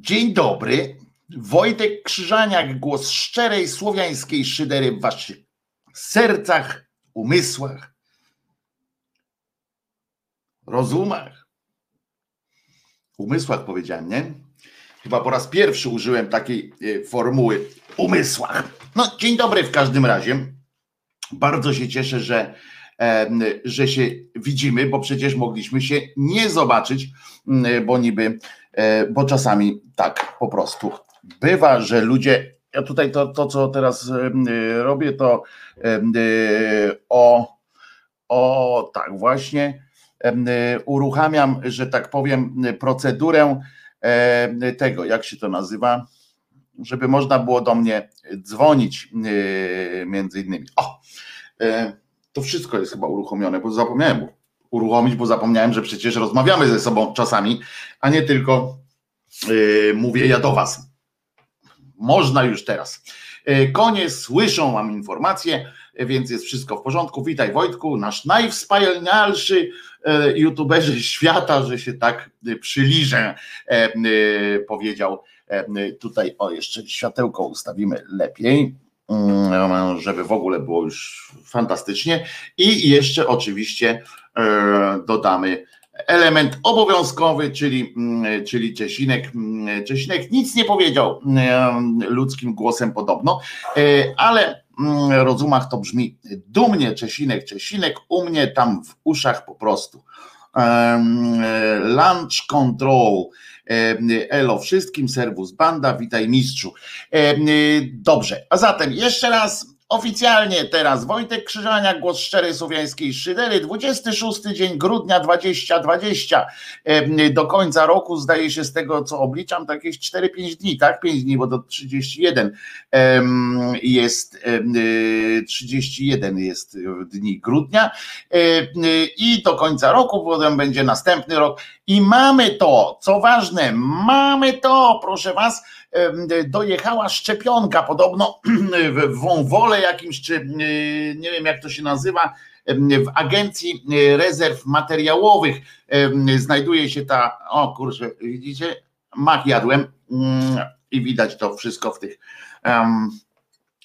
Dzień dobry. Wojtek Krzyżaniak, głos szczerej słowiańskiej szydery w waszych sercach, umysłach, rozumach. Umysłach powiedziałem, nie? Chyba po raz pierwszy użyłem takiej e, formuły umysłach. No, dzień dobry w każdym razie. Bardzo się cieszę, że, że się widzimy, bo przecież mogliśmy się nie zobaczyć, bo niby, e, bo czasami tak po prostu bywa, że ludzie. Ja tutaj to, to co teraz robię, to o, o tak właśnie uruchamiam, że tak powiem, procedurę tego, jak się to nazywa, żeby można było do mnie dzwonić między innymi. O, e, to wszystko jest chyba uruchomione, bo zapomniałem uruchomić, bo zapomniałem, że przecież rozmawiamy ze sobą czasami, a nie tylko mówię ja do was. Można już teraz. E, konie słyszą, mam informację, więc jest wszystko w porządku. Witaj Wojtku, nasz najwspanialszy e, youtuberzy świata, że się tak przyliżę, e, powiedział tutaj, o jeszcze światełko ustawimy lepiej, żeby w ogóle było już fantastycznie i jeszcze oczywiście dodamy element obowiązkowy, czyli, mm, czyli Czesinek. Mm, Czesinek nic nie powiedział mm, ludzkim głosem podobno, e, ale rozumach to brzmi dumnie Czesinek, Czesinek, u mnie tam w uszach po prostu. Lunch Control. Elo wszystkim, serwus banda, witaj mistrzu. Dobrze, a zatem jeszcze raz Oficjalnie teraz Wojtek Krzyżania, głos szczerej słowiańskiej szydery, 26 dzień grudnia 2020. Do końca roku zdaje się z tego, co obliczam, to jakieś 4-5 dni, tak? 5 dni, bo do 31 jest 31 y, jest dni grudnia i do końca roku, potem będzie następny rok i mamy to, co ważne, mamy to, proszę was, dojechała szczepionka, podobno w wąwole jakimś, czy nie wiem jak to się nazywa, w Agencji Rezerw Materiałowych znajduje się ta, o kurczę, widzicie, mak jadłem mm, i widać to wszystko w tych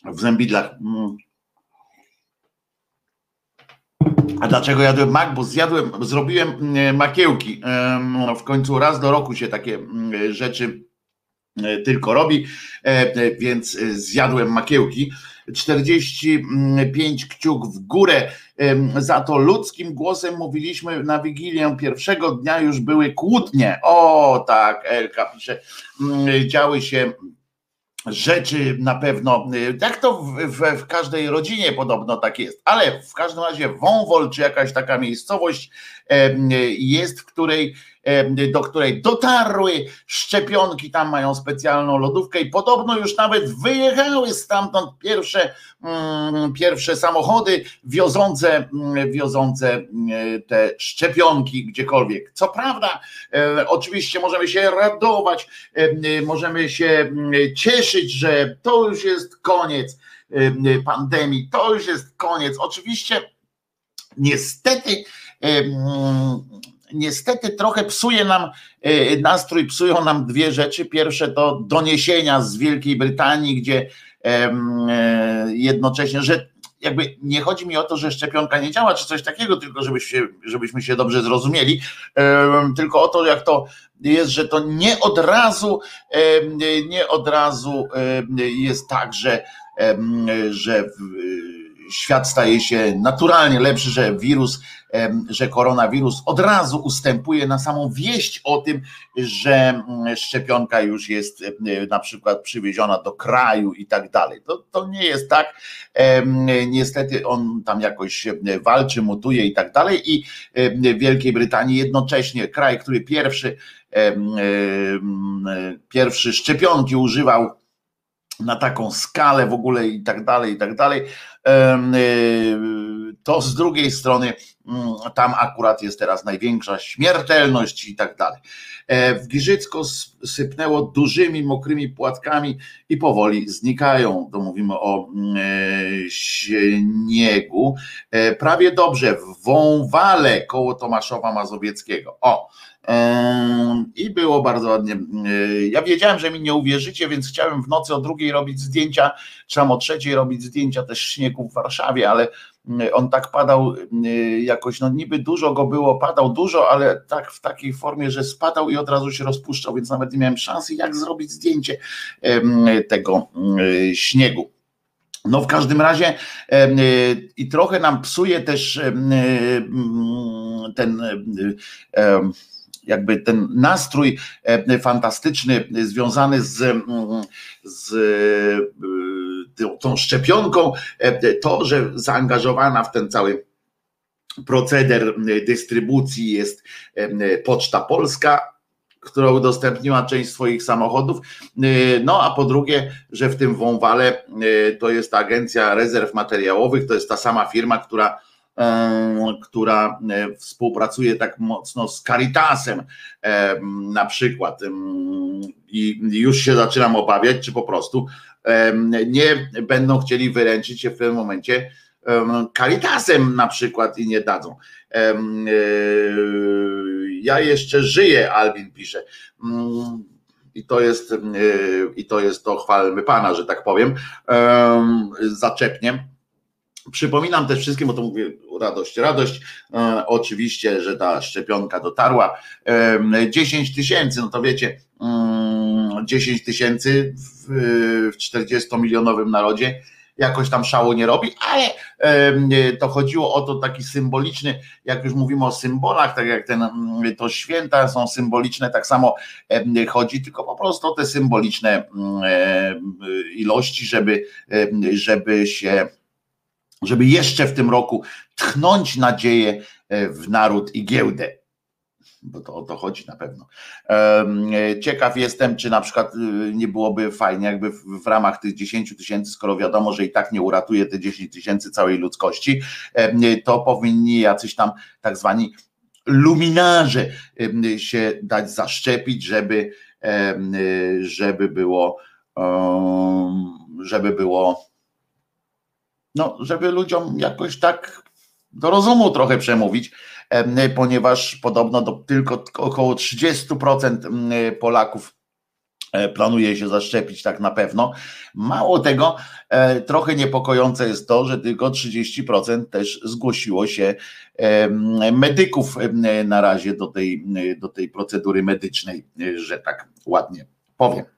w zębidlach. Mm. A dlaczego jadłem mak? Bo zjadłem, zrobiłem makiełki. W końcu raz do roku się takie rzeczy tylko robi, e, e, więc zjadłem makiełki. 45 kciuk w górę. Za to ludzkim głosem mówiliśmy na Wigilię pierwszego dnia już były kłótnie. O tak, Elka pisze, działy się rzeczy na pewno, jak to w, w, w, każdej rodzinie podobno tak jest, ale w każdym razie Wąwol, czy jakaś taka miejscowość jest, w której do której dotarły szczepionki, tam mają specjalną lodówkę i podobno już nawet wyjechały stamtąd pierwsze, mm, pierwsze samochody wiozące, mm, wiozące mm, te szczepionki gdziekolwiek. Co prawda, oczywiście możemy się radować, możemy się cieszyć, że to już jest koniec pandemii, to już jest koniec. Oczywiście, niestety, niestety trochę psuje nam e, nastrój, psują nam dwie rzeczy. Pierwsze to doniesienia z Wielkiej Brytanii, gdzie e, jednocześnie, że jakby nie chodzi mi o to, że szczepionka nie działa, czy coś takiego, tylko żebyśmy, żebyśmy się dobrze zrozumieli, tylko o to, jak to jest, że to nie od razu, nie od razu jest tak, że, że świat staje się naturalnie lepszy, że wirus, że koronawirus od razu ustępuje na samą wieść o tym, że mm, szczepionka już jest na przykład przywieziona do kraju i tak dalej. To, to nie jest tak. Niestety on tam jakoś walczy, mutuje i tak dalej. I w Wielkiej Brytanii jednocześnie kraj, który pierwszy, pierwszy szczepionki używał na taką skalę w ogóle i tak dalej, i tak dalej, to z drugiej strony mm, tam akurat jest teraz największa śmiertelność i tak dalej. E, w Giżycko sypnęło dużymi, mokrymi płatkami i powoli znikają. To mówimy o mm, e, śniegu. E, prawie dobrze, w Wąwale koło Tomaszowa Mazowieckiego. O, i było bardzo ładnie. Ja wiedziałem, że mi nie uwierzycie, więc chciałem w nocy o drugiej robić zdjęcia, trzeba o trzeciej robić zdjęcia też śniegu w Warszawie, ale on tak padał jakoś, no niby dużo go było, padał dużo, ale tak w takiej formie, że spadał i od razu się rozpuszczał, więc nawet nie miałem szansy, jak zrobić zdjęcie tego śniegu. No w każdym razie i trochę nam psuje też ten jakby ten nastrój fantastyczny związany z, z tą szczepionką, to, że zaangażowana w ten cały proceder dystrybucji jest Poczta Polska, która udostępniła część swoich samochodów. No a po drugie, że w tym wąwale to jest Agencja Rezerw Materiałowych, to jest ta sama firma, która która współpracuje tak mocno z Caritasem na przykład i już się zaczynam obawiać, czy po prostu nie będą chcieli wyręczyć się w tym momencie Caritasem na przykład i nie dadzą. E, ja jeszcze żyję, Albin pisze. I to jest, e, i to jest to chwalmy Pana, że tak powiem, zaczepnie. Przypominam też wszystkim, bo to mówię radość, radość, e, oczywiście, że ta szczepionka dotarła. 10 tysięcy, no to wiecie, 10 mm, tysięcy w 40-milionowym narodzie jakoś tam szału nie robi, ale to chodziło o to taki symboliczny, jak już mówimy o symbolach, tak jak ten, mm, to święta są symboliczne, tak samo chodzi, tylko po prostu o te symboliczne mm, ilości, żeby, żeby się żeby jeszcze w tym roku tchnąć nadzieję e, w naród i giełdę bo to o to chodzi na pewno. Ciekaw jestem, czy na przykład y, nie byłoby fajnie, jakby w ramach tych 10 tysięcy, skoro wiadomo, że i tak nie uratuje te 10 tysięcy całej ludzkości, to powinni jacyś tam tak zwani luminarze się dać zaszczepić, żeby, żeby było, żeby było, no, żeby ludziom jakoś tak do rozumu trochę przemówić, ponieważ podobno do tylko około 30% Polaków e, planuje się zaszczepić tak na pewno. Mało tego, e, trochę niepokojące jest to, że tylko 30% też zgłosiło się medyków na razie do tej, do tej procedury medycznej, że tak ładnie powiem.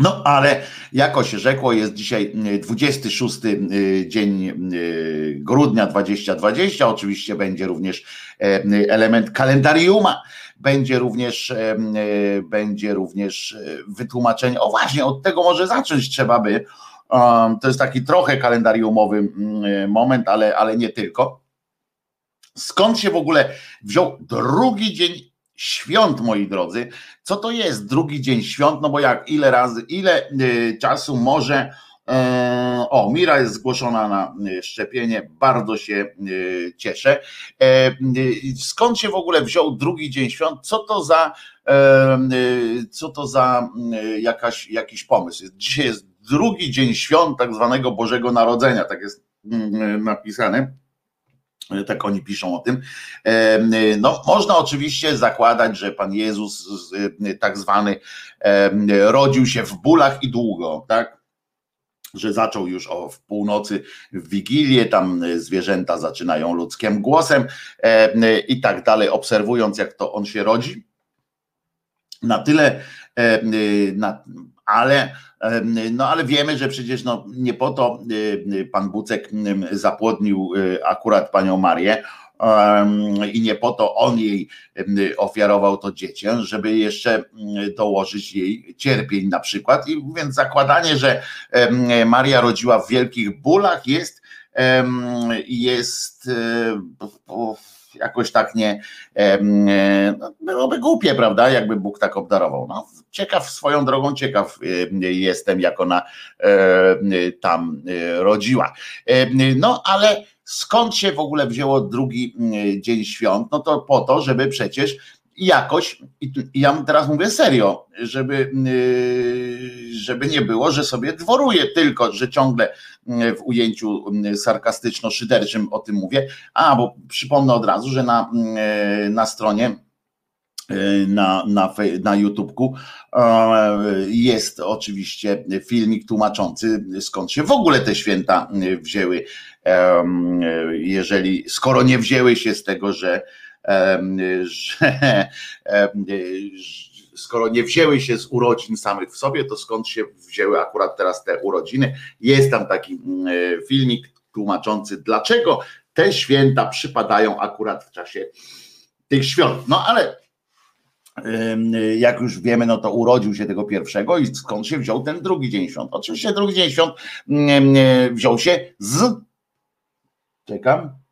No, ale jako się rzekło, jest dzisiaj 26 y, y, dzień y, grudnia 2020. Oczywiście będzie również e, element kalendariuma, będzie również, e, będzie również e, wytłumaczenie. O właśnie, od tego może zacząć trzeba by. To jest taki trochę kalendariumowy moment, ale, ale nie tylko. Skąd się w ogóle wziął drugi dzień świąt, moi drodzy. Co to jest drugi dzień świąt? No bo jak ile razy, ile y, czasu może. E, o, Mira jest zgłoszona na y, szczepienie, bardzo się y, cieszę. E, skąd się w ogóle wziął drugi dzień świąt? Co to za, e, co to za jakaś, jakiś pomysł? Dzisiaj jest drugi dzień świąt, tak zwanego Bożego Narodzenia, tak jest mm, napisane tak oni piszą o tym. No, można oczywiście zakładać, że Pan Jezus, tak zwany, rodził się w bólach i długo, tak? Że zaczął już o w północy w Wigilię, tam zwierzęta zaczynają ludzkim głosem i tak dalej, obserwując, jak to on się rodzi. Na tyle, na, ale no ale wiemy, że przecież no, nie po to pan Bucek zapłodnił y, akurat panią Marię i nie po to on jej ofiarował to dziecię, żeby jeszcze dołożyć jej cierpień na przykład. I więc zakładanie, że Maria rodziła w wielkich bólach jest jest jakoś tak nie no, byłoby głupie, prawda, jakby Bóg tak obdarował. No, ciekaw swoją drogą, ciekaw jestem, jak ona tam rodziła. No ale skąd się w ogóle wzięło drugi dzień świąt? No to po to, żeby przecież jakoś, i ja teraz mówię serio, żeby, żeby nie było, że sobie dworuję tylko, że ciągle yy, w ujęciu yy, sarkastyczno-szyderczym o tym mówię. A, bo przypomnę od razu, że na, na stronie na, na, na YouTubku jest oczywiście filmik tłumaczący, skąd się w ogóle te święta wzięły, jeżeli, skoro nie wzięły się z tego, że że skoro nie wzięły się z urodzin samych w sobie, to skąd się wzięły akurat teraz te urodziny? Jest tam taki mm, filmik tłumaczący, dlaczego te święta przypadają akurat w czasie tych świąt. No ale jak już wiemy, no to urodził się tego pierwszego i skąd się wziął ten drugi dzień świąt? Oczywiście drugi dzień świąt wziął się z. Czekam.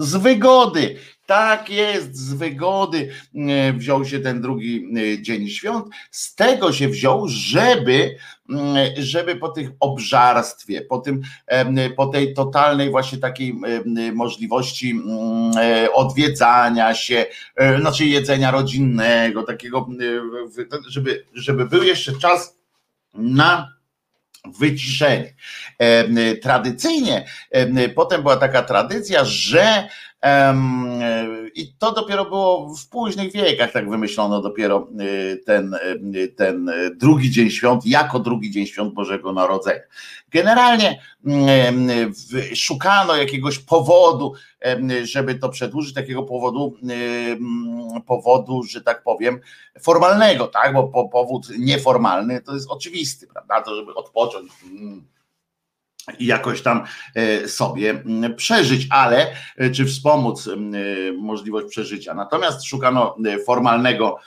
Z wygody. Tak jest, z wygody e, wziął się ten drugi e, dzień świąt. Z tego się wziął, żeby, mm, żeby po tych obżarstwie, po, tym, po tej totalnej właśnie takiej możliwości mm, e, odwiedzania się, znaczy jedzenia rodzinnego, takiego, żeby, żeby był jeszcze czas na wyciszenie. Tradycyjnie potem była taka tradycja, że i to dopiero było w późnych wiekach, tak wymyślono dopiero y, ten, y, ten drugi dzień świąt, jako drugi dzień świąt Bożego Narodzenia. Generalnie szukano jakiegoś powodu, żeby to przedłużyć, takiego powodu, powodu, że tak powiem, formalnego, tak? Bo powód nieformalny to jest oczywisty, prawda? To żeby odpocząć mm, i jakoś tam e, sobie mm, przeżyć, ale e, czy wspomóc mm, e, możliwość przeżycia. Natomiast szukano formalnego,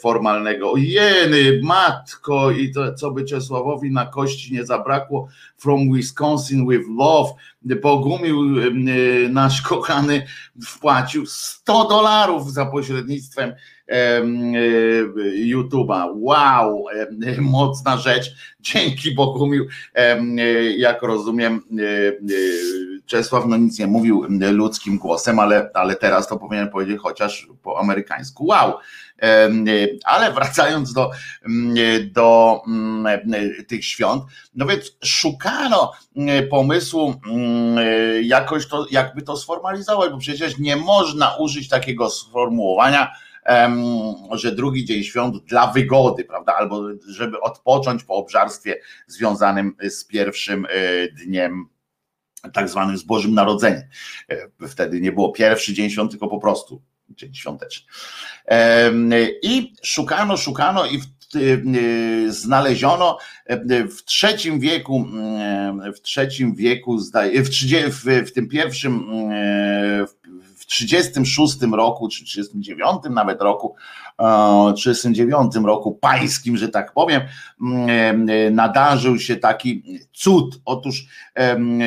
formalnego, jeny, matko, i to, co by Czesławowi na kości nie zabrakło, from Wisconsin with love, Bogumił nasz kochany wpłacił 100 dolarów za pośrednictwem YouTube'a. Wow, mocna rzecz. Dzięki Bogumił, jak rozumiem, Czesław no nic nie mówił ludzkim głosem, ale, ale teraz to powinien powiedzieć chociaż po amerykańsku. Wow. Ale wracając do, do tych świąt, no więc szukano pomysłu jakoś to, jakby to sformalizować, bo przecież nie można użyć takiego sformułowania, że drugi dzień świąt dla wygody, prawda, albo żeby odpocząć po obżarstwie związanym z pierwszym e, dniem tak zwanym z Bożym Narodzeniem. E, wtedy nie było pierwszy dzień świąt, tylko po prostu dzień świąteczny. I szukano, szukano i e, znaleziono w trzecim wieku, w trzecim wieku, w, w, w tym pierwszym, w 36 roku, czy 39 nawet roku, 39 roku pańskim, że tak powiem, mm, e, nadarzył się taki cud. Otóż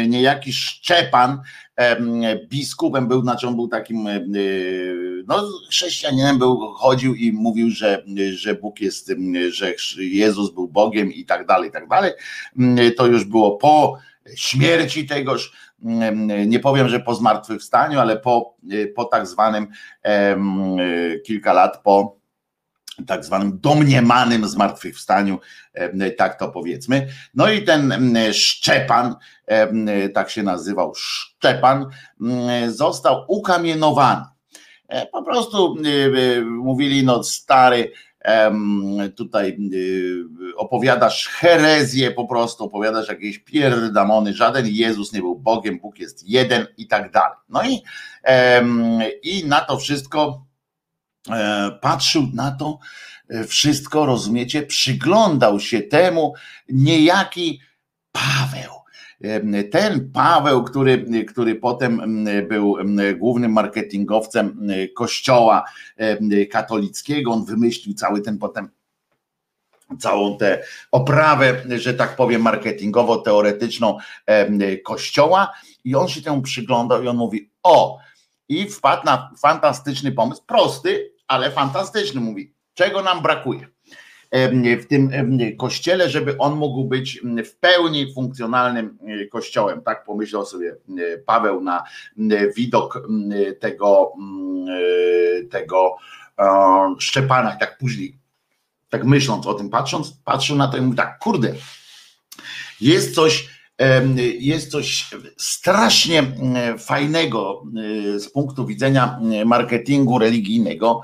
niejaki Szczepan biskupem był, znaczy on był takim e, no, chrześcijaninem był, chodził i mówił, że, że Bóg jest, że Jezus był Bogiem i tak dalej, i tak dalej. To już było po śmierci tegoż nie powiem, że po zmartwychwstaniu, ale po, po tak zwanym kilka lat po tak zwanym domniemanym zmartwychwstaniu, tak to powiedzmy. No i ten Szczepan, tak się nazywał, Szczepan, został ukamienowany. E, po prostu e, mówili, no stary, tutaj y, opowiadasz herezję po prostu, opowiadasz jakieś pierdamony, żaden Jezus nie był Bogiem, Bóg jest jeden i tak dalej. No i, i na to wszystko e, patrzył na to e, wszystko, rozumiecie, przyglądał się temu niejaki Paweł ten Paweł, który, który potem był głównym marketingowcem kościoła katolickiego, on wymyślił cały ten potem całą tę oprawę, że tak powiem, marketingowo-teoretyczną kościoła. I on się temu przyglądał i on mówi, o, i wpadł na fantastyczny pomysł, prosty, ale fantastyczny, mówi, czego nam brakuje w tym kościele, żeby on mógł być w pełni funkcjonalnym e, kościołem. Tak pomyślał sobie e, Paweł na widok tego, e, tego Szczepana i tak później tak myśląc o tym, patrząc, patrzył na to i mówi tak, kurde, jest coś, jest coś strasznie fajnego z punktu widzenia marketingu religijnego,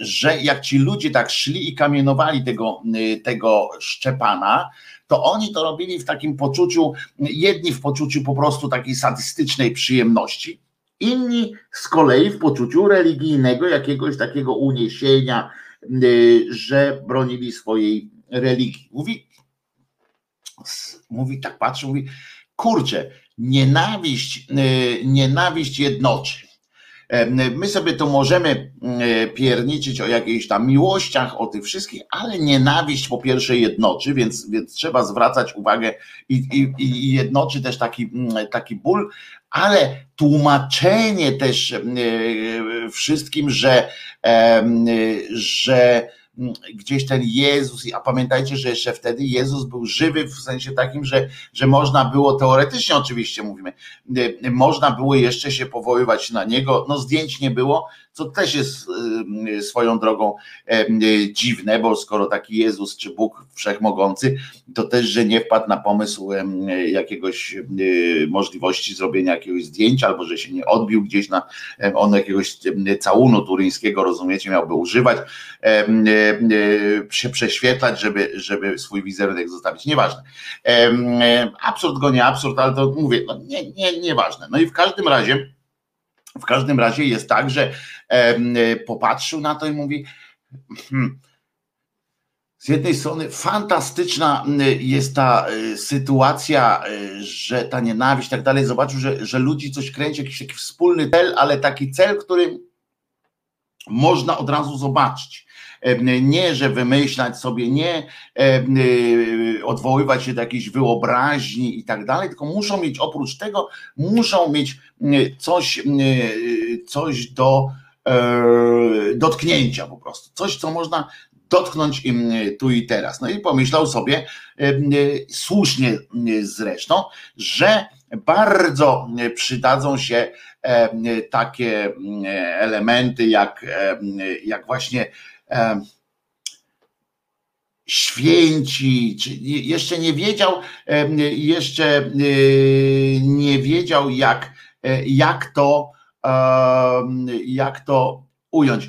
że jak ci ludzie tak szli i kamienowali tego, tego Szczepana, to oni to robili w takim poczuciu, jedni w poczuciu po prostu takiej sadystycznej przyjemności, inni z kolei w poczuciu religijnego, jakiegoś takiego uniesienia, że bronili swojej religii. Mówi, mówi tak patrzy, mówi, kurczę, nienawiść, y, nienawiść jednoczy. My sobie tu możemy y, pierniczyć o jakichś tam miłościach, o tych wszystkich, ale nienawiść po pierwsze jednoczy, więc, więc trzeba zwracać uwagę i, i, i jednoczy też taki, mm, taki ból, ale tłumaczenie też wszystkim, że, że gdzieś ten Jezus, a pamiętajcie, że jeszcze wtedy Jezus był żywy w sensie takim, że, że można było teoretycznie oczywiście mówimy, można było jeszcze się powoływać na niego, no zdjęć nie było, co też jest y, swoją drogą y, dziwne, bo skoro taki Jezus czy Bóg wszechmogący, to też, że nie wpadł na pomysł jakiegoś y, możliwości zrobienia jakiegoś zdjęcia, albo że się nie odbił gdzieś na on jakiegoś całunu turyńskiego, rozumiecie, miałby używać, się prześwietlać, żeby, żeby swój wizerunek zostawić. Nieważne. Absurd go nie absurd, ale to mówię, no nie, nie, nieważne. No i w każdym razie w każdym razie jest tak, że popatrzył na to i mówi. Hmm, z jednej strony fantastyczna jest ta e, sytuacja, e, że ta nienawiść i tak dalej. Zobaczył, że, że ludzi coś kręci, jakiś taki wspólny cel, ale taki cel, który można od razu zobaczyć. Nie, że wymyślać sobie, nie e, odwoływać się do jakiejś wyobraźni i tak dalej, tylko muszą mieć oprócz tego, muszą mieć coś, coś do e, dotknięcia po prostu. Coś, co można dotknąć im tu i teraz. No i pomyślał sobie, słusznie zresztą, że bardzo przydadzą się takie elementy jak, jak właśnie święci, czy jeszcze nie wiedział, jeszcze nie wiedział jak, jak to jak to ująć.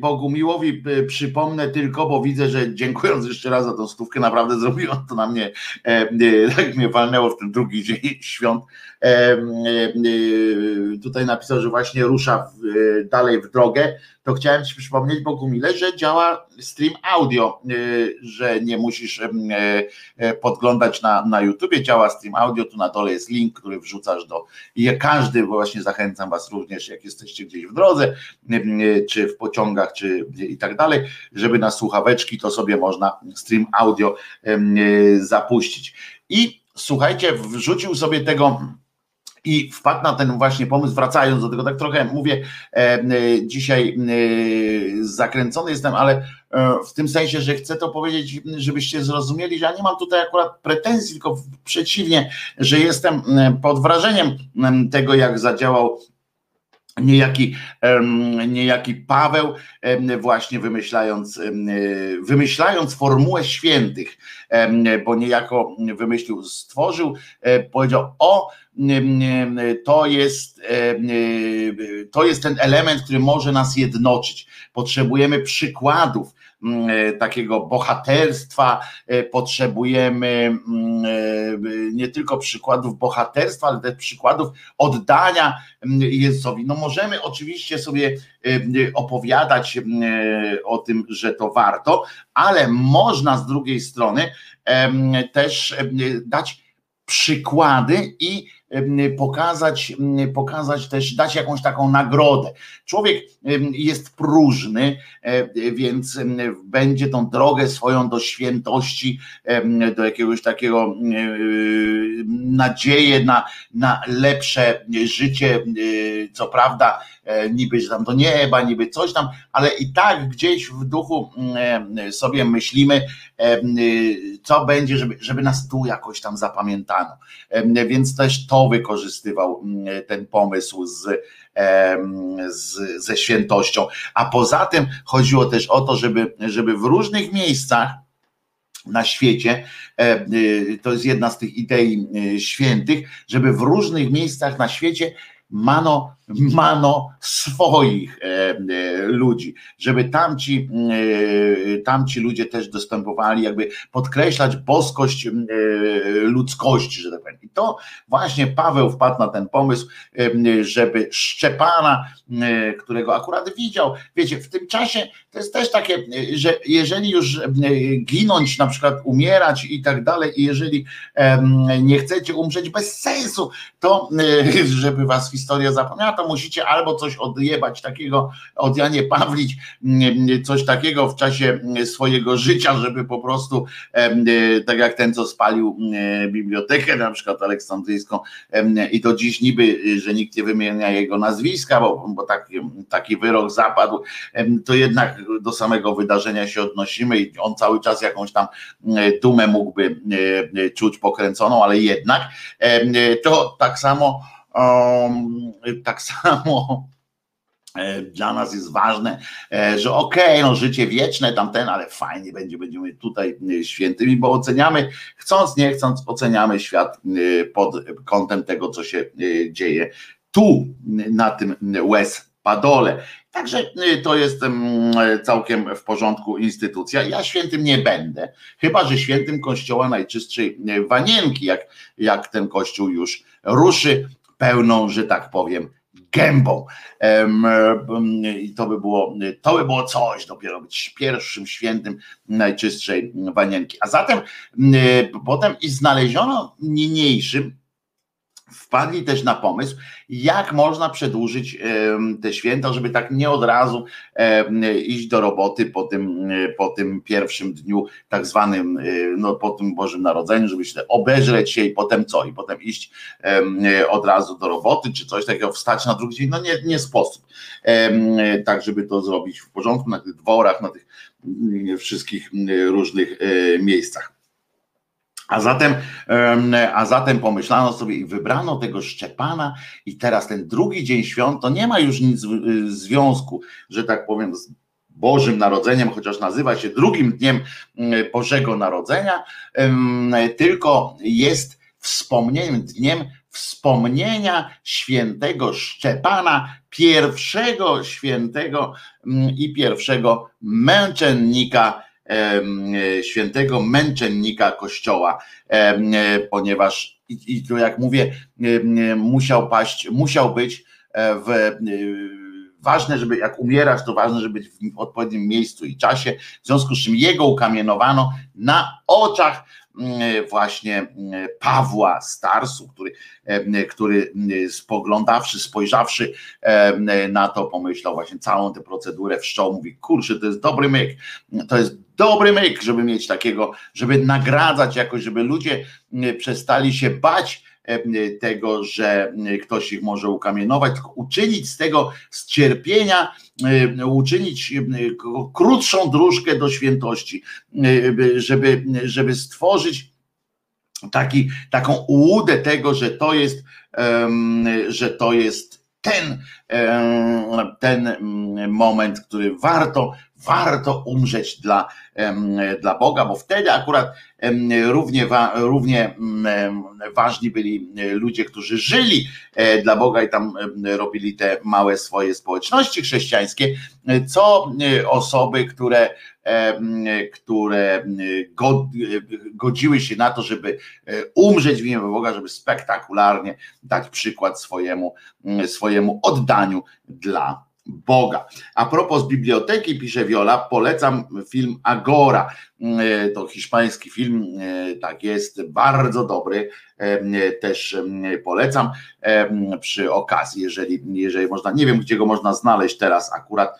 Bogumiłowi przypomnę tylko, bo widzę, że dziękując jeszcze raz za tą stówkę, naprawdę zrobiło to na mnie, tak mnie walnęło w ten drugi dzień świąt. Tutaj napisał, że właśnie rusza dalej w drogę to chciałem Ci przypomnieć, Bogumile, że działa stream audio, y, że nie musisz y, y, podglądać na, na YouTubie, działa stream audio, tu na dole jest link, który wrzucasz do i każdy, właśnie zachęcam Was również, jak jesteście gdzieś w drodze, czy w pociągach, czy i tak dalej, żeby na słuchaweczki to sobie można stream audio zapuścić. I słuchajcie, wrzucił sobie tego i wpadł na ten właśnie pomysł, wracając do tego, tak trochę mówię, e, dzisiaj e, zakręcony jestem, ale e, w tym sensie, że chcę to powiedzieć, żebyście zrozumieli, że ja nie mam tutaj akurat pretensji, tylko przeciwnie, że jestem pod wrażeniem tego, jak zadziałał niejaki, niejaki Paweł, właśnie wymyślając, wymyślając formułę świętych, bo niejako wymyślił, stworzył, powiedział: O, to jest, to jest ten element, który może nas jednoczyć. Potrzebujemy przykładów e, takiego bohaterstwa, e, potrzebujemy mm, e, nie tylko przykładów bohaterstwa, ale też przykładów oddania mm, Jezusowi. No możemy oczywiście sobie opowiadać o tym, że to warto, ale można z drugiej strony też dać przykłady i pokazać, pokazać też, dać jakąś taką nagrodę. Człowiek jest próżny, e, więc będzie tą drogę swoją do świętości, do jakiegoś takiego nadzieję na, na lepsze życie, co prawda niby że tam do nieba, niby coś tam, ale i tak gdzieś w duchu mm, e, sobie myślimy, e, co będzie, żeby, żeby nas tu jakoś tam zapamiętano. Więc też to wykorzystywał mm, ten pomysł z, z, ze świętością. A poza tym chodziło też o to, żeby, żeby w różnych miejscach na świecie, to jest jedna z tych idei świętych, żeby w różnych miejscach na świecie mano, mano swoich e, e, ludzi, żeby tamci, e, tamci ludzie też dostępowali, jakby podkreślać boskość ludzkości, że tak powiem. I to właśnie Paweł wpadł na ten pomysł, żeby Szczepana, którego akurat widział, wiecie, w tym czasie to jest też takie, że jeżeli już ginąć, na przykład umierać i tak dalej, i jeżeli nie chcecie umrzeć bez sensu, to żeby was historia zapomniała, to musicie albo coś odjebać takiego od Janie Pawlić, mm, coś takiego w czasie swojego życia, żeby po prostu, tak jak ten, co spalił bibliotekę, na przykład aleksandryjską, i to dziś niby, że nikt nie wymienia jego nazwiska, bo, bo taki, taki wyrok zapadł, to jednak do samego wydarzenia się odnosimy i on cały czas jakąś tam dumę mógłby czuć pokręconą, ale jednak to tak samo tak samo e, dla nas jest ważne, e, że okej, okay, no życie wieczne, tamten, ale fajnie będzie, będziemy tutaj e, świętymi, bo oceniamy, chcąc, nie chcąc, oceniamy świat pod kątem tego, co się dzieje tu, na tym łez padole. Także to jest całkiem w porządku instytucja. Ja świętym nie będę, chyba że świętym kościoła najczystszej wanienki, jak, jak ten kościół już ruszy pełną, że tak powiem, gębą. I to by było, to by było coś, dopiero być pierwszym świętym najczystszej wanienki. A zatem potem i znaleziono niniejszym wpadli też na pomysł, jak można przedłużyć te święta, żeby tak nie od razu iść do roboty po tym, po tym pierwszym dniu, tak zwanym, e, no po tym Bożym Narodzeniu, żeby się obejrzeć się i potem co? I potem iść od razu do roboty, czy coś takiego, wstać na drugi dzień, no nie, nie sposób. Tak, żeby to zrobić w porządku, na tych dworach, na tych wszystkich różnych e, miejscach. A zatem, a zatem pomyślano sobie i wybrano tego Szczepana i teraz ten drugi dzień świąt to nie ma już nic w związku, że tak powiem, z Bożym Narodzeniem, chociaż nazywa się drugim dniem Bożego Narodzenia, tylko jest wspomnieniem, dniem wspomnienia świętego Szczepana, pierwszego świętego i pierwszego męczennika świętego męczennika Kościoła, ponieważ i, to jak mówię, musiał paść, musiał być e, w e, ważne, żeby jak umierasz, to ważne, żeby być w odpowiednim miejscu i czasie, w związku z czym jego ukamienowano na oczach właśnie mm, Pawła Starsu, który, który mm, spoglądawszy, spojrzawszy na to, pomyślał właśnie całą tę procedurę wszczął, mówi, kurczę, to jest dobry myk, to jest dobry myk, żeby mieć takiego, żeby nagradzać jakoś, żeby ludzie przestali się bać tego, że ktoś ich może ukamienować, tylko uczynić z tego, z cierpienia, uczynić krótszą dróżkę do świętości, żeby, żeby stworzyć taki, taką ułudę tego, że to jest, że to jest ten, ten moment, który warto, warto umrzeć dla, dla Boga, bo wtedy akurat równie, równie ważni byli ludzie, którzy żyli e, dla Boga i tam robili te małe swoje społeczności chrześcijańskie, co e, osoby, które które godziły się na to, żeby e, umrzeć w imię Boga, żeby spektakularnie dać przykład swojemu, swojemu oddaniu dla Boga. A propos biblioteki, pisze Viola, polecam film Agora. E, to hiszpański film, e, tak jest, bardzo dobry, e, też polecam przy okazji, jeżeli, jeżeli można, nie wiem gdzie go można znaleźć teraz akurat,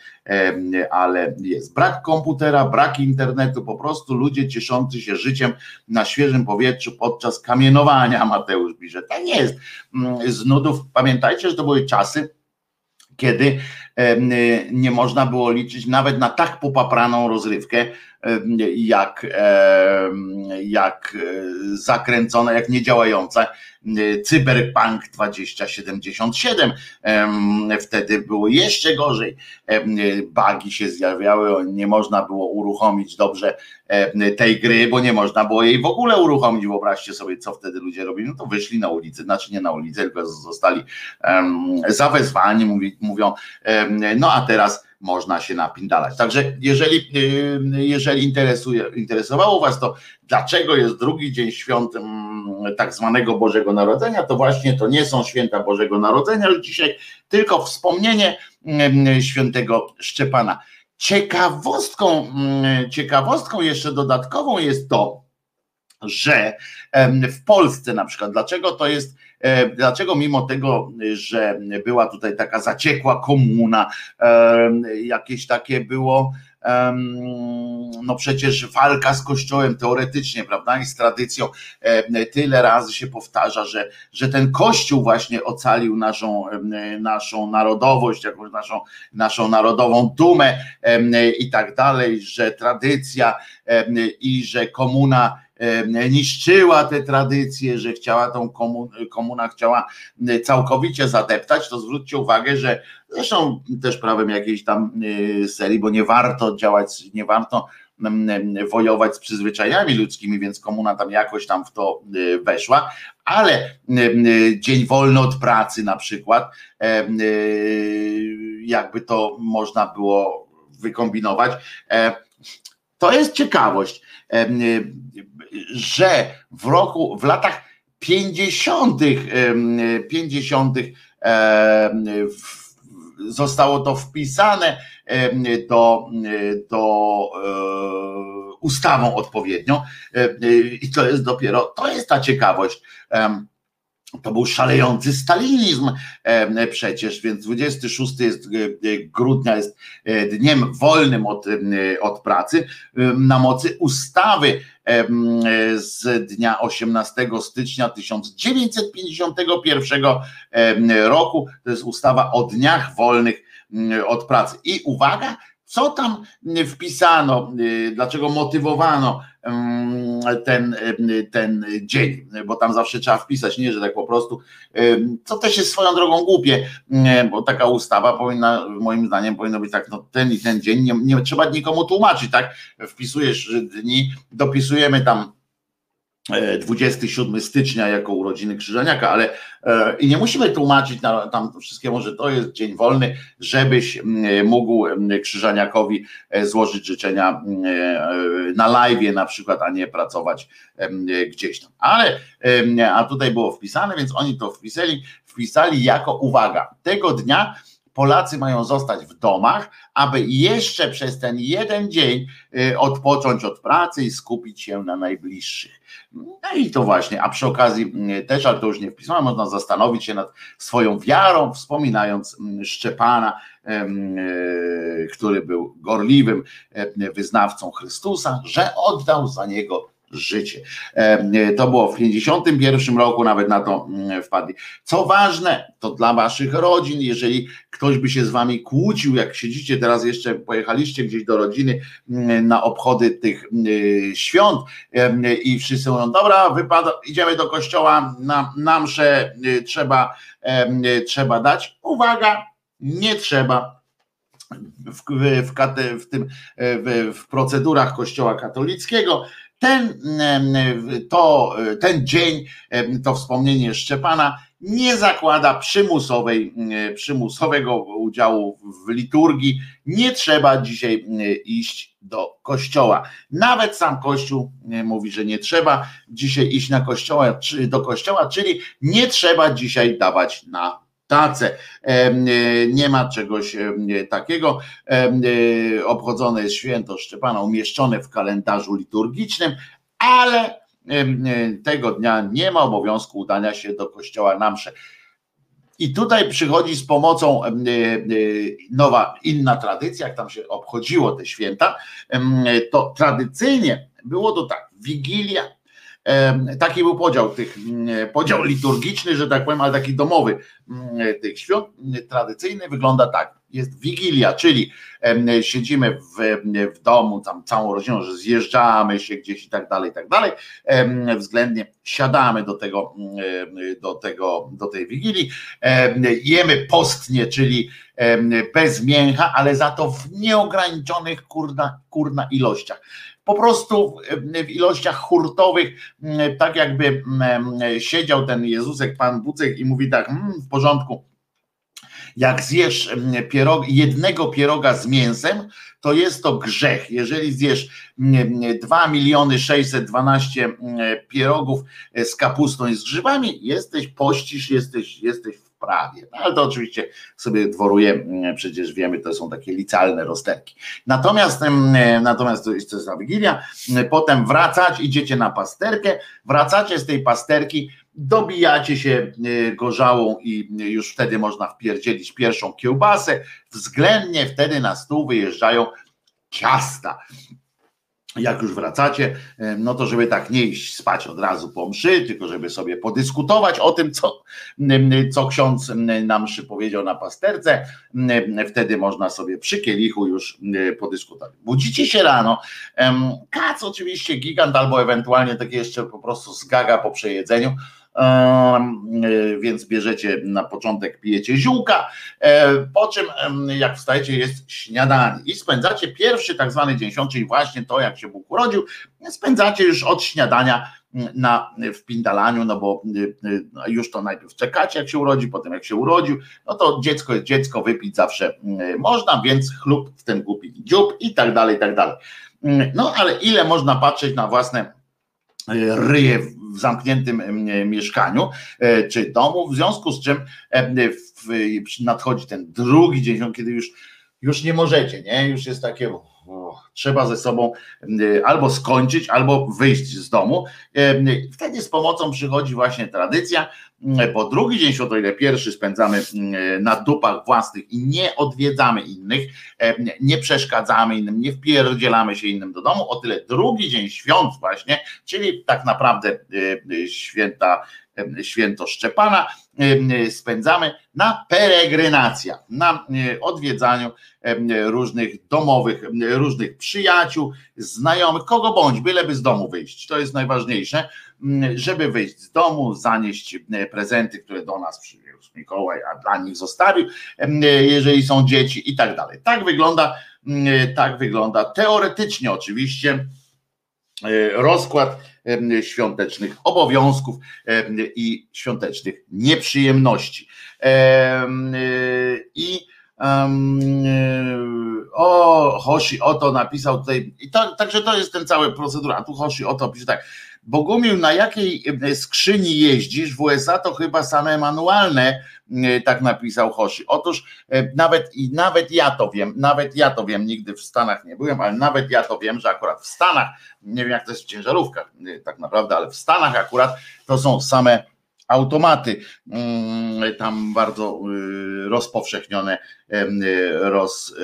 ale jest brak komputera, brak internetu, po prostu ludzie cieszący się życiem na świeżym powietrzu podczas kamienowania, Mateusz pisze, tak jest, z nudów, pamiętajcie, że to były czasy, kiedy nie można było liczyć nawet na tak popapraną rozrywkę, jak, jak e, zakręcone, jak niedziałające Cyberpunk 2077. Wtedy było jeszcze gorzej. Bagi się zjawiały, nie można było uruchomić dobrze tej gry, bo nie można było jej w ogóle uruchomić. Wyobraźcie sobie, co wtedy ludzie robili. No to wyszli na ulicę, znaczy nie na ulicę, tylko zostali zawezwani, mówią, no a teraz można się napindalać. Także jeżeli, y, jeżeli interesuje, interesowało Was to, dlaczego jest drugi dzień świąt mm, tak zwanego Bożego Narodzenia, to właśnie to nie są święta Bożego Narodzenia już dzisiaj, tylko wspomnienie mm, świętego Szczepana. Ciekawostką, mm, ciekawostką jeszcze dodatkową jest to, że w Polsce na przykład, dlaczego to jest dlaczego mimo tego, że była tutaj taka zaciekła komuna, jakieś takie było, no przecież walka z Kościołem teoretycznie, prawda, i z tradycją tyle razy się powtarza, że, że ten Kościół właśnie ocalił naszą, naszą narodowość, jakąś naszą, naszą narodową dumę i tak dalej, że tradycja i że komuna niszczyła te tradycje, że chciała tą komuna chciała całkowicie zadeptać, to zwróćcie uwagę, że zresztą też prawem jakiejś tam y, serii, bo nie warto działać, nie warto wojować z przyzwyczajami ludzkimi, więc komuna tam jakoś tam w to weszła, ale dzień wolny od pracy na przykład, jakby to można było wykombinować. E, to jest ciekawość że w roku, w latach 50., 50. zostało to wpisane do, do e, ustawą odpowiednio i to jest dopiero, to jest ta ciekawość to był szalejący stalinizm przecież, więc 26 jest, e, e, grudnia jest e, dniem wolnym od, od pracy na mocy ustawy z dnia 18 stycznia 1951 roku. To jest ustawa o dniach wolnych od pracy. I uwaga, co tam wpisano, dlaczego motywowano ten, ten dzień, bo tam zawsze trzeba wpisać, nie, że tak po prostu, co też jest swoją drogą głupie, bo taka ustawa powinna, moim zdaniem powinno być tak, no ten i ten dzień, nie, nie trzeba nikomu tłumaczyć, tak, wpisujesz dni, dopisujemy tam 27 e, stycznia jako urodziny Krzyżaniaka, ale e, i nie musimy tłumaczyć na, tam wszystkiemu, że to jest dzień wolny, żebyś mógł Krzyżaniakowi e, złożyć życzenia na live na przykład, a nie pracować gdzieś tam. Ale a tutaj było wpisane, więc oni to wpisali, wpisali jako uwaga, tego dnia Polacy mają zostać w domach, aby jeszcze przez ten jeden dzień y, odpocząć od pracy i skupić się na najbliższych. No i to właśnie, a przy okazji y, też, ale to już nie wpisałem, można zastanowić się nad swoją wiarą, wspominając mm, Szczepana, y, który był gorliwym wyznawcą Chrystusa, że oddał za niego życie. E, to było w 51 roku, nawet na to mm, wpadli. Co ważne, to dla waszych rodzin, jeżeli ktoś by się z wami kłócił, jak siedzicie teraz jeszcze, pojechaliście gdzieś do rodziny mm, na obchody tych mm, świąt i wszyscy mówią, dobra, wypada, idziemy do kościoła, na, na mszę trzeba, trzeba dać. Uwaga, nie trzeba. W, w, w, tym, w, w procedurach Kościoła katolickiego ten, to, ten dzień, to wspomnienie Szczepana nie zakłada przymusowej, przymusowego udziału w liturgii. Nie trzeba dzisiaj iść do kościoła. Nawet sam Kościół mówi, że nie trzeba dzisiaj iść na kościoła, do kościoła, czyli nie trzeba dzisiaj dawać na tace. Nie ma czegoś takiego. Obchodzone jest święto Szczepana, umieszczone w kalendarzu liturgicznym, ale tego dnia nie ma obowiązku udania się do kościoła na msze. I tutaj przychodzi z pomocą nowa, inna tradycja, jak tam się obchodziło te święta, to tradycyjnie było to tak, Wigilia, Taki był podział tych, mm, podział liturgiczny, że tak powiem, ale taki domowy mm, tych świąt. Tradycyjny wygląda tak. Jest wigilia, czyli siedzimy w, w domu, tam całą rodziną, że zjeżdżamy się gdzieś i tak dalej, i tak dalej. Względnie siadamy do tego, mm, do tego, do tej wigilii. Jemy postnie, czyli bez mięcha, ale za to w nieograniczonych kurna, kurna ilościach po prostu w ilościach hurtowych, mm, tak jakby mm, siedział ten Jezusek, Pan Bucek i mówi tak, mm, w porządku, jak zjesz pierog, jednego pieroga z mięsem, to jest to grzech. Jeżeli zjesz 2 miliony 612 pierogów z kapustą i z grzybami, jesteś, pościsz, jesteś, jesteś prawie. No, ale to oczywiście sobie dworuje, mm, przecież wiemy, to są takie licealne rozterki. Natomiast, mm, natomiast to jest, jest Wigilia, mm, potem wracać, idziecie na pasterkę, wracacie z tej pasterki, dobijacie się gorzałą i już wtedy można wpierdzielić pierwszą kiełbasę, względnie wtedy na stół wyjeżdżają ciasta jak już wracacie, no to żeby tak nie iść spać od razu po mszy, tylko żeby sobie podyskutować o tym, co, co ksiądz na mszy powiedział na pasterce, wtedy można sobie przy kielichu już podyskutować. Budzicie się rano, kac oczywiście gigant, albo ewentualnie takie jeszcze po prostu zgaga po przejedzeniu, więc bierzecie na początek, pijecie ziółka, e, po czym jak wstajecie jest śniadanie i spędzacie pierwszy tak zwany dzień świąt, czyli właśnie to jak się Bóg urodził, spędzacie już od śniadania na, w Pindalaniu, no bo już to najpierw czekacie jak się urodzi, potem jak się urodził, no to dziecko jest dziecko, wypić zawsze można, więc chlub w ten głupi dziób i tak dalej, i tak dalej. No ale ile można patrzeć na własne ryje w zamkniętym mieszkaniu e, czy domu, w związku z czym nadchodzi ten drugi dzień, kiedy już, już nie możecie, nie? Już jest takie trzeba ze sobą albo skończyć, albo wyjść z domu. Wtedy z pomocą przychodzi właśnie tradycja, bo drugi dzień o ile pierwszy spędzamy na dupach własnych i nie odwiedzamy innych, nie przeszkadzamy innym, nie wpierdzielamy się innym do domu, o tyle drugi dzień świąt właśnie, czyli tak naprawdę święta święto Szczepana, spędzamy na peregrynacja, na odwiedzaniu różnych domowych, różnych przyjaciół, znajomych, kogo bądź, byleby z domu wyjść. To jest najważniejsze, żeby wyjść z domu, zanieść prezenty, które do nas przywiózł Mikołaj, a dla nich zostawił, jeżeli są dzieci i tak dalej. Tak wygląda, tak wygląda teoretycznie oczywiście rozkład świątecznych obowiązków i świątecznych nieprzyjemności. I o, Hoshi Oto napisał tutaj, i to, także to jest ten cały procedura, a tu Hoshi Oto pisze tak, Bogumił, na jakiej skrzyni jeździsz w USA, to chyba same manualne, tak napisał Hoshi. Otóż nawet i nawet ja to wiem, nawet ja to wiem, nigdy w Stanach nie byłem, ale nawet ja to wiem, że akurat w Stanach, nie wiem jak to jest w ciężarówkach tak naprawdę, ale w Stanach akurat to są same automaty, mm, tam bardzo y, rozpowszechnione, roz,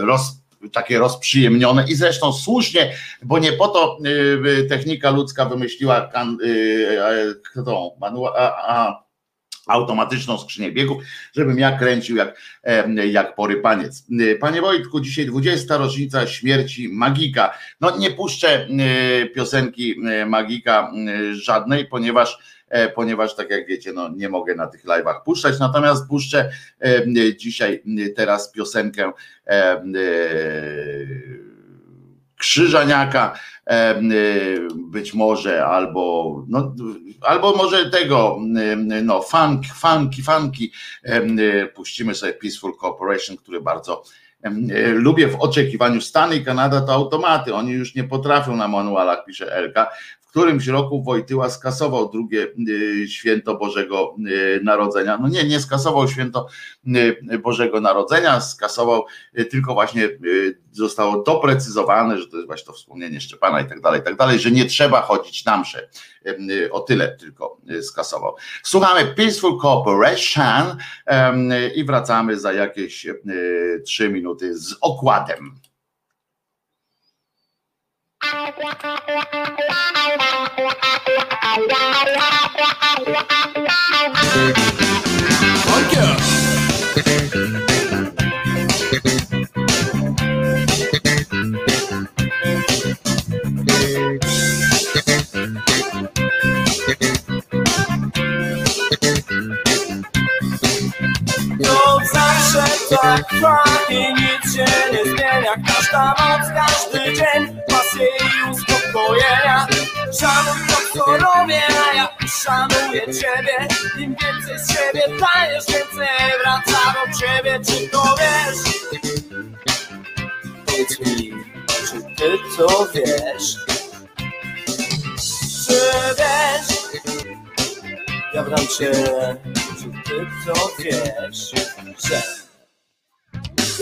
roz takie rozprzyjemnione i zresztą słusznie, bo nie po to y, technika ludzka wymyśliła tą a, a, automatyczną skrzynię biegów, żebym ja kręcił jak, jak porypaniec. Panie Wojtku, dzisiaj 20. rocznica śmierci Magika. No nie puszczę piosenki Magika żadnej, ponieważ ponieważ tak jak wiecie, no nie mogę na tych live'ach puszczać, natomiast puszczę e, dzisiaj teraz piosenkę e, Krzyżaniaka, być może, albo, no, albo może tego, no, funk, funky, funky, puścimy sobie Peaceful Corporation, który bardzo lubię w oczekiwaniu. Stany i Kanada to automaty, oni już nie potrafią na manualach, pisze Elka, którymś roku Wojtyła skasował drugie święto Bożego Narodzenia. No nie, nie skasował święto Bożego Narodzenia, skasował tylko właśnie zostało doprecyzowane, że to jest właśnie to wspomnienie Szczepana i tak dalej, i tak dalej, że nie trzeba chodzić na msze. O tyle tylko skasował. Słuchamy Peaceful Cooperation i wracamy za jakieś trzy minuty z okładem. Tak trwa i nic się nie zmienia. Każda noc, każdy dzień pasje i uspokojenia Szanuj to co robię, a ja szanuję ciebie Im więcej z siebie dajesz, więcej wraca do ciebie Czy to wiesz? Powiedz mi, czy ty to wiesz? Czy wiesz? Ja bram cię, czy ty to wiesz, że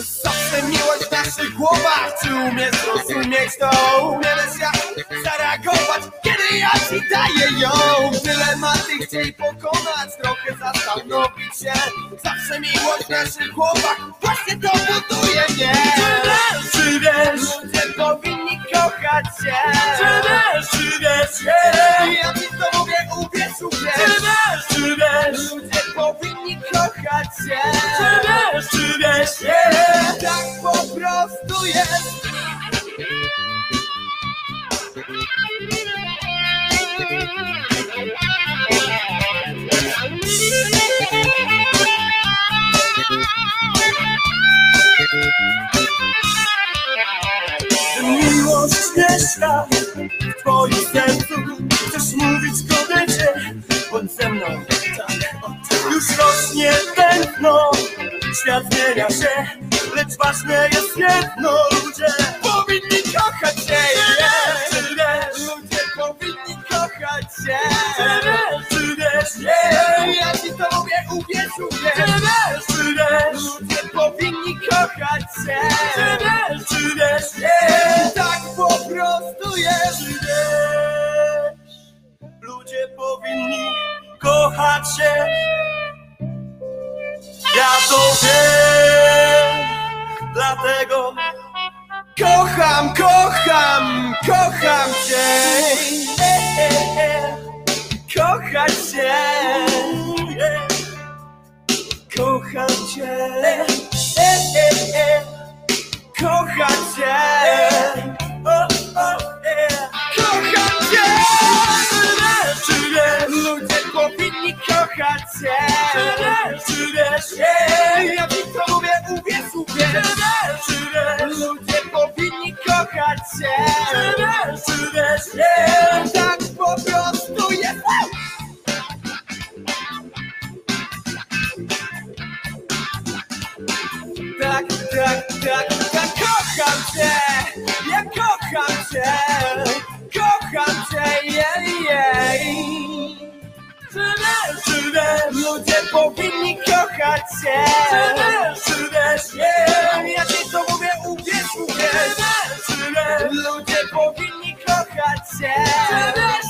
Zawsze miłość w naszych głowach. Czy umiesz zrozumieć to? Umiesz jak zareagować Kiedy ja ci daję ją? Dylematy chciej pokonać. Trochę zastanowić się. Zawsze miłość w naszych głowach. Właśnie to buduje mnie. Czy wiesz, ludzie powinni kochać się. Czy wiesz, czy wiesz. Ja ci to mówię, uwierz, uwierz. Czy wiesz, czy wiesz, ludzie powinni kochać się Czy wiesz, czy wiesz, yeah. Tak po prostu jest. Miłość mieszka w twoim sercu. Chcesz mówić kobiecie, bądź ze mną tak. Już rośnie tętno, świat zmienia się Lecz ważne jest jedno, ludzie powinni kochać się. Yeah. Czy wiesz, ludzie powinni kochać się. Czy wiesz, czy wiesz. Ja ci to mówię, uwierz, uwierz Czy wiesz, czy wiesz, ludzie powinni kochać się. Czy wiesz, czy wiesz. Tak po prostu jest. Czy wiesz, ludzie powinni kochać się Ja to wiem Dlatego kocham, kocham, kocham cię. Kochać cię. Kocham cię. E, e. Kocham cię. Kochać cię. Yeah. ja ci to mówię, uwierz, uwierz. Ludzie powinni kochać cię. Yeah. tak po prostu jest. Tak, tak, tak, tak, kocham cię, ja kocham cię, kocham cię, jej, jej. Czy czy wiesz, ludzie powinni kochać się Czy wiesz, czy wiesz, yeah. ja ci to mówię, uwierz, uwierz Czy wiesz, czy wiesz, ludzie powinni kochać się Czy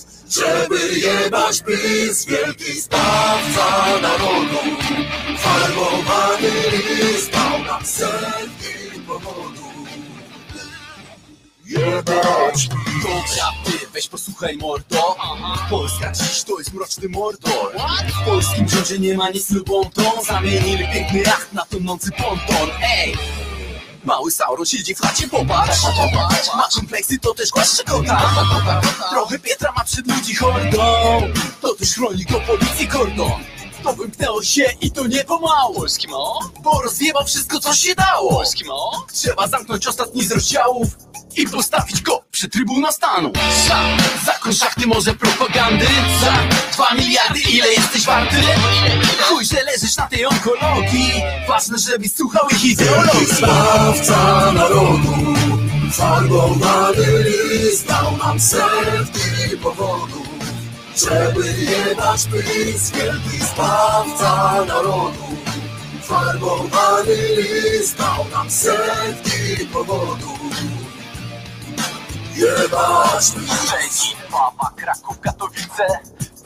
Żeby jebać PiS, wielki zbawca narodu Farbowany list nam setki powodów. Jebać Dobra, ty weź posłuchaj mordo. Polska dziś to jest mroczny mordor. W polskim rządzie nie ma nic lubą tą Zamienili piękny jacht na tonący ponton. Ej! Mały Sauron siedzi w chacie, popatrz. Ma kompleksy, to też głaszcze kota Trochę Pietra ma przed ludzi hordą. To też chroni go policji kordon to wymknęło się i to nie pomału. Polski mo? Bo rozjebał wszystko co się dało. Polski mo? Trzeba zamknąć ostatni z rozdziałów i postawić go przy Trybuna Stanu. Za zakon szachty może propagandy? Za dwa miliardy ile jesteś warty? Chuj, że leżysz na tej onkologii. Ważne, żebyś słuchał ich ideologii. Zbawca narodu, farbowany list dał nam setki powodów, żeby jebać pys, wielki zbawca narodu. Farbowany list dał nam setki powodów, jebać. Szczecin, Wawa, Kraków, Katowice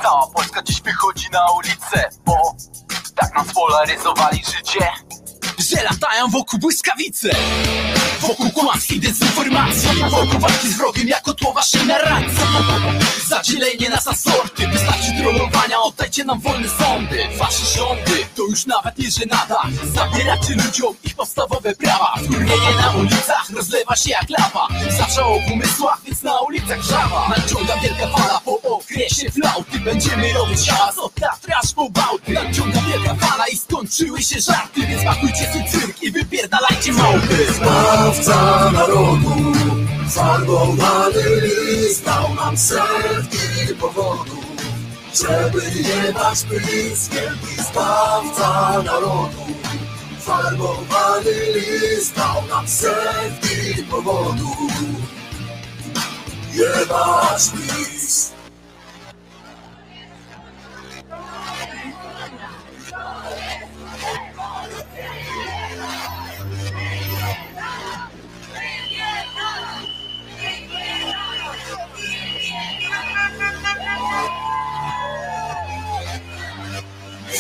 Cała Polska dziś wychodzi na ulicę Bo tak nam spolaryzowali życie Że latają wokół błyskawice Wokół kłamstw i dezinformacji Wokół walki z wrogiem jako tło waszej narracji. Zadzielenie nas na sorty Wystarczy trollowania, oddajcie nam wolne sądy. Wasze rządy to już nawet nie żenada. Zabieracie ludziom ich podstawowe prawa. Wkurwienie na ulicach rozlewa się jak lawa. Zawrzało w umysłach, więc na ulicach żawa. Nadciąga wielka fala po okresie flauty. Będziemy robić hałas od Tatry aż po Bałty. Nadciąga wielka fala i skończyły się żarty Więc pakujcie swój cyrk i wypierdalajcie małpy Zbawca narodu, farbowany list dał nam setki powodów, żeby jebać pys, wielki zbawca narodu. Farbowany list dał nam setki powodów, jebać pis.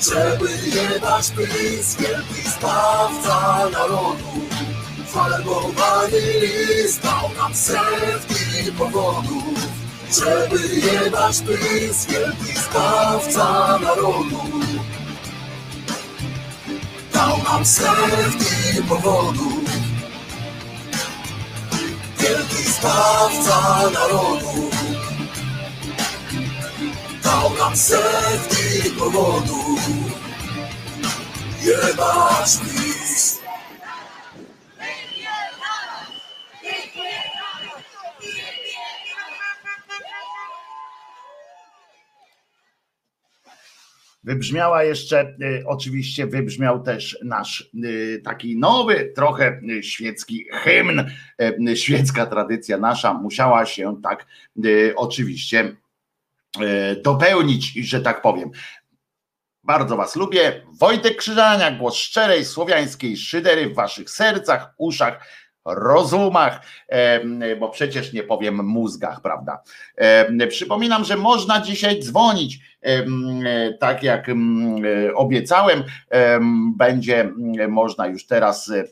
Żeby jebać pys, wielki zbawca narodu. Farbowany list dał nam setki powodów. Żeby jebać pys, wielki zbawca narodu. Dał nam setki powodów. Wielki zbawca narodu nam setki powodów Jebać pis Wybrzmiała jeszcze, y, oczywiście wybrzmiał też nasz y, taki nowy, trochę y, świecki hymn. Świecka tradycja nasza musiała się tak oczywiście dopełnić, że tak powiem. Bardzo Was lubię. Wojtek Krzyżania, głos szczerej słowiańskiej szydery w Waszych sercach, uszach, rozumach, em, bo przecież nie powiem mózgach, prawda? Em, Przypominam, że można dzisiaj dzwonić, tak jak em, obiecałem, em, będzie można już teraz e,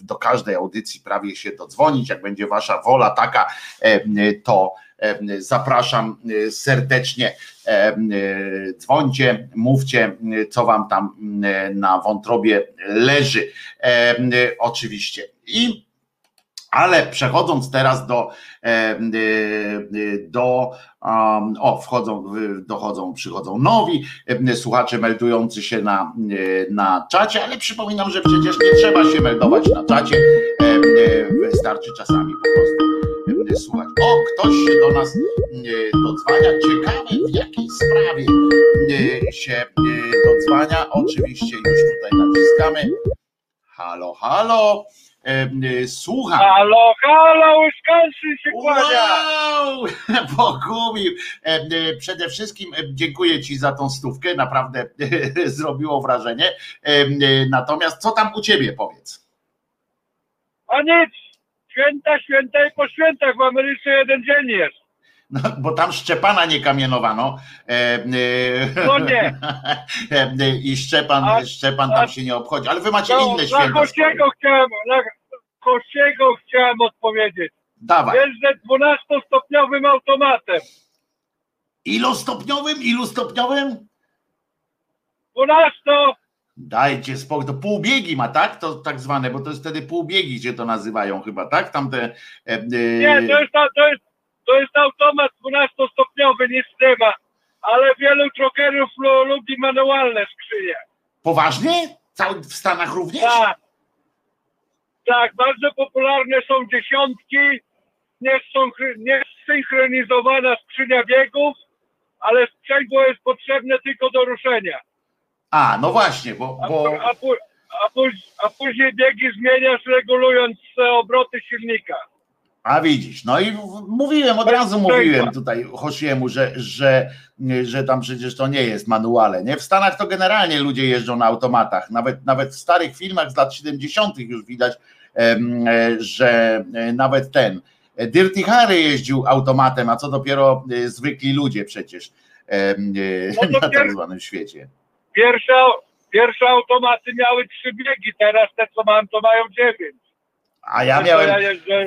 do każdej audycji prawie się dodzwonić, jak będzie Wasza wola taka, to zapraszam e, serdecznie e, dzwońcie, mówcie, co wam tam na wątrobie leży. Oczywiście. I ale przechodząc teraz do, do um, o, wchodzą, dochodzą, przychodzą nowi słuchacze meldujący się na, na czacie, ale przypominam, że przecież nie trzeba się meldować na czacie. Wystarczy czasami po prostu słuchać. O, ktoś się do nas y, dodzwania. Ciekawe w jakiej sprawie y, się y, dodzwania. Oczywiście już tutaj naciskamy. Halo, halo. Słucham. Halo, halo, Wisconsin się kłania! Wow! Y, Przede wszystkim dziękuję Ci za tą stówkę, naprawdę zrobiło wrażenie. Natomiast co tam u Ciebie powiedz? A nic, święta, święta i po świętach. W Ameryce jeden dzień jest. No, bo tam Szczepana nie kamienowano. E, e, No nie. e, e, I Szczepan, A- Szczepan tam się nie obchodzi. Ale wy macie No, inne na święta. Kościego chciałem, na Kościego chciałem odpowiedzieć. Dawaj. Jeżdżę 12-stopniowym automatem. Ilostopniowym? Ilustopniowym? 12 Dajcie spokój, to półbiegi ma, tak? To tak zwane, bo to jest wtedy półbiegi, gdzie to nazywają chyba, tak? Tam te. E, e, Nie, to jest, to jest, to jest automat 12-stopniowy, nic nie ma. Ale wielu trokerów lu- lubi manualne skrzynie. Poważnie? Cały, w Stanach również? Tak. Tak, bardzo popularne są dziesiątki, niesynchro- niesynchronizowana skrzynia biegów, ale sprzęgło jest potrzebne tylko do ruszenia. A, no właśnie, bo. A, bo a, a, a później biegi zmieniasz regulując obroty silnika. a widzisz, no i mówiłem, od razu mówiłem tutaj Hosiemu, że, że, że tam przecież to nie jest manuale. Nie? W Stanach to generalnie ludzie jeżdżą na automatach. Nawet, nawet w starych filmach z lat 70. już widać, e, że e, nawet ten. e, Dirty Harry jeździł automatem, a co dopiero zwykli ludzie przecież No na tak zwanym świecie. Pierwsze, pierwsze automaty miały trzy biegi, teraz te co mam to mają dziewięć. A ja miałem, Ja jeżdżę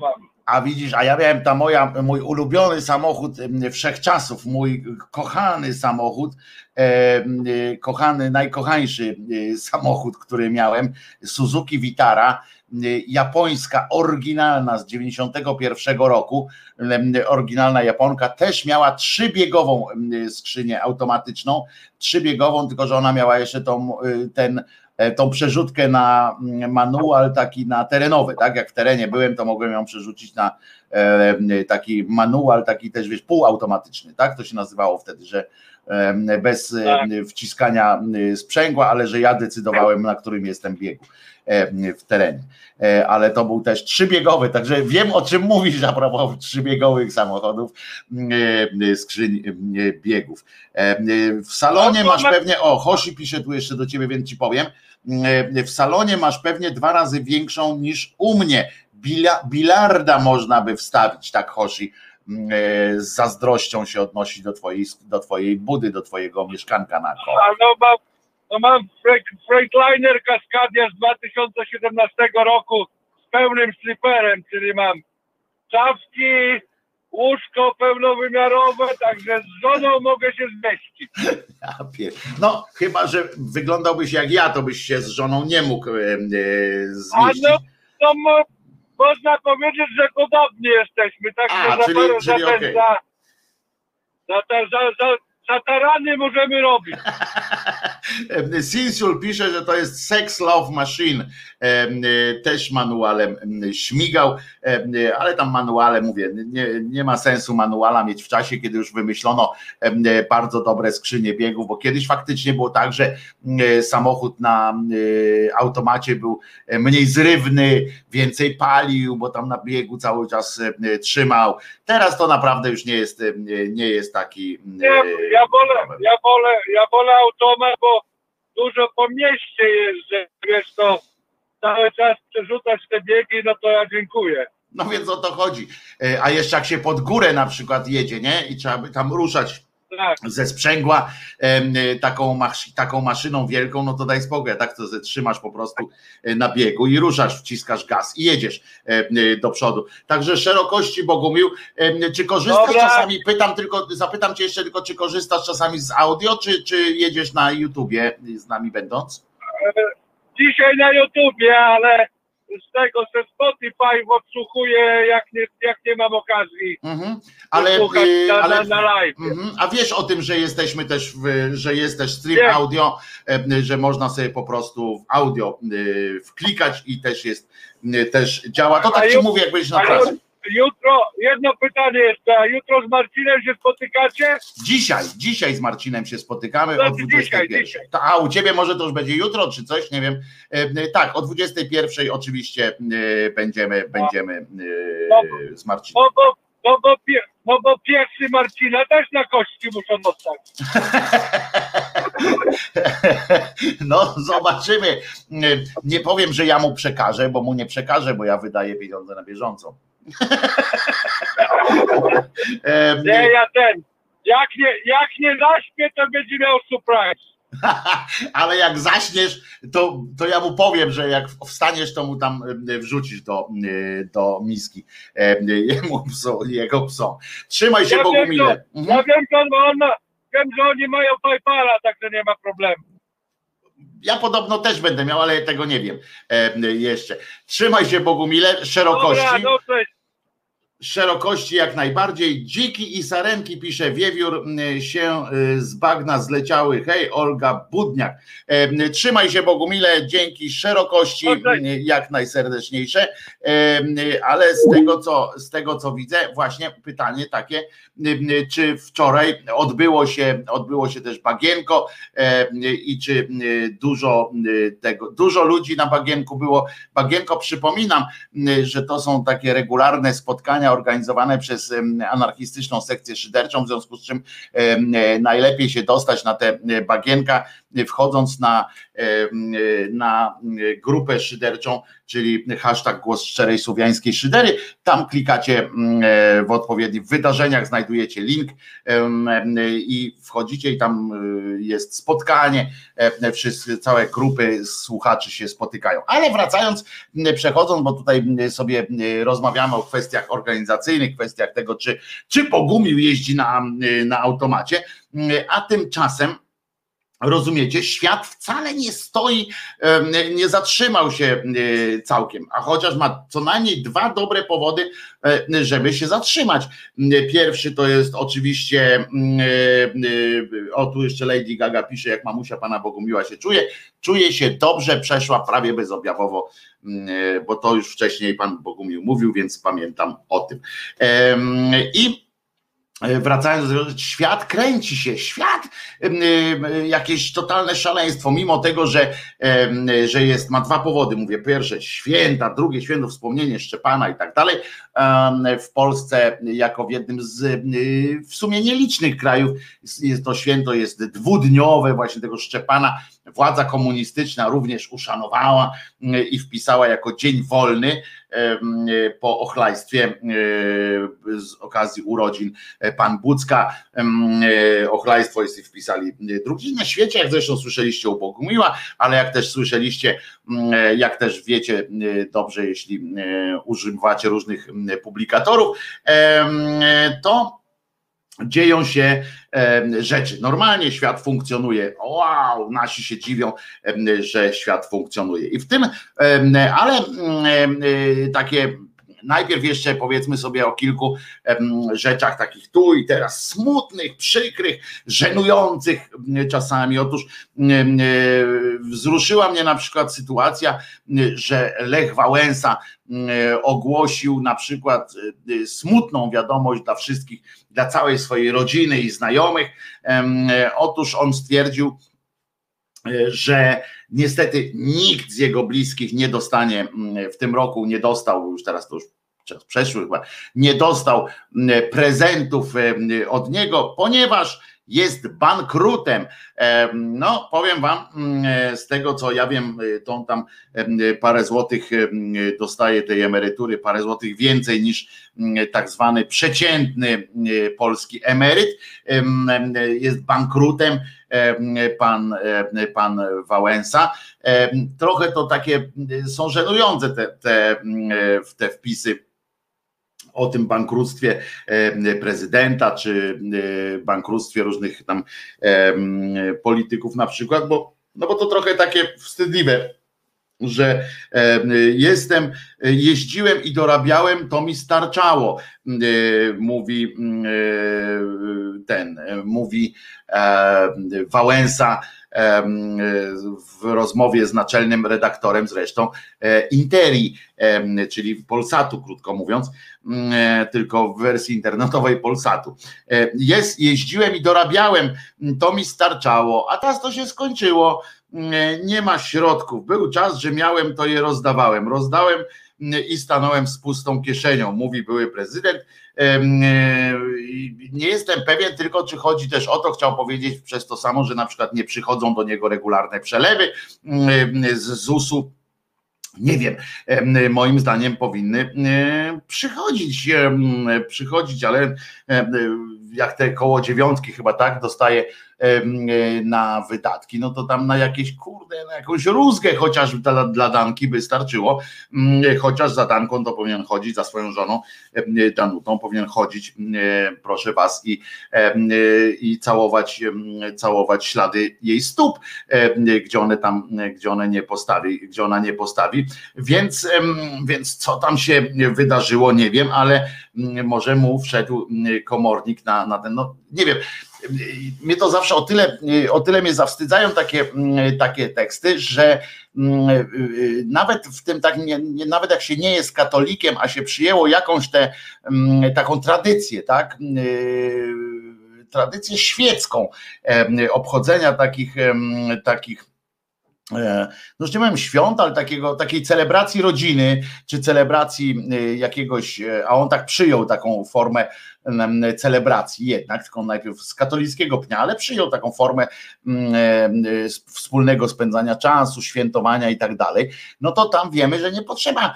mam. A widzisz, a ja miałem ta moja, mój ulubiony samochód wszechczasów, mój kochany samochód, e, kochany, najkochańszy e, samochód, który miałem, Suzuki Vitara, japońska, oryginalna z 91 roku, em, oryginalna Japonka, też miała trzybiegową em, skrzynię automatyczną, trzybiegową, tylko że ona miała jeszcze tą, y, ten, e, tą przerzutkę na mm, manual taki na terenowy, tak? Jak w terenie byłem, to mogłem ją przerzucić na e, taki manual, taki też wiesz, półautomatyczny, tak? To się nazywało wtedy, że bez Tak. wciskania sprzęgła, ale że ja decydowałem, na którym jestem biegu w terenie. E, Ale to był też trzybiegowy, także wiem o czym mówisz a propos trzybiegowych samochodów, e, skrzyń e, biegów. E, W salonie masz pewnie, o, Hoshi pisze tu jeszcze do ciebie, więc ci powiem. E, W salonie masz pewnie dwa razy większą niż u mnie. Bila, bilarda można by wstawić, tak Hoshi e, z zazdrością się odnosi do twojej, do twojej budy, do twojego mieszkanka na koło. No no mam Freight- Freightliner Cascadia z 2017 roku z pełnym sliperem, czyli mam czapki, łóżko pełnowymiarowe, także z żoną mogę się zmieścić. No, chyba, że wyglądałbyś jak ja, to byś się z żoną nie mógł e, e, zmieścić. A no, no mo, można powiedzieć, że podobnie jesteśmy, tak A, że czyli- za, czyli za, za, za, za, za, za tarany możemy robić. Sinsul pisze, że to jest Sex Love Machine, też manualem śmigał, e, e, ale tam manuale, mówię, nie, nie ma sensu manuala mieć w czasie, kiedy już wymyślono e, e, bardzo dobre skrzynie biegów, bo kiedyś faktycznie było tak, że e, samochód na e, automacie był e, mniej zrywny, więcej palił, bo tam na biegu cały czas e, trzymał. Teraz to naprawdę już nie jest, e, nie jest taki. Nie, e, ja wolę, ja wolę, ja wolę automat, bo dużo po mieście jeżdżę, wiesz, to cały czas przerzucać te biegi, no to ja dziękuję. No więc o to chodzi. E, A jeszcze jak się pod górę na przykład jedzie, nie? I trzeba by tam ruszać Tak, ze sprzęgła e, taką, masz, taką maszyną wielką, no to daj spokój, tak to trzymasz po prostu e, na biegu i ruszasz, wciskasz gaz i jedziesz do przodu. Także szerokości Bogumił, czy korzystasz Dobra. czasami, pytam tylko, zapytam cię jeszcze tylko, czy korzystasz czasami z audio, czy, czy jedziesz na YouTubie z nami będąc? Dzisiaj na YouTubie, ale z tego ze Spotify odsłuchuję, jak nie, jak nie mam okazji Mhm. Ale, e, na, ale na, live. Mhm. A wiesz o tym, że jesteśmy też, w, że jest też stream Wiem. audio, że można sobie po prostu w audio e, wklikać i też jest, e, też działa. To A tak ci ju- mówię, jak byś na A pracy. Ju- jutro, jedno pytanie jeszcze, a jutro z Marcinem się spotykacie? Dzisiaj, dzisiaj z Marcinem się spotykamy Znaczy o 21. dzisiaj, dzisiaj. A u ciebie może to już będzie jutro, czy coś, nie wiem. E, Tak, o 21 oczywiście e, będziemy, będziemy e, z Marcinem. No bo, no bo, no bo piesy Marcina też na kości muszą dostać. No, zobaczymy. Nie powiem, że ja mu przekażę, bo mu nie przekażę, bo ja wydaję pieniądze na bieżąco. Nie, ja ten. Jak nie, jak nie zaśpię, to będzie miał surprise. Ale jak zaśniesz, to, to ja mu powiem, że jak wstaniesz, to mu tam wrzucisz do, e, do miski jemu pso, jego psom. Trzymaj się Ja wiem, Bogumile. Ja Mhm. wiem, że on, ma, wiem, że oni mają PayPala, także nie ma problemu. Ja podobno też będę miał, ale tego nie wiem jeszcze. Trzymaj się Bogumile, szerokości. Dobra, no cześć. Szerokości jak najbardziej. Dziki i sarenki, pisze Wiewiór, się y, z bagna zleciały. Hej, Olga Budniak. E, Trzymaj się Bogumile, dzięki szerokości jak najserdeczniejsze. E, Ale z tego, co, z tego co widzę, właśnie pytanie takie, czy wczoraj odbyło się, odbyło się też bagienko e, i czy dużo tego, dużo ludzi na bagienku było. Bagienko przypominam, że to są takie regularne spotkania organizowane przez anarchistyczną sekcję szyderczą, w związku z czym e, najlepiej się dostać na te e, bagienka, wchodząc na, e, na grupę szyderczą, czyli hashtag głos szczerej słowiańskiej szydery. Tam klikacie mm, e, w odpowiednich wydarzeniach, znajdujecie link i wchodzicie i tam e, jest spotkanie, e, wszyscy, całe grupy słuchaczy się spotykają. Ale wracając, m, przechodząc, bo tutaj m, sobie m, rozmawiamy o kwestiach organizacyjnych, kwestiach tego, czy, czy Bogumił jeździ na, m, na automacie, a tymczasem Rozumiecie, świat wcale nie stoi, nie zatrzymał się całkiem, a chociaż ma co najmniej dwa dobre powody, żeby się zatrzymać. Pierwszy to jest oczywiście, o tu jeszcze Lady Gaga pisze, jak mamusia pana Bogumiła się czuje, czuje się dobrze, przeszła prawie bezobjawowo, bo to już wcześniej pan Bogumił mówił, więc pamiętam o tym. I wracając, do- świat kręci się, świat em, jakieś totalne szaleństwo, mimo tego, że, że jest, ma dwa powody, mówię, pierwsze święta, drugie święto wspomnienie Szczepana i tak dalej, w Polsce jako w jednym z y, w sumie nielicznych krajów jest- to święto jest dwudniowe właśnie tego Szczepana, władza komunistyczna również uszanowała i wpisała jako dzień wolny po ochlajstwie z okazji urodzin e, pan Bucka, e, ochlajstwo jest wpisali drugi. Na świecie, jak zresztą słyszeliście u Bogumiła, ale jak też słyszeliście, e, jak też wiecie dobrze, jeśli używacie różnych publikatorów, to dzieją się em, rzeczy. Normalnie świat funkcjonuje. Wow, nasi się dziwią, em, że świat funkcjonuje. I w tym, em, ale e, takie najpierw jeszcze powiedzmy sobie o kilku rzeczach takich tu i teraz smutnych, przykrych, żenujących czasami. Otóż e, wzruszyła mnie na przykład sytuacja, że Lech Wałęsa e, ogłosił na przykład e, smutną wiadomość dla wszystkich, dla całej swojej rodziny i znajomych. E, Otóż on stwierdził, e, że niestety nikt z jego bliskich nie dostanie mm, w tym roku, nie dostał, już teraz to już czas przeszły chyba, nie dostał mm, prezentów em, od niego, ponieważ jest bankrutem. Em, No, powiem wam, mm, z tego co ja wiem, to on tam em, parę złotych dostaje tej emerytury, parę złotych więcej niż mm, tak zwany przeciętny y, polski emeryt. Em, em, Jest bankrutem em, pan, pan Wałęsa. Trochę to takie są żenujące te, te, mm, te wpisy o tym bankructwie e, prezydenta, czy e, bankructwie różnych tam e, polityków na przykład, bo, no bo to trochę takie wstydliwe, że jestem, jeździłem i dorabiałem, to mi starczało, mówi ten, mówi Wałęsa w rozmowie z naczelnym redaktorem zresztą e, Interi, czyli Polsatu, krótko mówiąc, e, tylko w wersji internetowej Polsatu. E, Jest, jeździłem i dorabiałem, to mi starczało, a teraz to się skończyło. nie ma środków. Był czas, że miałem, to je rozdawałem. Rozdałem i stanąłem z pustą kieszenią, mówi były prezydent. Nie jestem pewien tylko, czy chodzi też o to, chciał powiedzieć przez to samo, że na przykład nie przychodzą do niego regularne przelewy z ZUS-u nie wiem, moim zdaniem powinny przychodzić, przychodzić, ale jak te koło dziewiątki chyba tak dostaje na wydatki, no to tam na jakieś kurde, na jakąś rózgę chociaż dla, dla Danki by starczyło, chociaż za Danką to powinien chodzić, za swoją żoną Danutą powinien chodzić, proszę was, i, i całować, całować ślady jej stóp, gdzie one tam, gdzie one nie postawi, gdzie ona nie postawi, więc, więc co tam się wydarzyło, nie wiem, ale może mu wszedł komornik na, na ten, no nie wiem, mnie to zawsze o tyle, o tyle mnie zawstydzają takie, takie teksty, że mm, nawet w tym tak, nie, nawet jak się nie jest katolikiem, a się przyjęło jakąś tę mm, taką tradycję, tak? Tradycję świecką obchodzenia takich, takich E, no już nie powiem świąt, ale takiego, takiej celebracji rodziny, czy celebracji jakiegoś, e, a on tak przyjął taką formę celebracji jednak, tylko najpierw z katolickiego pnia, ale przyjął taką formę wspólnego spędzania czasu, świętowania i tak dalej, no to tam wiemy, że nie potrzeba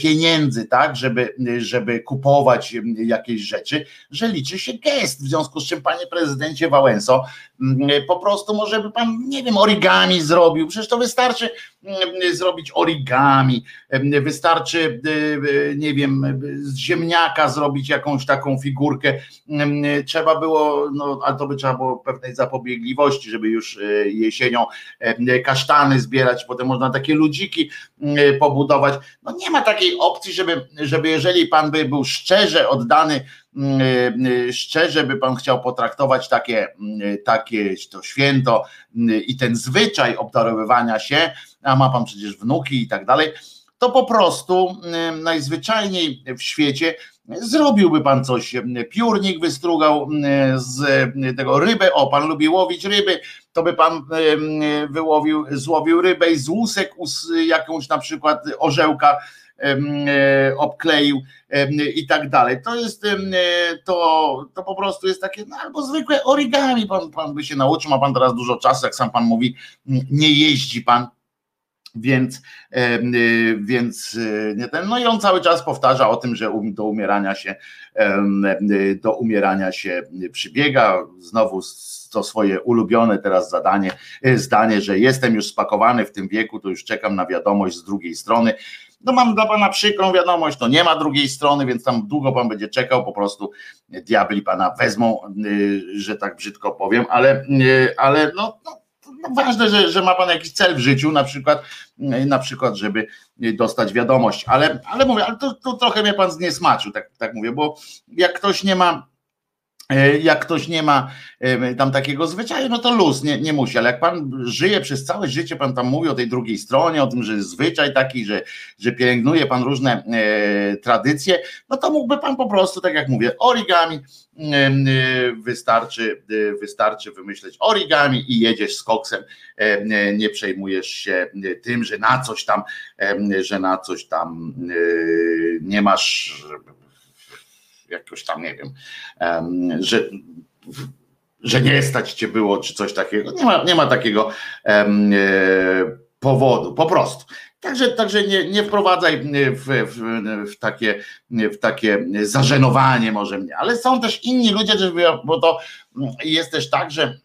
pieniędzy, tak, żeby, żeby kupować jakieś rzeczy, że liczy się gest, w związku z czym panie prezydencie Wałęso, po prostu może by pan, nie wiem, origami zrobił, przecież to wystarczy mm, zrobić origami, wystarczy, y, y, nie wiem, z ziemniaka zrobić jakąś taką figurkę. Trzeba było, no, ale to by trzeba było pewnej zapobiegliwości, żeby już y, jesienią kasztany zbierać, potem można takie ludziki pobudować. No nie ma takiej opcji, żeby, żeby jeżeli pan by był szczerze oddany szczerze by pan chciał potraktować takie, mm, takie to święto mm, i ten zwyczaj obdarowywania się, a ma pan przecież wnuki i tak dalej, to po prostu najzwyczajniej w świecie zrobiłby pan coś, piórnik wystrugał z tego rybę, o pan lubi łowić ryby, to by pan wyłowił, złowił rybę i z łusek jakąś na przykład orzełka obkleił i tak dalej. To jest to, to po prostu jest takie, no albo zwykłe origami, pan, pan by się nauczył, ma pan teraz dużo czasu, jak sam pan mówi, nie jeździ pan więc, y, więc nie ten, no i on cały czas powtarza o tym, że do umierania się do umierania się przybiega. Znowu to swoje ulubione teraz zadanie, zdanie, że jestem już spakowany w tym wieku, to już czekam na wiadomość z drugiej strony. No mam dla pana przykrą wiadomość, to nie ma drugiej strony, więc tam długo pan będzie czekał, po prostu diabli pana wezmą, że tak brzydko powiem, ale, ale no, no no ważne, że, że ma pan jakiś cel w życiu, na przykład, na przykład, żeby dostać wiadomość, ale, ale mówię, ale to, to trochę mnie pan zniesmaczył, tak, tak mówię, bo jak ktoś nie ma jak ktoś nie ma e, tam takiego zwyczaju, no to luz, nie, nie musi, ale jak pan żyje przez całe życie, pan tam mówi o tej drugiej stronie, o tym, że jest zwyczaj taki, że, że pielęgnuje pan różne e, tradycje, no to mógłby pan po prostu, tak jak mówię, origami, e, wystarczy, wystarczy wymyśleć origami i jedziesz z koksem, e, nie przejmujesz się tym, że na coś tam, że na coś tam nie masz jakoś tam, nie wiem, że, że nie stać cię było, czy coś takiego. Nie ma, nie ma takiego e, powodu, po prostu. Także, także nie, nie wprowadzaj w, w, w, takie, w takie zażenowanie może mnie, ale są też inni ludzie, bo to jest też tak, że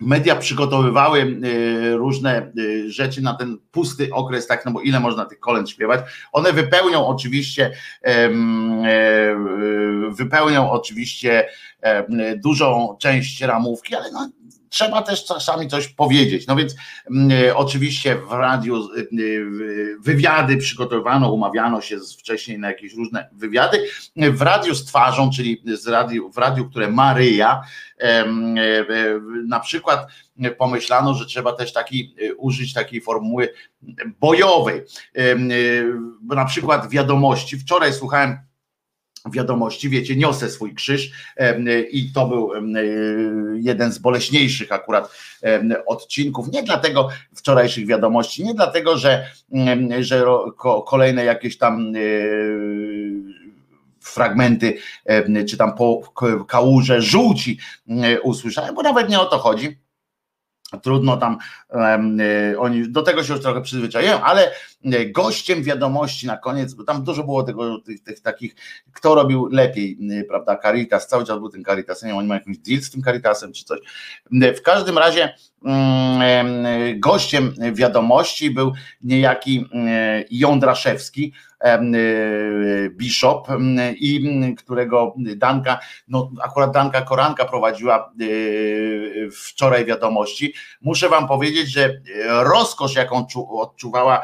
media przygotowywały y, różne y, rzeczy na ten pusty okres, tak, no bo ile można tych kolęd śpiewać. One wypełnią oczywiście, e, wypełnią oczywiście dużą część ramówki, ale no, trzeba też czasami coś powiedzieć. No więc oczywiście w radiu y, wywiady przygotowywano, umawiano się wcześniej na jakieś różne wywiady. W radiu z twarzą, czyli z radiu, w radiu, które Maryja, E, e, na przykład pomyślano, że trzeba też taki, e, użyć takiej formuły bojowej. Na przykład wiadomości. Wczoraj słuchałem wiadomości, wiecie, niosę swój krzyż i to był jeden z boleśniejszych akurat odcinków, nie dlatego wczorajszych wiadomości, nie dlatego, że, że kolejne jakieś tam fragmenty, czy tam po kałuże żółci usłyszałem, bo nawet nie o to chodzi Trudno tam, e, oni do tego się już trochę przyzwyczajają, ale e, gościem wiadomości na koniec, bo tam dużo było tego, tych, tych takich, kto robił lepiej, prawda, Caritas, cały czas był ten Caritas, nie wiem, oni mają jakiś deal z tym Caritasem czy coś. W każdym razie gościem wiadomości był niejaki Jądraszewski, Bishop i którego Danka, no akurat Danka Koranka prowadziła wczoraj wiadomości. Muszę wam powiedzieć, że rozkosz jaką odczuwała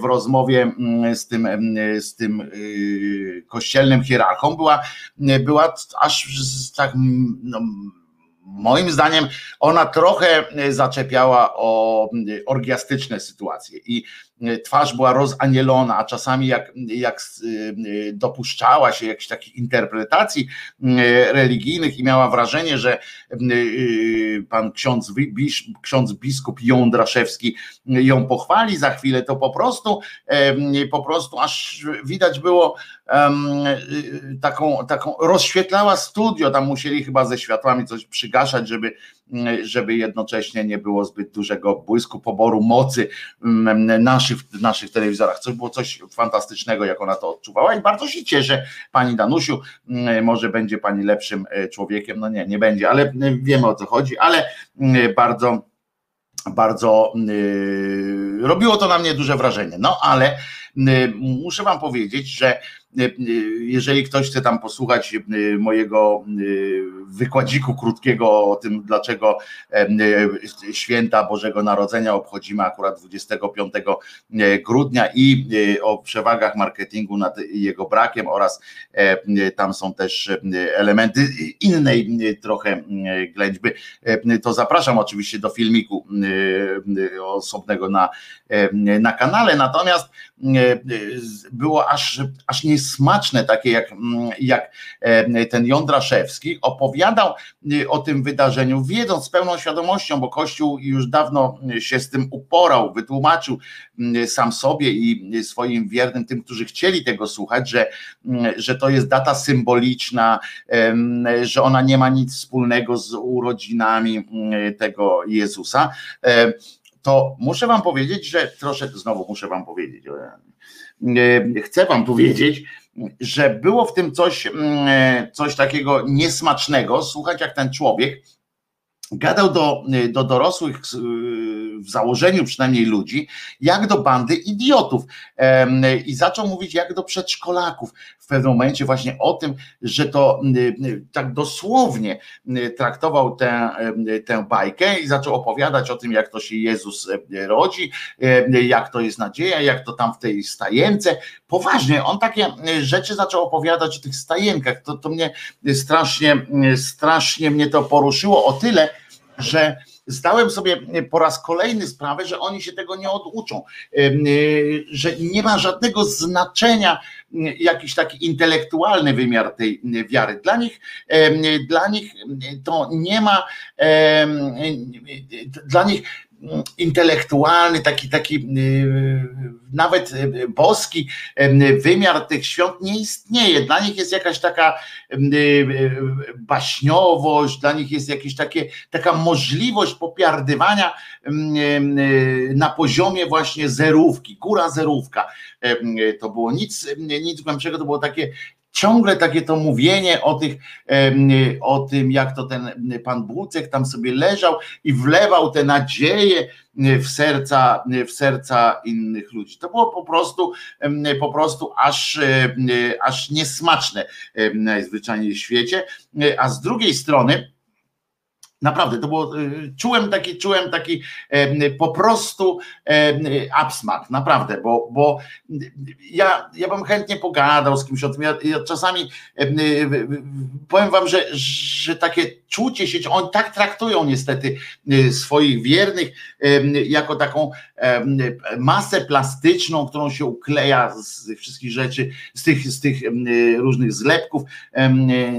w rozmowie z tym, z tym y, kościelnym hierarchą była, była aż tak no, moim zdaniem ona trochę zaczepiała o orgiastyczne sytuacje. I twarz była rozanielona, a czasami jak, jak y, dopuszczała się jakichś takich interpretacji y, religijnych i miała wrażenie, że y, pan ksiądz, ksiądz biskup Jądraszewski ją pochwali za chwilę, to po prostu po prostu aż widać było taką, taką rozświetlała studio, tam musieli chyba ze światłami coś przygaszać, żeby żeby jednocześnie nie było zbyt dużego błysku poboru mocy mm, naszych, w naszych telewizorach. Coś było coś fantastycznego, jak ona to odczuwała i bardzo się cieszę, pani Danusiu, mm, może będzie pani lepszym e, człowiekiem, no nie, nie będzie, ale e, wiemy o co chodzi, ale bardzo bardzo yy, robiło to na mnie duże wrażenie. No ale yy, muszę wam powiedzieć, że jeżeli ktoś chce tam posłuchać e, mojego e, wykładziku krótkiego o tym, dlaczego e, święta Bożego Narodzenia obchodzimy akurat 25 grudnia i o przewagach marketingu nad jego brakiem oraz tam są też elementy innej trochę ględźby, to zapraszam oczywiście do filmiku osobnego na, na kanale, natomiast było aż, aż nie smaczne, takie jak, mm, jak e, ten Jądraszewski, opowiadał y, o tym wydarzeniu, wiedząc z pełną świadomością, bo Kościół już dawno się z tym uporał, wytłumaczył mm, sam sobie i swoim wiernym, tym, którzy chcieli tego słuchać, że, mm, że to jest data symboliczna, że ona nie ma nic wspólnego z urodzinami tego Jezusa. E, to muszę wam powiedzieć, że troszeczkę, znowu muszę wam powiedzieć, e, chcę wam powiedzieć, że było w tym coś, mm, coś takiego niesmacznego, słuchać jak ten człowiek gadał do, do dorosłych w założeniu przynajmniej ludzi, jak do bandy idiotów. I zaczął mówić jak do przedszkolaków w pewnym momencie właśnie o tym, że to tak dosłownie traktował tę, tę bajkę i zaczął opowiadać o tym, jak to się Jezus rodzi, jak to jest nadzieja, jak to tam w tej stajence. Poważnie, on takie rzeczy zaczął opowiadać o tych stajenkach. To, to mnie strasznie, strasznie mnie to poruszyło o tyle, że zdałem sobie po raz kolejny sprawę, że oni się tego nie oduczą, y, że nie ma żadnego znaczenia jakiś taki intelektualny wymiar tej wiary. Dla nich, dla nich to nie ma, dla nich intelektualny, taki, taki y, nawet y, boski wymiar tych świąt nie istnieje. Dla nich jest jakaś taka y, baśniowość, dla nich jest jakaś takie, taka możliwość popiardywania na poziomie właśnie zerówki, góra zerówka. To było nic, nic głębszego, to było takie ciągle takie to mówienie o, tych, o tym, jak to ten pan Bucek tam sobie leżał i wlewał te nadzieje w serca, w serca innych ludzi. To było po prostu, po prostu aż, aż niesmaczne najzwyczajniej w świecie, a z drugiej strony Naprawdę, to było, y, czułem taki, czułem taki po prostu absmak, naprawdę, bo, bo ja, ja bym chętnie pogadał z kimś o tym. Ja, ja czasami e, powiem wam, że, że takie czucie się, oni tak traktują niestety swoich wiernych jako taką masę plastyczną, którą się ukleja z wszystkich rzeczy, z tych, z tych różnych zlepków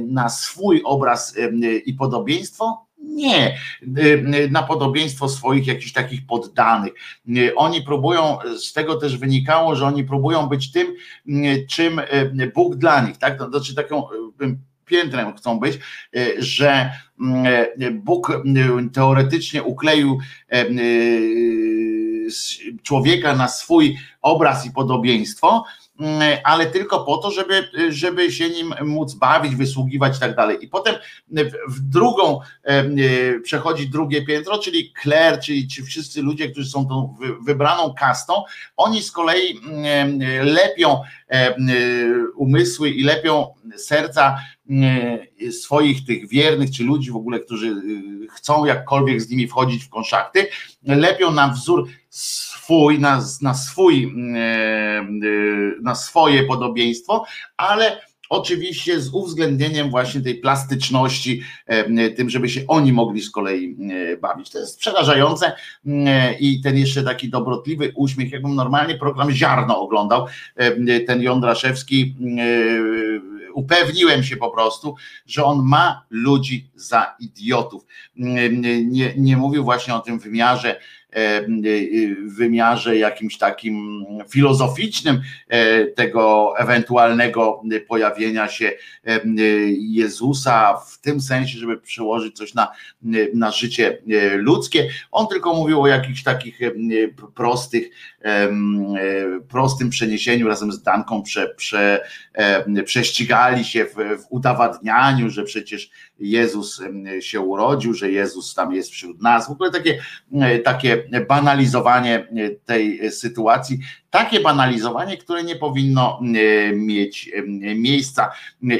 na swój obraz i podobieństwo nie, na podobieństwo swoich jakichś takich poddanych. Oni próbują, z tego też wynikało, że oni próbują być tym, czym Bóg dla nich, tak? To znaczy taką piętrem chcą być, że Bóg teoretycznie ukleił człowieka na swój obraz i podobieństwo, ale tylko po to, żeby, żeby się nim móc bawić, wysługiwać i tak dalej. I potem w drugą e, przechodzi drugie piętro, czyli kler, czyli ci wszyscy ludzie, którzy są tą wybraną kastą, oni z kolei mm, lepią e, umysły i lepią serca swoich tych wiernych, czy ludzi w ogóle, którzy y, chcą jakkolwiek z nimi wchodzić w konszachty, lepią na wzór swój, na, na swój, e, na swoje podobieństwo, ale Oczywiście z uwzględnieniem właśnie tej plastyczności, tym, żeby się oni mogli z kolei bawić. To jest przerażające i ten jeszcze taki dobrotliwy uśmiech, jakbym normalnie program Ziarno oglądał, ten Jądraszewski, upewniłem się po prostu, że on ma ludzi za idiotów. Nie, nie mówił właśnie o tym wymiarze wymiarze jakimś takim filozoficznym e, tego ewentualnego pojawienia się e, Jezusa w tym sensie, żeby przełożyć coś na, na życie ludzkie. On tylko mówił o jakichś takich prostych, prostym przeniesieniu razem z Danką prze, prze, prześcigali się w, w udowadnianiu, że przecież Jezus się urodził, że Jezus tam jest wśród nas. W ogóle takie, takie banalizowanie tej sytuacji, takie banalizowanie, które nie powinno mieć miejsca.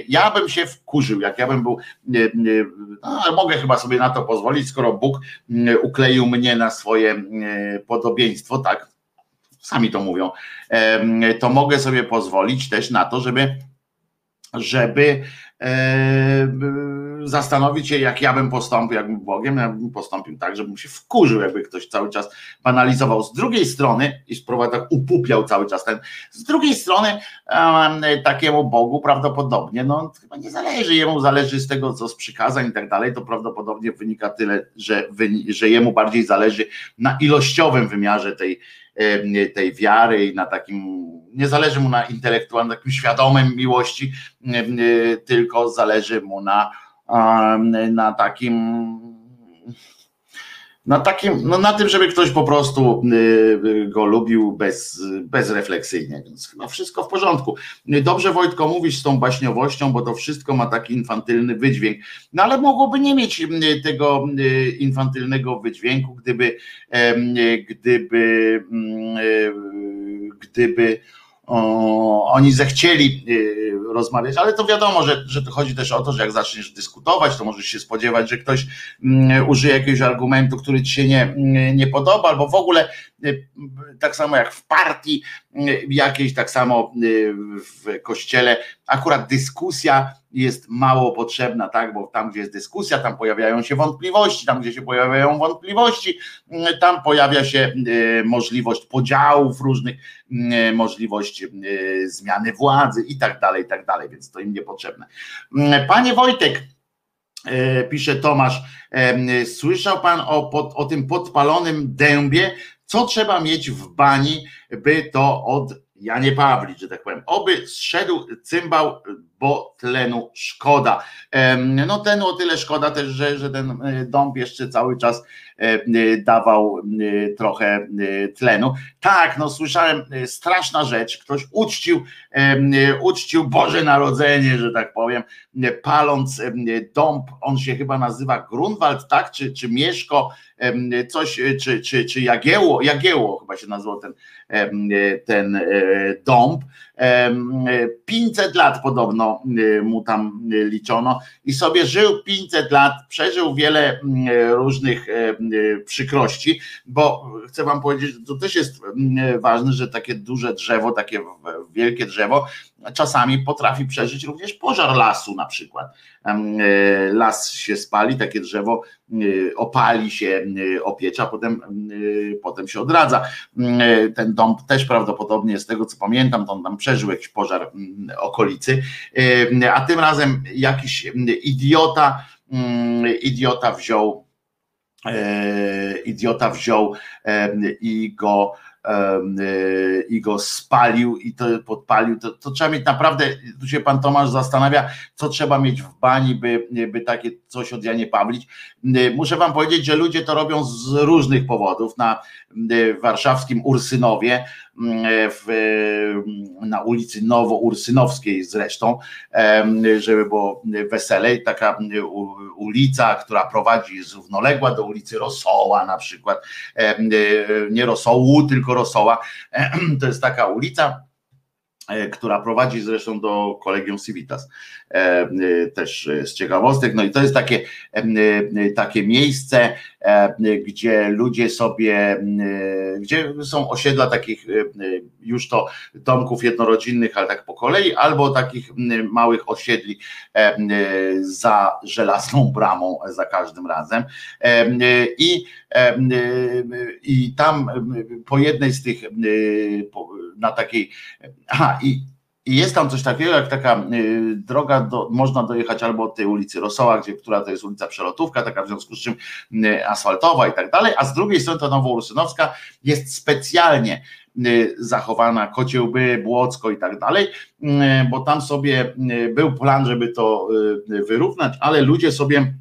Ja bym się wkurzył, jak ja bym był, no, ale mogę chyba sobie na to pozwolić, skoro Bóg ukleił mnie na swoje podobieństwo, tak, sami to mówią, to mogę sobie pozwolić też na to, żeby żeby e, zastanowić się, jak ja bym postąpił, jakbym Bogiem, ja bym postąpił tak, żebym się wkurzył, jakby ktoś cały czas banalizował. Z drugiej strony, i tak upupiał cały czas ten, z drugiej strony takiemu Bogu prawdopodobnie, no chyba nie zależy, jemu zależy z tego, co z przykazań i tak dalej, to prawdopodobnie wynika tyle, że, że jemu bardziej zależy na ilościowym wymiarze tej, tej wiary i na takim, nie zależy mu na intelektualnym, takim świadomym miłości, tylko zależy mu na na takim na takim, no na tym, żeby ktoś po prostu y, y, go lubił bez, bezrefleksyjnie, więc chyba wszystko w porządku. Dobrze Wojtko mówisz z tą baśniowością, bo to wszystko ma taki infantylny wydźwięk, no ale mogłoby nie mieć y, tego infantylnego wydźwięku, gdyby gdyby mm, gdyby o, oni zechcieli y, rozmawiać, ale to wiadomo, że, że to chodzi też o to, że jak zaczniesz dyskutować, to możesz się spodziewać, że ktoś mm, użyje jakiegoś argumentu, który ci się nie, mm, nie podoba, albo w ogóle y, tak samo jak w partii y, jakiejś, tak samo w kościele, akurat dyskusja jest mało potrzebna, tak, bo tam, gdzie jest dyskusja, tam pojawiają się wątpliwości, tam, gdzie się pojawiają wątpliwości, mm, tam pojawia się e, możliwość podziałów różnych, mm, możliwość e, zmiany władzy i tak dalej, i tak dalej, więc to im niepotrzebne. Mm, panie Wojtek, e, pisze Tomasz, słyszał pan o, o tym podpalonym dębie, co trzeba mieć w bani, by to od Janie Pawlicz, że tak powiem. Oby zszedł cymbał, bo tlenu szkoda. No ten o tyle szkoda też, że, że ten e, dąb jeszcze cały czas e, dawał e, trochę tlenu. Tak, no słyszałem, straszna rzecz, ktoś uczcił, uczcił Boże Narodzenie, że tak powiem, paląc dąb, on się chyba nazywa Grunwald, tak, czy, czy Mieszko, coś, czy, czy, czy Jagieło, Jagieło chyba się nazywał ten, ten dąb, 500 lat podobno podobno mu tam liczono i sobie żył 500 lat, przeżył wiele różnych przykrości, bo chcę wam powiedzieć, to też jest ważne, że takie duże drzewo, takie wielkie drzewo czasami potrafi przeżyć również pożar lasu na przykład. E, las się spali, takie drzewo e, opali się, e, opiecza, potem, potem się odradza. Ten dom też prawdopodobnie z tego co pamiętam, to on tam przeżył jakiś pożar okolicy, a tym razem jakiś idiota, idiota wziął idiota wziął i go i go spalił i to podpalił, to, to, trzeba mieć naprawdę, tu się pan Tomasz zastanawia, co trzeba mieć w bani, by, by takie coś od Janie Pawlić. Y, muszę wam powiedzieć, że ludzie to robią z różnych powodów. Na y, warszawskim Ursynowie w, na ulicy Nowo-Ursynowskiej zresztą, żeby było weselej, taka ulica, która prowadzi jest równoległa do ulicy Rosoła na przykład, nie Rosołu, tylko Rosoła, to jest taka ulica, E, która prowadzi zresztą do Kolegium Civitas, e, e, też z ciekawostek. No i to jest takie, takie miejsce, gdzie ludzie sobie, gdzie są osiedla takich już to domków jednorodzinnych, ale tak po kolei, albo takich małych osiedli za żelazną bramą za każdym razem. I, i tam po jednej z tych, na takiej, aha, i, i jest tam coś takiego, jak taka y, droga, do, można dojechać albo od tej ulicy Rosoła, gdzie, która to jest ulica Przelotówka, taka w związku z czym y, asfaltowa i tak dalej, a z drugiej strony ta Nowourysynowska jest specjalnie y, zachowana, Kociełby, Błocko i tak dalej, bo tam sobie był plan, żeby to wyrównać, ale ludzie sobie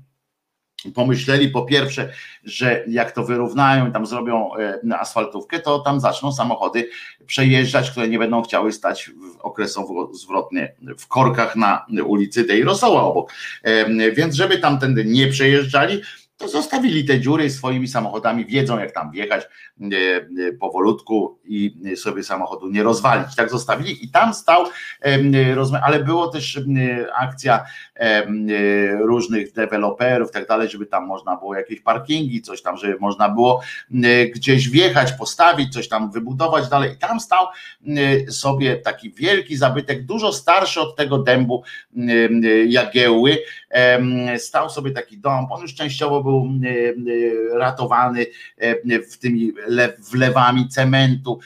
pomyśleli po pierwsze, że jak to wyrównają i tam zrobią e, asfaltówkę, to tam zaczną samochody przejeżdżać, które nie będą chciały stać okresowo zwrotnie w korkach na ulicy tej Rosoła obok. E, więc żeby tamtędy nie przejeżdżali, to zostawili te dziury swoimi samochodami, wiedzą jak tam wjechać e, powolutku i sobie samochodu nie rozwalić. Tak zostawili i tam stał, ale było też akcja różnych deweloperów, tak dalej, żeby tam można było jakieś parkingi, coś tam, żeby można było gdzieś wjechać, postawić, coś tam wybudować dalej. I tam stał sobie taki wielki zabytek, dużo starszy od tego dębu Jagiełły, stał sobie taki dom, on już częściowo był ratowany w tymi wlewami cementu,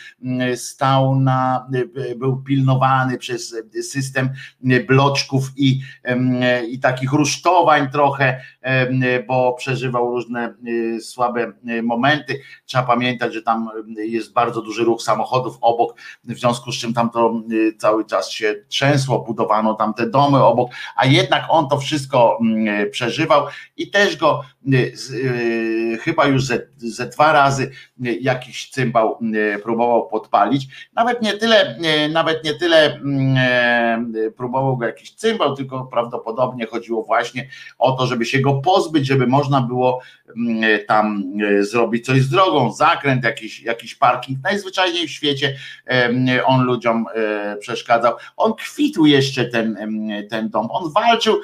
stał na, był pilnowany przez system bloczków i i takich rusztowań trochę, bo przeżywał różne y, słabe momenty. Trzeba pamiętać, że tam jest bardzo duży ruch samochodów obok, w związku z czym tam to cały czas się trzęsło, budowano tam te domy obok, a jednak on to wszystko przeżywał i też go chyba już ze, ze dwa razy jakiś cymbał próbował podpalić. Nawet nie tyle, nawet nie tyle próbował go jakiś cymbał, tylko prawdopodobnie prawdopodobnie chodziło właśnie o to, żeby się go pozbyć, żeby można było mm, tam e, zrobić coś z drogą, zakręt, jakiś, jakiś parking. Najzwyczajniej w świecie on ludziom e, przeszkadzał. On kwitł jeszcze ten, ten dom. On walczył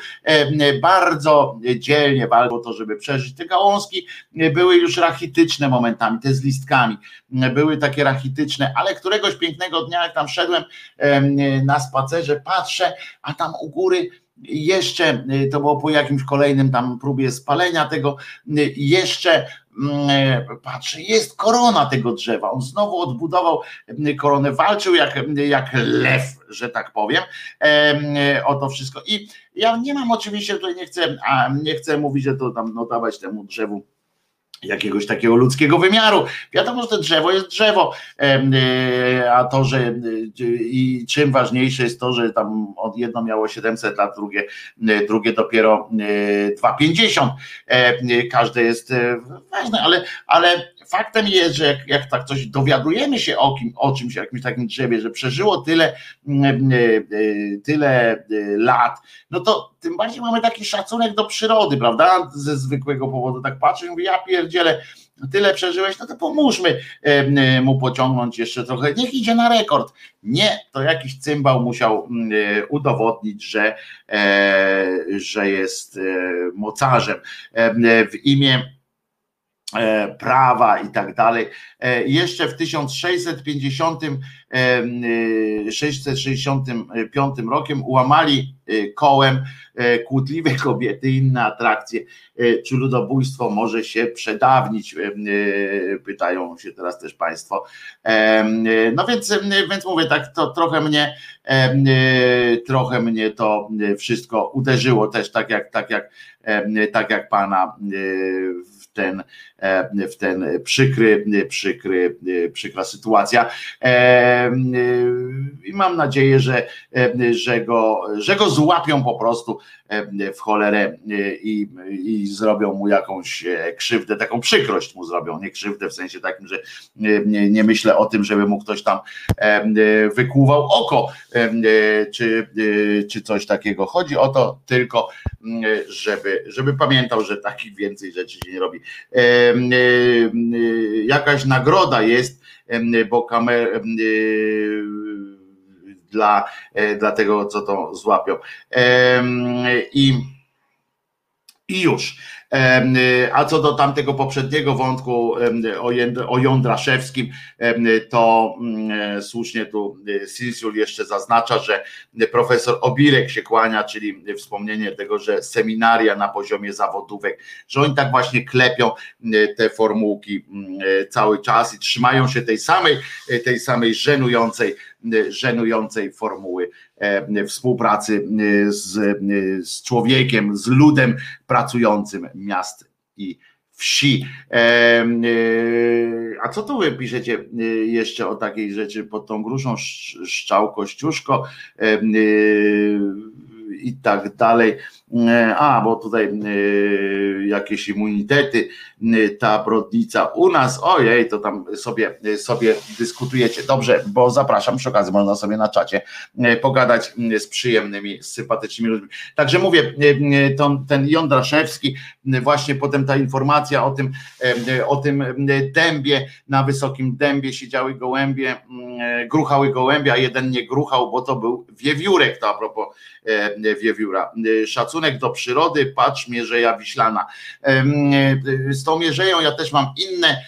bardzo dzielnie, walczył o to, żeby przeżyć. Te gałązki e, były już rachityczne momentami, te z listkami. Były takie rachityczne, ale któregoś pięknego dnia, jak tam szedłem na spacerze, patrzę, a tam u góry jeszcze, y, to było po jakimś kolejnym tam próbie spalenia tego, y, jeszcze mm, y, patrzę, jest korona tego drzewa. On znowu odbudował koronę, walczył jak, jak lew, że tak powiem, o to wszystko. I ja nie mam oczywiście, tutaj nie chcę, nie chcę mówić, że to tam no, dawać temu drzewu jakiegoś takiego ludzkiego wymiaru. Wiadomo, że to drzewo jest drzewo, e, a to, że e, i czym ważniejsze jest to, że tam od jedno miało 700 lat, drugie, e, drugie dopiero 250. Każde jest ważne, ale, ale faktem jest, że jak, jak tak coś dowiadujemy się o, kim, o czymś, jakimś takim drzewie, że przeżyło tyle, tyle lat, no to tym bardziej mamy taki szacunek do przyrody, prawda? Ze zwykłego powodu tak patrzę i mówię, ja pierdzielę, tyle przeżyłeś, no to pomóżmy mu pociągnąć jeszcze trochę, niech idzie na rekord. Nie, to jakiś cymbał musiał udowodnić, że, że jest mocarzem. W imię E, prawa i tak dalej. E, jeszcze w 1650, 665 e, rokiem ułamali kołem kłótliwe kobiety, inne atrakcje. Czy ludobójstwo może się przedawnić? Pytają się teraz też Państwo. No więc, więc mówię tak, to trochę mnie, trochę mnie to wszystko uderzyło też tak jak, tak jak, tak jak Pana ten, e, w ten przykry, przykry, przykra sytuacja. E, I mam nadzieję, że, że, go, że go złapią po prostu w cholerę i, i zrobią mu jakąś krzywdę, taką przykrość mu zrobią, nie krzywdę w sensie takim, że nie, nie myślę o tym, żeby mu ktoś tam wykłuwał oko, czy, czy coś takiego. Chodzi o to tylko, żeby, żeby pamiętał, że takich więcej rzeczy się nie robi. Jakaś nagroda jest, bo kamer dla, dla tego, co to złapią. I, i już. A co do tamtego poprzedniego wątku o Jądraszewskim, to mm, słusznie tu e, Sinsul jeszcze zaznacza, że profesor Obirek się kłania, czyli wspomnienie tego, że seminaria na poziomie zawodówek, że oni tak właśnie klepią te formułki mm, e, cały czas i trzymają się tej samej, e, tej samej żenującej, żenującej formuły współpracy z, z człowiekiem, z ludem pracującym miast i wsi. E, a co tu wy piszecie e, jeszcze o takiej rzeczy pod tą gruszą szczał Kościuszko e, i tak dalej. A, bo tutaj jakieś immunitety, ta brodnica u nas, ojej, to tam sobie, sobie dyskutujecie. Dobrze, bo zapraszam, przy okazji można sobie na czacie pogadać z przyjemnymi, z sympatycznymi ludźmi. Także mówię, ten Jądraszewski, właśnie potem ta informacja o tym, o tym dębie, na wysokim dębie siedziały gołębie, gruchały gołębie, a jeden nie gruchał, bo to był wiewiórek, to a propos wiewióra. Szacunek do przyrody, patrz Mierzeja Wiślana. Z tą Mierzeją ja też mam inne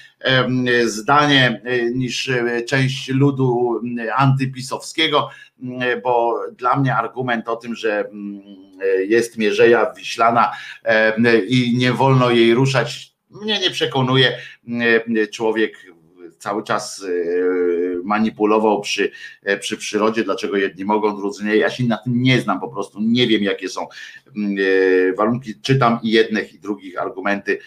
zdanie niż część ludu antypisowskiego, bo dla mnie argument o tym, że jest Mierzeja Wiślana i nie wolno jej ruszać, mnie nie przekonuje. Człowiek cały czas e, manipulował przy, e, przy przyrodzie, dlaczego jedni mogą, drudzy nie. Ja się na tym nie znam po prostu, nie wiem jakie są mm, e, warunki, czytam i jednych i drugich argumenty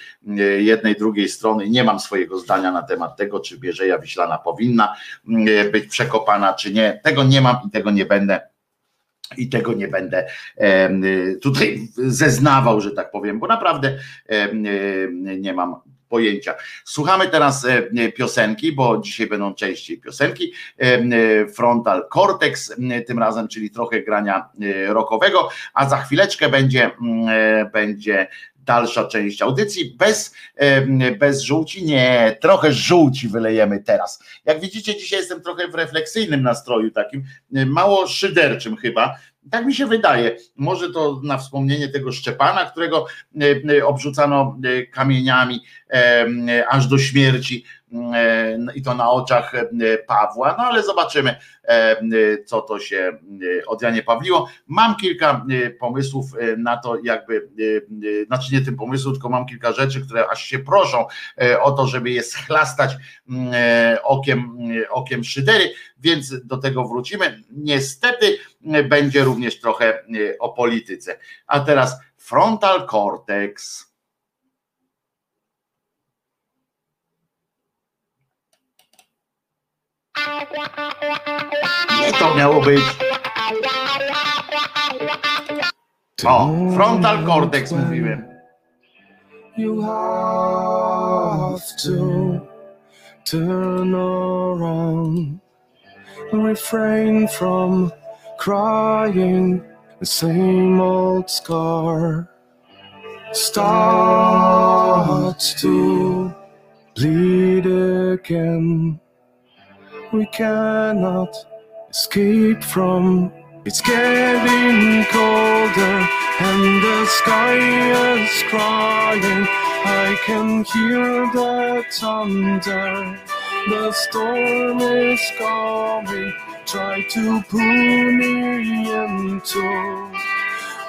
jednej, drugiej strony, nie mam swojego zdania na temat tego, czy Bierzeja Wiślana powinna mm, być przekopana, czy nie, tego nie mam i tego nie będę i tego nie będę tutaj zeznawał, że tak powiem, bo naprawdę nie mam pojęcia. Słuchamy teraz e, piosenki, bo dzisiaj będą częściej piosenki. E, e, Frontal Cortex tym razem, czyli trochę grania rockowego, a za chwileczkę będzie, będzie dalsza część audycji bez, bez żółci. Nie, trochę żółci wylejemy teraz. Jak widzicie, dzisiaj jestem trochę w refleksyjnym nastroju, takim mało szyderczym chyba tak mi się wydaje. Może to na wspomnienie tego Szczepana, którego e, e, obrzucano e, kamieniami aż do śmierci i to na oczach Pawła, no ale zobaczymy, co to się od Janie Pawliło. Mam kilka pomysłów na to, jakby, znaczy nie tym pomysłu, tylko mam kilka rzeczy, które aż się proszą o to, żeby je schlastać okiem, okiem szydery, więc do tego wrócimy. Niestety będzie również trochę o polityce. A teraz frontal cortex. Nie to miało być. O, frontal cortex mówiłem. You have to turn around and refrain from crying the same old scar starts to bleed again. We cannot escape from it's getting colder and the sky is crying. I can hear the thunder. The storm is coming. Try to pull me into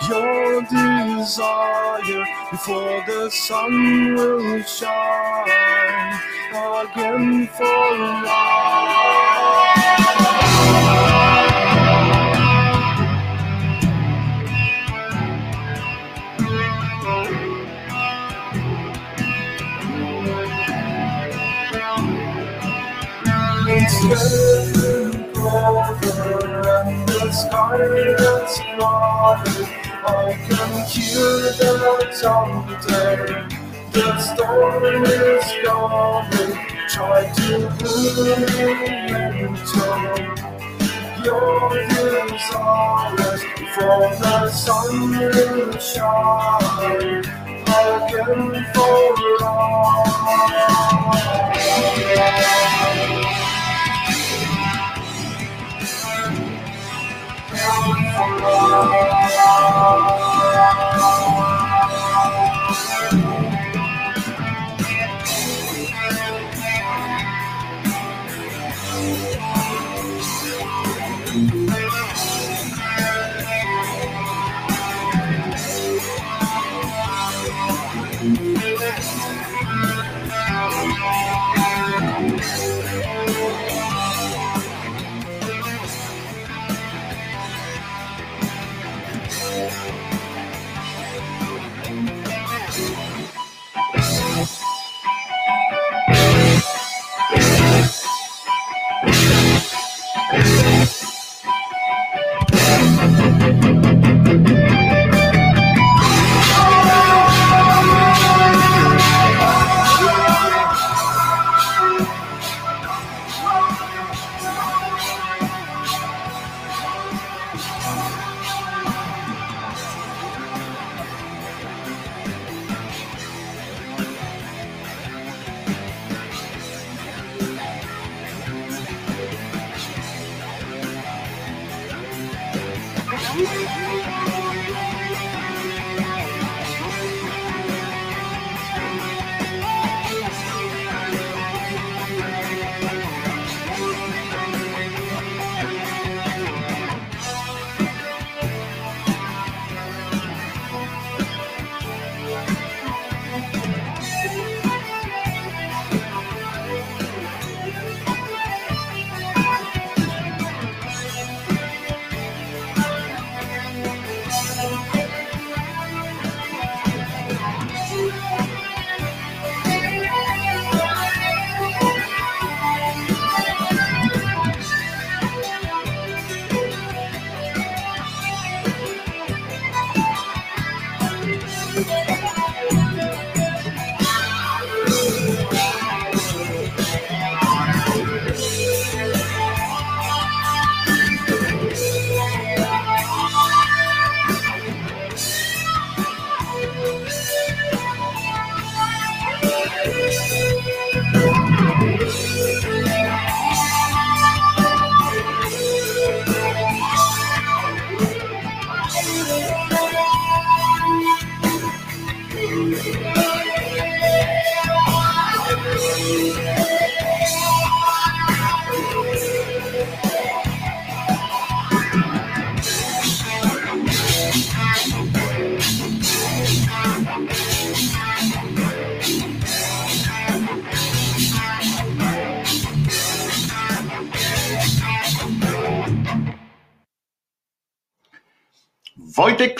your desire before the sun will shine again for getting colder and the sky cloudy. I can hear the thunder. The storm is coming. Try to into your desires before the sun will shine again for all.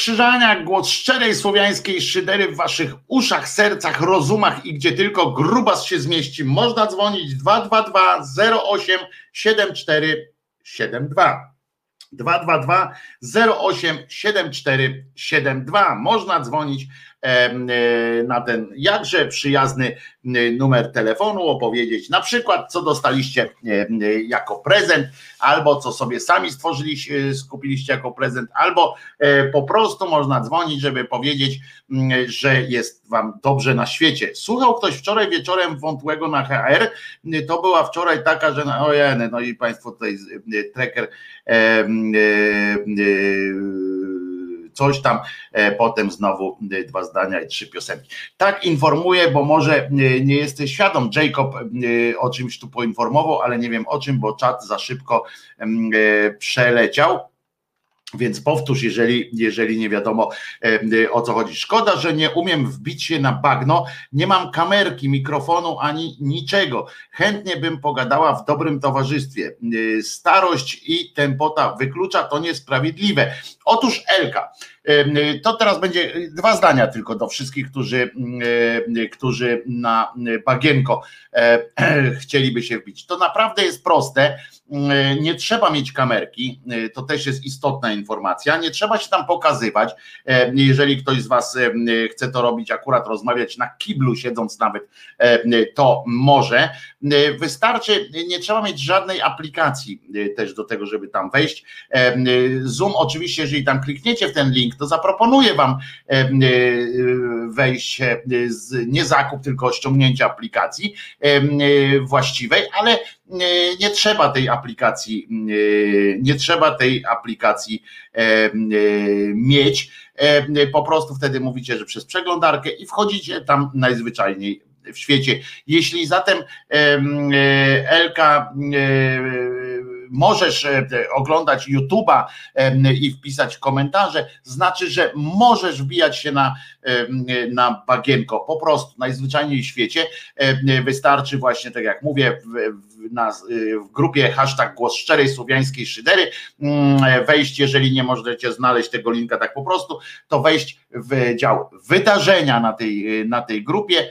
Krzyżaniak, głos szczerej słowiańskiej szydery w waszych uszach, sercach, rozumach i gdzie tylko grubas się zmieści. Można dzwonić 222 08 7472. 222 08 7472. Można dzwonić na ten jakże przyjazny numer telefonu, opowiedzieć na przykład, co dostaliście jako prezent, albo co sobie sami stworzyliście, skupiliście jako prezent, albo po prostu można dzwonić, żeby powiedzieć, że jest wam dobrze na świecie. Słuchał ktoś wczoraj wieczorem wątłego na HR, to była wczoraj taka, że ojej, no i Państwo tutaj trekker e, e, coś tam, e, potem znowu dwa zdania i trzy piosenki. Tak informuję, bo może nie jesteś świadom, Jacob o czymś tu poinformował, ale nie wiem o czym, bo czat za szybko przeleciał. Więc powtórz, jeżeli, jeżeli nie wiadomo e, o co chodzi. Szkoda, że nie umiem wbić się na bagno, nie mam kamerki, mikrofonu ani niczego. Chętnie bym pogadała w dobrym towarzystwie. E, starość i tempota wyklucza to niesprawiedliwe. Otóż Elka, to teraz będzie dwa zdania tylko do wszystkich, którzy, którzy na bagienko e, chcieliby się wbić. To naprawdę jest proste. Nie trzeba mieć kamerki, to też jest istotna informacja. Nie trzeba się tam pokazywać. Jeżeli ktoś z Was chce to robić, akurat rozmawiać na kiblu, siedząc nawet, to może. Wystarczy, nie trzeba mieć żadnej aplikacji też do tego, żeby tam wejść. Zoom, oczywiście, jeżeli tam klikniecie w ten link, to zaproponuję Wam e, e, wejść z, nie zakup, tylko ściągnięcie aplikacji e, właściwej, ale nie trzeba tej aplikacji, nie trzeba tej aplikacji mieć. Po prostu wtedy mówicie, że przez przeglądarkę i wchodzicie tam najzwyczajniej w świecie. Jeśli zatem Elka możesz e, oglądać YouTube'a i wpisać komentarze, znaczy, że możesz wbijać się na, na bagienko. Po prostu najzwyczajniej w świecie wystarczy właśnie, tak jak mówię, w, na, w grupie hashtag głos szczerej słowiańskiej szydery mm, wejść, jeżeli nie możecie znaleźć tego linka tak po prostu, to wejść w dział wydarzenia na tej, na tej grupie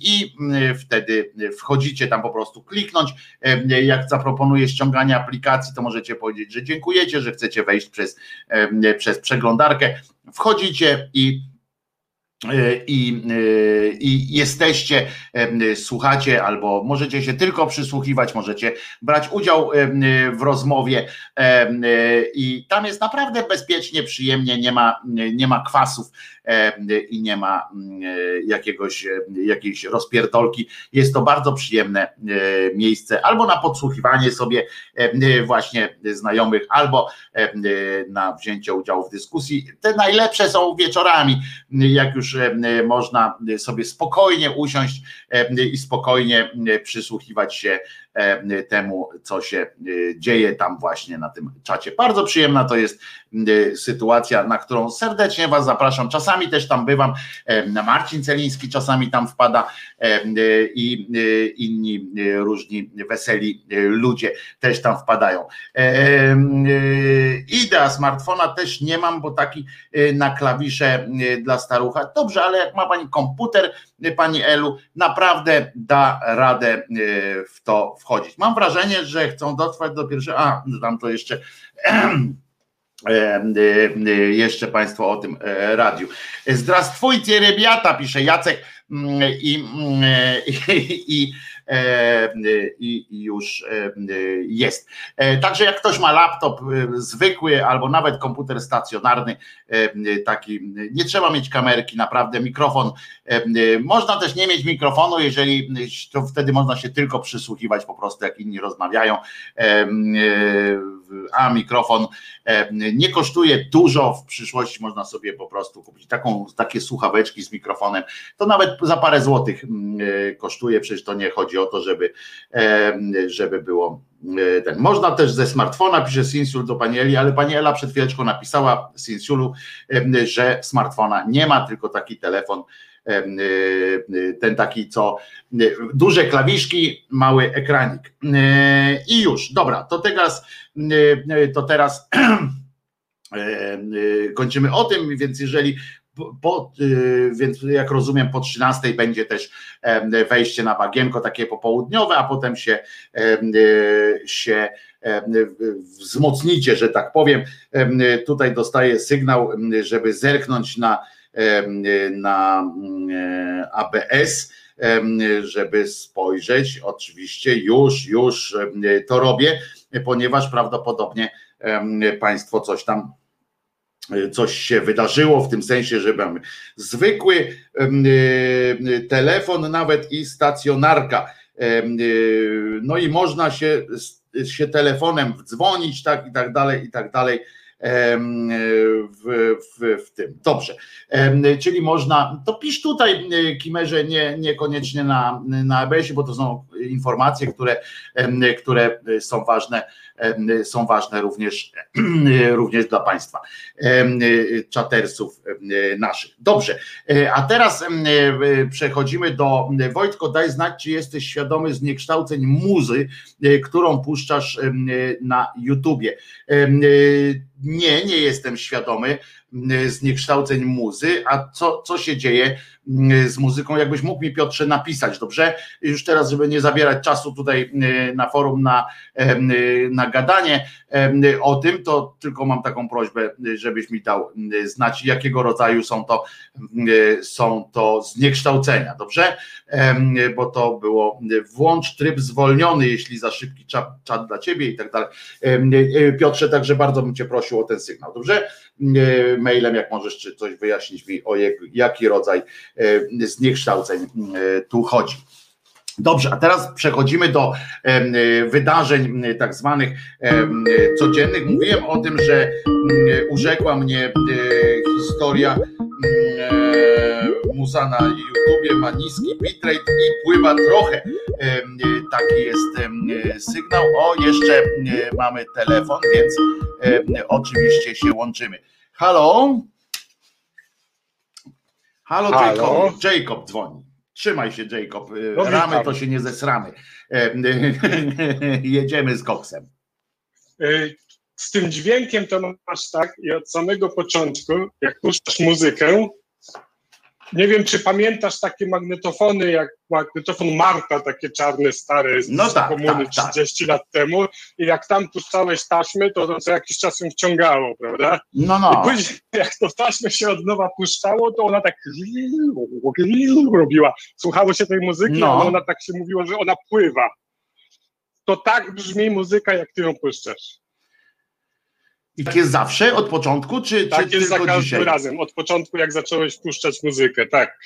i mm, wtedy wchodzicie tam po prostu kliknąć. Jak zaproponuję ściąganie aplikacji, to możecie powiedzieć, że dziękujecie, że chcecie wejść przez, przez przeglądarkę. Wchodzicie i i, e, i jesteście, e, słuchacie, albo możecie się tylko przysłuchiwać, możecie brać udział w rozmowie i tam jest naprawdę bezpiecznie, przyjemnie, nie ma, nie ma kwasów i nie ma jakiegoś, jakiejś rozpierdolki. Jest to bardzo przyjemne miejsce albo na podsłuchiwanie sobie właśnie znajomych, albo na wzięcie udziału w dyskusji. Te najlepsze są wieczorami, jak już E, można sobie spokojnie usiąść e, i spokojnie e, przysłuchiwać się temu, co się dzieje tam właśnie na tym czacie. Bardzo przyjemna to jest sytuacja, na którą serdecznie Was zapraszam. Czasami też tam bywam. Marcin Celiński czasami tam wpada i inni różni weseli ludzie też tam wpadają. Idea smartfona też nie mam, bo taki na klawisze dla starucha. Dobrze, ale jak ma Pani komputer, Pani Elu, naprawdę da radę w to wchodzić. Mam wrażenie, że chcą dotrwać do pierwszego, a tam to jeszcze jeszcze Państwo o tym radiu. Zdrastwujcie rybiata, pisze Jacek i, i, i E, i już e, jest. E, także jak ktoś ma laptop zwykły albo nawet komputer stacjonarny, taki, nie trzeba mieć kamerki, naprawdę mikrofon. Można też nie mieć mikrofonu, jeżeli to wtedy można się tylko przysłuchiwać po prostu, jak inni rozmawiają. A mikrofon nie kosztuje dużo, w przyszłości można sobie po prostu kupić taką, takie słuchaweczki z mikrofonem. To nawet za parę złotych kosztuje, przecież to nie chodzi o to, żeby, żeby było e, ten. Można też ze smartfona, pisze Sinsul do pani Eli, ale pani Ela przed chwileczką napisała Sinsulu, że smartfona nie ma, tylko taki telefon, e, ten taki co duże klawiszki, mały ekranik. E, I już, dobra, to teraz to teraz kończymy o tym, więc jeżeli po, y, więc jak rozumiem po 13 będzie też wejście na bagienko takie popołudniowe, a potem się, y, się wzmocnicie, że tak powiem. Tutaj dostaję sygnał, żeby zerknąć na na ABS, żeby spojrzeć. Oczywiście już, już to robię, ponieważ prawdopodobnie Państwo coś tam coś się wydarzyło w tym sensie, że mamy zwykły telefon, nawet i stacjonarka. No i można się, się telefonem dzwonić, tak i tak dalej, i tak dalej w, w, w tym. Dobrze, czyli można, to pisz tutaj Kimerze, nie, niekoniecznie na, na ABS-ie, bo to są informacje, które, które są ważne, są ważne również, również dla Państwa, czatersów naszych. Dobrze, a teraz przechodzimy do Wojtko, daj znać, czy jesteś świadomy zniekształceń muzy, którą puszczasz na YouTubie. Nie, nie jestem świadomy zniekształceń muzy, a co, co się dzieje z muzyką, jakbyś mógł mi Piotrze napisać, dobrze? Już teraz, żeby nie zabierać czasu tutaj na forum na, na gadanie o tym, to tylko mam taką prośbę, żebyś mi dał znać, jakiego rodzaju są to, są to zniekształcenia, dobrze? Bo to było włącz tryb zwolniony, jeśli za szybki czat, czat dla ciebie i tak dalej. Piotrze, także bardzo bym cię prosił o ten sygnał, dobrze? Mailem, jak możesz czy coś wyjaśnić mi, o jaki rodzaj E, zniekształceń e, tu chodzi. Dobrze, a teraz przechodzimy do e, wydarzeń tak zwanych codziennych. Mówiłem o tym, że urzekła mnie historia muza na YouTubie ma niski bitrate i pływa trochę. Taki jest sygnał. O, jeszcze mamy telefon, więc oczywiście się łączymy. Halo? Halo, Halo. Jacob. Jacob dzwoni. Trzymaj się, Jacob. No, Ramy to się nie zesramy. Jedziemy z koksem. Y, z tym dźwiękiem to masz tak i od samego początku, jak puszczasz muzykę, nie wiem, czy pamiętasz takie magnetofony, jak magnetofon Marta, takie czarne, stare z no tak, komuny tak, 30 tak. lat temu i jak tam puszczałeś taśmy, to, to co jakiś czas ją wciągało, prawda? No, no. I później jak to taśmę się od nowa puszczało, to ona tak robiła. Słuchało się tej muzyki, no. ona tak się mówiło, że ona pływa. To tak brzmi muzyka, jak ty ją puszczasz. I tak jest zawsze, od początku, czy, tak czy jest za każdym dzisiaj? razem, od początku jak zacząłeś puszczać muzykę, tak.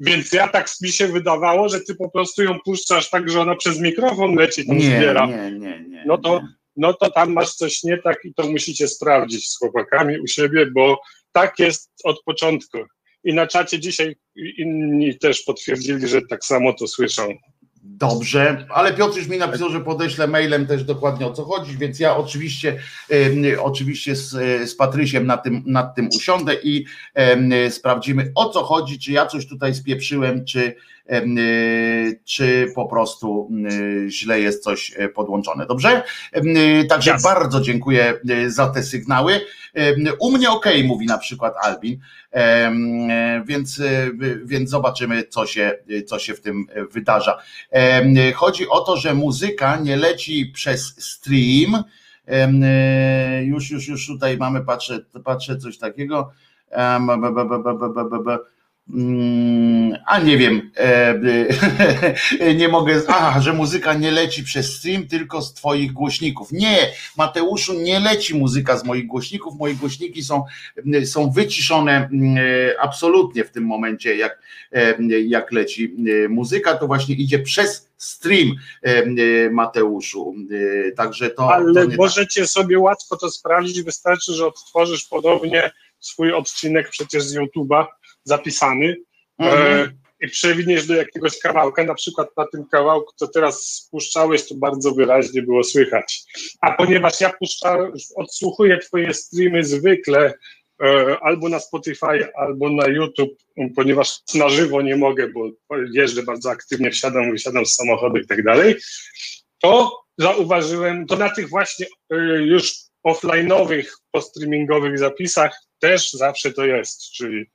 Więc ja tak mi się wydawało, że ty po prostu ją puszczasz tak, że ona przez mikrofon leci, tam nie, zbiera. Nie, nie, nie. No to, no to tam masz coś nie tak i to musicie sprawdzić z chłopakami u siebie, bo tak jest od początku. I na czacie dzisiaj inni też potwierdzili, że tak samo to słyszą. Dobrze, ale Piotr już mi napisał, że podeślę mailem też dokładnie o co chodzi, więc ja oczywiście oczywiście z, z Patrysiem nad tym, nad tym usiądę i sprawdzimy o co chodzi, czy ja coś tutaj spieprzyłem, czy, czy po prostu źle jest coś e, podłączone. Dobrze? Także Jasne. bardzo dziękuję e, za te sygnały. U mnie ok, mówi na przykład Albin, więc, e, więc zobaczymy, co się, co się w tym wydarza. Chodzi o to, że muzyka nie leci przez stream. Już, już, już tutaj mamy, patrzę, patrzę coś takiego. Mm, a nie wiem, e, nie mogę, aha, że muzyka nie leci przez stream, tylko z Twoich głośników. Nie, Mateuszu, nie leci muzyka z moich głośników. Moje głośniki są, są wyciszone mm, absolutnie w tym momencie, jak, e, jak leci e, muzyka, to właśnie idzie przez stream Mateuszu. Także to. Ale to możecie tak. sobie łatwo to sprawdzić, wystarczy, że odtworzysz podobnie swój odcinek przecież z YouTube'a zapisany mhm. e, i przewiniesz do jakiegoś kawałka, na przykład na tym kawałku, co teraz spuszczałeś, to bardzo wyraźnie było słychać. A ponieważ ja puszczam, odsłuchuję twoje streamy zwykle e, albo na Spotify, albo na YouTube, ponieważ na żywo nie mogę, bo jeżdżę bardzo aktywnie, wsiadam, wysiadam z samochodu i tak dalej, to zauważyłem, to na tych właśnie e, już offline'owych, postreamingowych zapisach też zawsze to jest, czyli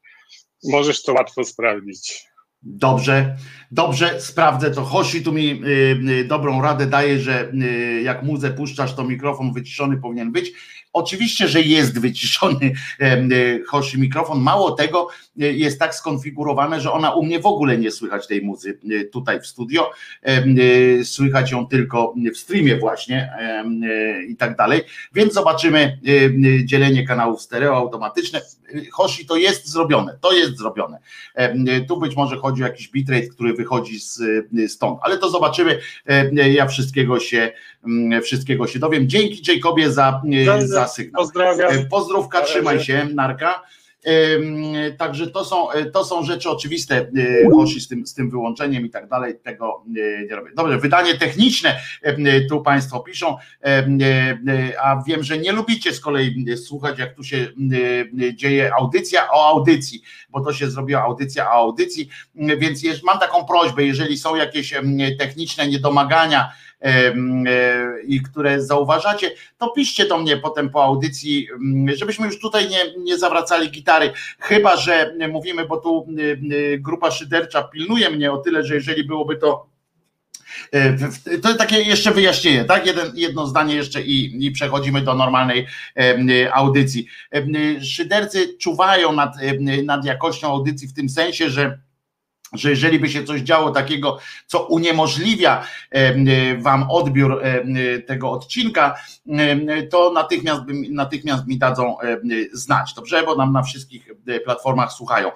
możesz to łatwo sprawdzić. Dobrze, dobrze, sprawdzę to. Hosi tu mi y, y, dobrą radę daje, że y, jak muzę puszczasz, to mikrofon wyciszony powinien być. Oczywiście, że jest wyciszony Hoshi mikrofon. Mało tego, jest tak skonfigurowane, że ona u mnie w ogóle nie słychać tej muzy tutaj w studio. Słychać ją tylko w streamie właśnie i tak dalej. Więc zobaczymy dzielenie kanałów stereo automatyczne. Hoshi to jest zrobione, to jest zrobione. Tu być może chodzi o jakiś bitrate, który wychodzi z, stąd, ale to zobaczymy. Ja wszystkiego się, wszystkiego się dowiem. Dzięki Jacobie za, za sygnał. Pozdrawiam. Pozdrówka, trzymaj się, Narka. Także to są, to są rzeczy oczywiste, Hoshi z tym, z tym wyłączeniem i tak dalej, tego nie robię. Dobrze, wydanie techniczne tu Państwo piszą, a wiem, że nie lubicie z kolei słuchać, jak tu się dzieje audycja o audycji, bo to się zrobiła audycja o audycji, więc mam taką prośbę, jeżeli są jakieś techniczne niedomagania, E, i które zauważacie, to piszcie do mnie potem po audycji, żebyśmy już tutaj nie, nie zawracali gitary. Chyba, że mówimy, bo tu grupa szydercza pilnuje mnie o tyle, że jeżeli byłoby to e, to takie jeszcze wyjaśnienie, tak? Jeden, jedno zdanie jeszcze i, i przechodzimy do normalnej audycji. Szydercy czuwają nad, nad jakością audycji w tym sensie, że że jeżeli by się coś działo takiego, co uniemożliwia wam odbiór tego odcinka, to natychmiast, natychmiast mi dadzą znać, dobrze, bo nam na wszystkich platformach słuchają.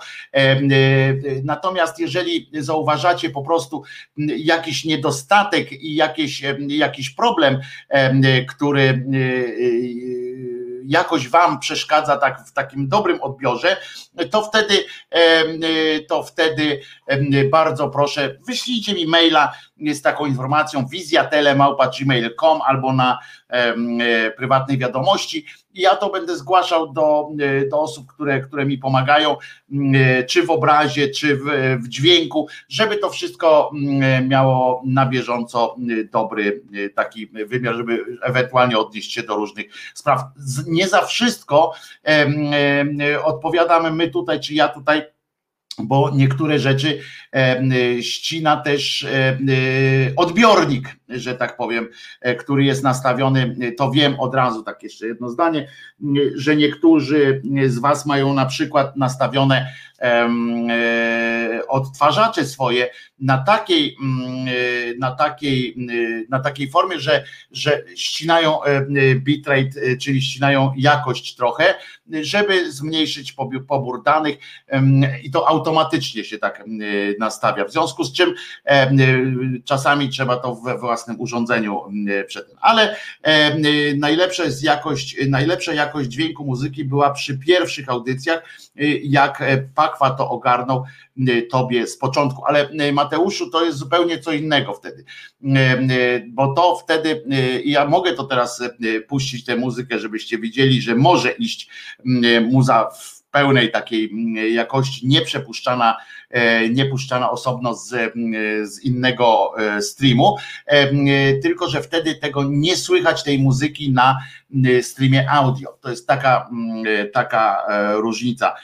Natomiast jeżeli zauważacie po prostu jakiś niedostatek i jakiś, jakiś problem, który jakoś wam przeszkadza tak w takim dobrym odbiorze, to wtedy, to wtedy bardzo proszę, wyślijcie mi maila z taką informacją wizjatelemałpa.gmail.com albo na e, prywatnej wiadomości ja to będę zgłaszał do, e, do osób, które, które mi pomagają, e, czy w obrazie, czy w, w dźwięku, żeby to wszystko miało na bieżąco dobry taki wymiar, żeby ewentualnie odnieść się do różnych spraw. Nie za wszystko odpowiadamy my tutaj, czy ja tutaj bo niektóre rzeczy ścina też odbiornik, że tak powiem, e, który jest nastawiony, to wiem od razu, tak jeszcze jedno zdanie, że niektórzy z Was mają na przykład nastawione e, odtwarzacze swoje na takiej, na takiej, na takiej formie, że, że ścinają bitrate, czyli ścinają jakość trochę, żeby zmniejszyć pobór danych i to automatycznie się tak nastawia. W związku z czym czasami trzeba to we własnym urządzeniu przed tym. Ale najlepsza jest jakość, najlepsza jakość dźwięku muzyki była przy pierwszych audycjach, jak Pakwa to ogarnął tobie z początku, ale Mateuszu to jest zupełnie co innego wtedy, bo to wtedy, ja mogę to teraz puścić tę muzykę, żebyście widzieli, że może iść muza w pełnej takiej jakości, nieprzepuszczana, e, niepuszczana osobno z, z innego e, streamu, e, tylko że wtedy tego nie słychać tej muzyki na streamie audio. To jest taka, taka różnica.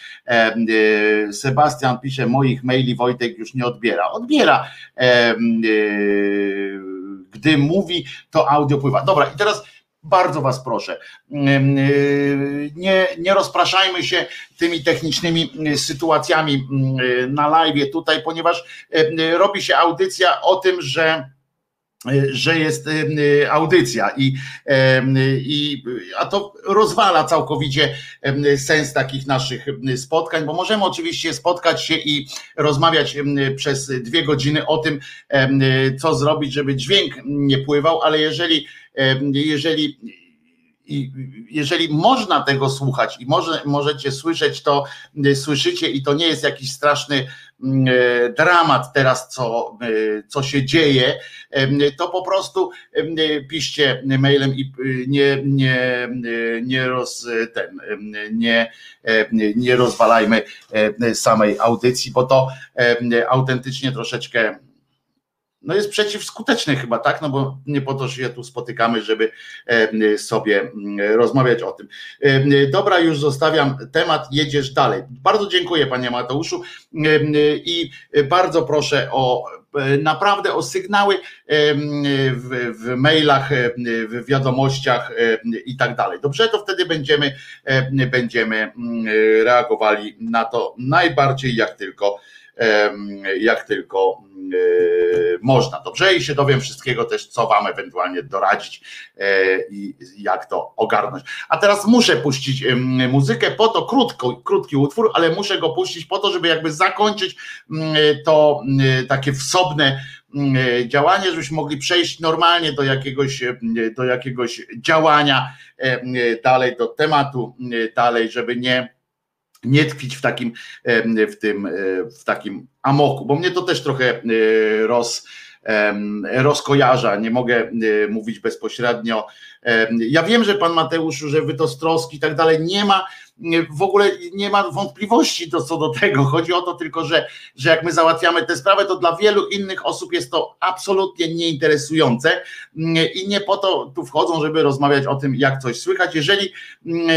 Sebastian pisze, moich maili Wojtek już nie odbiera. Odbiera. Gdy mówi, to audio pływa. Dobra, i teraz bardzo Was proszę, y, nie, nie rozpraszajmy się tymi technicznymi y, sytuacjami y, na live tutaj, ponieważ robi się audycja o tym, że że jest audycja i, i a to rozwala całkowicie sens takich naszych spotkań, bo możemy oczywiście spotkać się i rozmawiać przez dwie godziny o tym, co zrobić, żeby dźwięk nie pływał, ale jeżeli jeżeli i jeżeli można tego słuchać i może, możecie słyszeć to, słyszycie i to nie jest jakiś straszny e, dramat teraz, co, e, co się dzieje, to po prostu piszcie mailem i nie, nie, nie, roz, ten, nie, nie rozwalajmy samej audycji, bo to autentycznie troszeczkę no jest przeciwskuteczny chyba, tak? No bo nie po to się tu spotykamy, żeby sobie mm, rozmawiać o tym. Dobra, już zostawiam temat, jedziesz dalej. Bardzo dziękuję panie Mateuszu i bardzo proszę o naprawdę o sygnały w, w, mailach, w wiadomościach i tak dalej. Dobrze, to wtedy będziemy, będziemy mm, reagowali na to najbardziej jak tylko jak tylko e, można. Dobrze i się dowiem wszystkiego też, co wam ewentualnie doradzić e, i jak to ogarnąć. A teraz muszę puścić muzykę po to, krótko, krótki utwór, ale muszę go puścić po to, żeby jakby zakończyć to takie wsobne działanie, żebyśmy mogli przejść normalnie do jakiegoś, do jakiegoś działania dalej, do tematu dalej, żeby nie nie tkwić w takim, w tym, e, w takim amoku, bo mnie to też trochę e, roz, rozkojarza, nie mogę e, mówić bezpośrednio. Ja wiem, że pan Mateusz, że wy to z troski i tak dalej, nie ma w ogóle nie ma wątpliwości do, co do tego. Chodzi o to tylko, że, że jak my załatwiamy tę sprawę, to dla wielu innych osób jest to absolutnie nieinteresujące i nie po to tu wchodzą, żeby rozmawiać o tym, jak coś słychać. Jeżeli mm,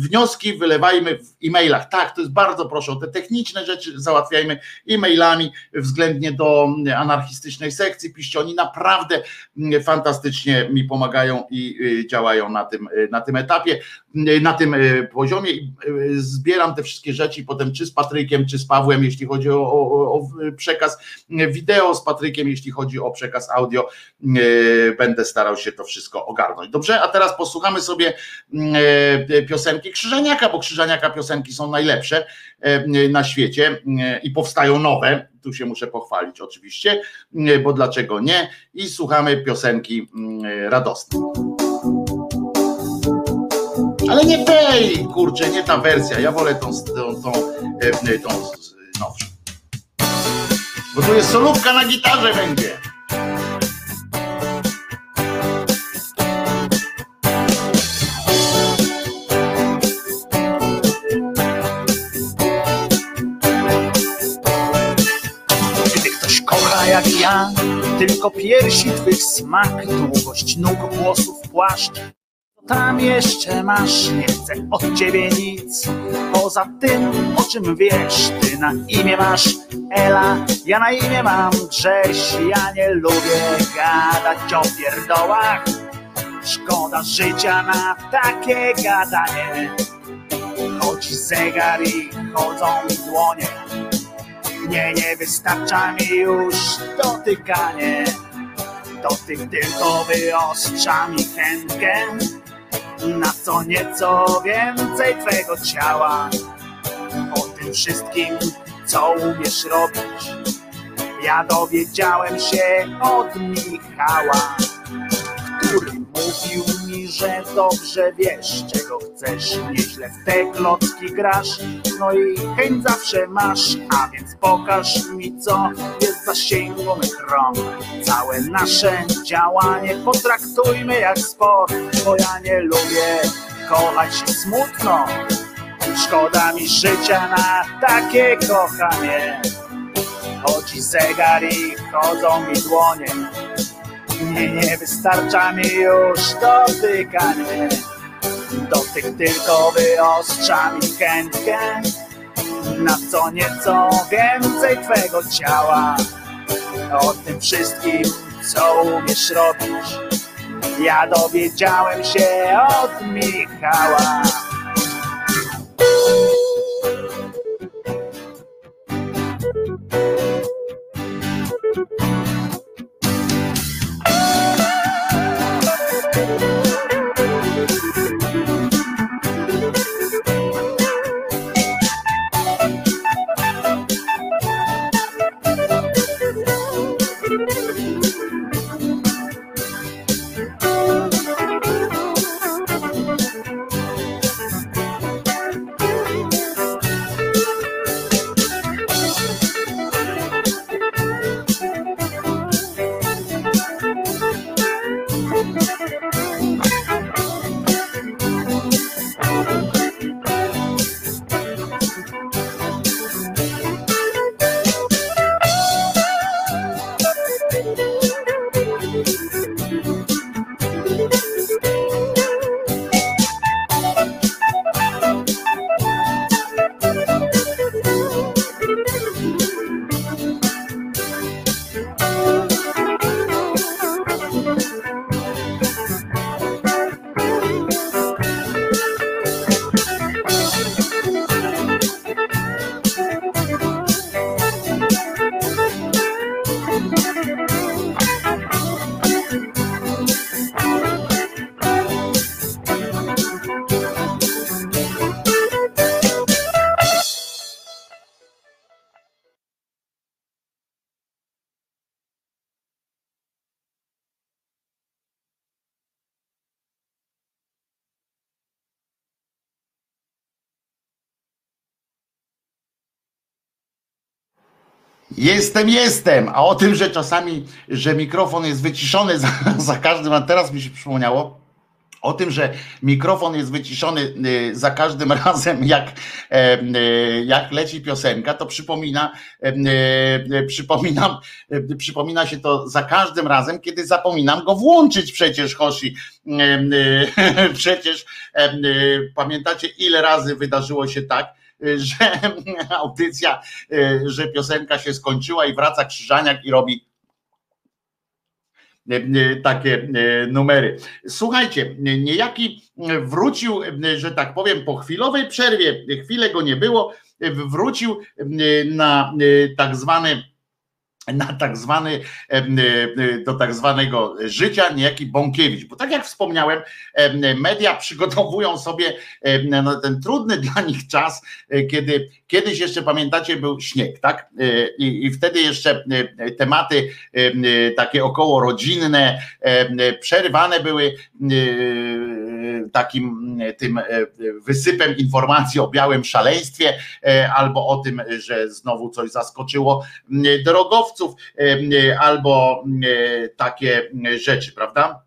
wnioski wylewajmy w e-mailach, tak, to jest bardzo proszę o te techniczne rzeczy załatwiajmy e-mailami względnie do anarchistycznej sekcji. Piszcie, oni naprawdę mm, fantastycznie mi pomagają i y, działają na tym, y, na tym etapie, y, na tym poziomie zbieram te wszystkie rzeczy i potem czy z Patrykiem, czy z Pawłem, jeśli chodzi o, o, o przekaz wideo, z Patrykiem, jeśli chodzi o przekaz audio, y, będę starał się to wszystko ogarnąć. Dobrze, a teraz posłuchamy sobie y, piosenki Krzyżaniaka, bo Krzyżaniaka piosenki są najlepsze na świecie i powstają nowe, tu się muszę pochwalić oczywiście, bo dlaczego nie? I słuchamy piosenki radosnej. Ale nie tej, kurczę, nie ta wersja. Ja wolę tą, tą, tą, e, tą nowszą. Bo tu jest solówka na gitarze będzie. Jak ja, tylko piersi twych smak, długość nóg, włosów, płaszcz tam jeszcze masz, nie chcę od ciebie nic. Poza tym, o czym wiesz, ty na imię masz. Ela, ja na imię mam. Grześ Ja nie lubię gadać o pierdołach. Szkoda życia na takie gadanie. Chodzi zegar i chodzą dłonie. Nie, nie wystarcza mi już dotykanie. Dotyk tylko wyostrza mi chętkę na co nieco więcej twego ciała. O tym wszystkim, co umiesz robić, ja dowiedziałem się od Michała, który mówił mi, że dobrze wiesz, czego chcesz, nieźle w te klocki grasz, no i chęć zawsze masz, a więc pokaż mi, co jest w zasięgu mych rąk. Całe nasze działanie potraktujmy jak sport, bo ja nie lubię kochać się smutno. Szkoda mi życia na takie kochanie. Chodzi zegar i chodzą mi dłonie. Nie, wystarcza mi już dotykanie. Dotyk tylko wyostrza mi chętkę na co nieco więcej twego ciała. O tym wszystkim, co umiesz robić, ja dowiedziałem się od Michała. Jestem, jestem. A o tym, że czasami, że mikrofon jest wyciszony za, za każdym, a teraz mi się przypomniało, o tym, że mikrofon jest wyciszony y, za każdym razem, jak, e, y, jak leci piosenka, to przypomina, e, y, przypominam, przypomina się to za każdym razem, kiedy zapominam go włączyć przecież, Hoshi. E, Przecież pamiętacie, ile razy wydarzyło się tak, że audycja, e, że piosenka się skończyła i wraca Krzyżaniak i robi e, takie numery. Słuchajcie, niejaki wrócił, że tak powiem, po chwilowej przerwie, chwilę go nie było, wrócił na tak zwany na tak zwany, em, e, do tak zwanego życia niejaki Bąkiewicz, bo tak jak wspomniałem, em, media przygotowują sobie na ten trudny dla nich czas, e, kiedy kiedyś jeszcze pamiętacie był śnieg, tak? E, I, i wtedy jeszcze e, tematy em, e, takie około rodzinne przerywane były e, takim e, tym e, wysypem informacji o białym szaleństwie e, albo o tym, że znowu coś zaskoczyło drogowców albo takie rzeczy, prawda?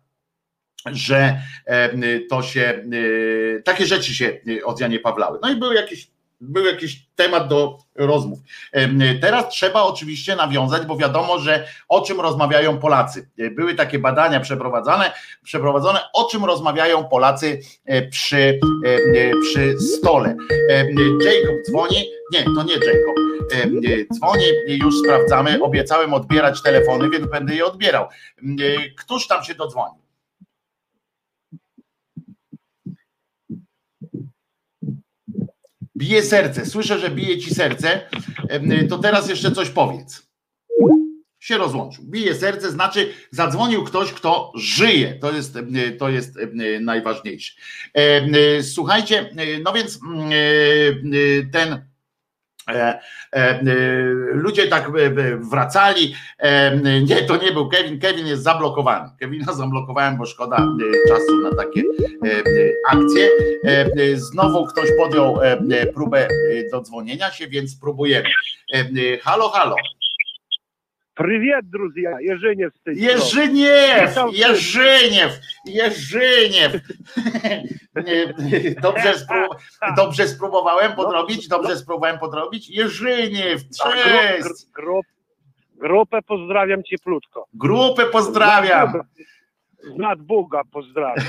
Że em, to się, e, takie rzeczy się od Janie Pawlały. No i był jakiś był jakiś temat do rozmów. Teraz trzeba oczywiście nawiązać, bo wiadomo, że o czym rozmawiają Polacy. E, Były takie badania przeprowadzane, przeprowadzone, o czym rozmawiają Polacy e, przy, em, przy stole. Jacob dzwoni, nie, to nie Jacob. Dzwoni, już sprawdzamy. Obiecałem odbierać telefony, więc będę je odbierał. Któż tam się dodzwonił? Bije serce. Słyszę, że bije ci serce. To teraz jeszcze coś powiedz. Się rozłączył. Bije serce, znaczy zadzwonił ktoś, kto żyje. To jest, to jest najważniejsze. Słuchajcie, no więc ten. E, e, ludzie tak e, wracali. E, Nie, to nie był Kevin. Kevin jest zablokowany. Kevina zablokowałem, bo szkoda e, czasu na takie e, e, akcje. E, e, Znowu ktoś podjął e, e, próbę e, dodzwonienia się, więc spróbujemy. E, e, Halo, halo. Привет, друзья! Jerzyniew z tej strony. Jerzyniew! Witam Jerzyniew! Jerzyniew! Dobrze, spró- dobrze spróbowałem podrobić? Dobrze spróbowałem podrobić? Jerzyniew! Tak, Cześć! gru- grup, grupę pozdrawiam cieplutko. Grupę pozdrawiam! Z nadbuga pozdrawiam.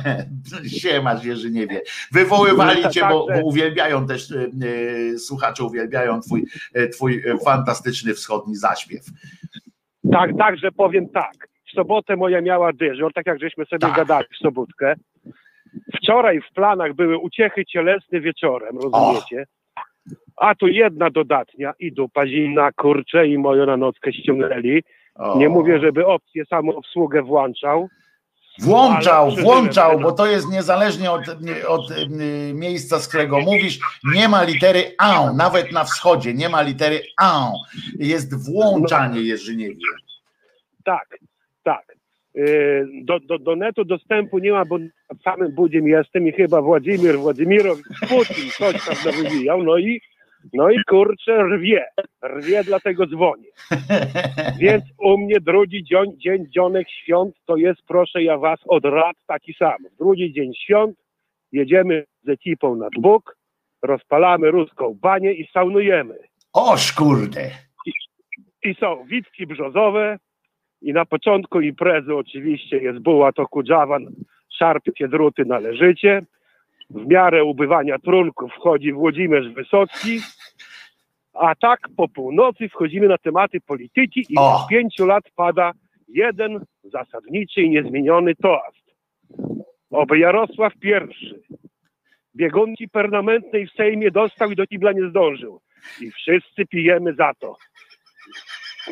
Siemasz Jerzyniewie. Wywoływali cię, bo, bo Także- uwielbiają też, e, słuchacze uwielbiają twój, e, twój fantastyczny wschodni zaśpiew. Tak, także powiem tak. W sobotę moja miała dyżur, tak jak żeśmy sobie Tak. gadali w sobotkę. Wczoraj w planach były uciechy cielesne wieczorem, rozumiecie? A tu jedna dodatnia i dupa zimna, kurcze i moją na nockę ściągnęli. O. Nie mówię, żeby opcję samoobsługę włączał. Włączał, włączał, bo to jest niezależnie od, od y, miejsca, z którego mówisz, nie ma litery A, nawet na wschodzie nie ma litery A. Jest włączanie Jerzyniewie. Tak, tak. Yy, Do, do, do netu dostępu nie ma, bo samym budziem jestem i chyba Władimir Władimirowicz Putin coś tam nawywijał, no i no i kurczę rwie, rwie dlatego dzwonię. Więc u mnie drugi dzień, dzień dzionek świąt to jest proszę ja was od rad taki sam. Drugi dzień świąt jedziemy z ekipą nad Bóg, rozpalamy ruską banię i saunujemy. Oż kurde. I są witki brzozowe i na początku imprezy oczywiście jest buła to kudżawan, szarpie druty należycie. W miarę ubywania trunków wchodzi Włodzimierz Wysocki, a tak po północy wchodzimy na tematy polityki i od pięciu lat pada jeden zasadniczy i niezmieniony toast. Oby Jarosław I biegunki permanentnej w Sejmie dostał i do kibla nie zdążył. I wszyscy pijemy za to.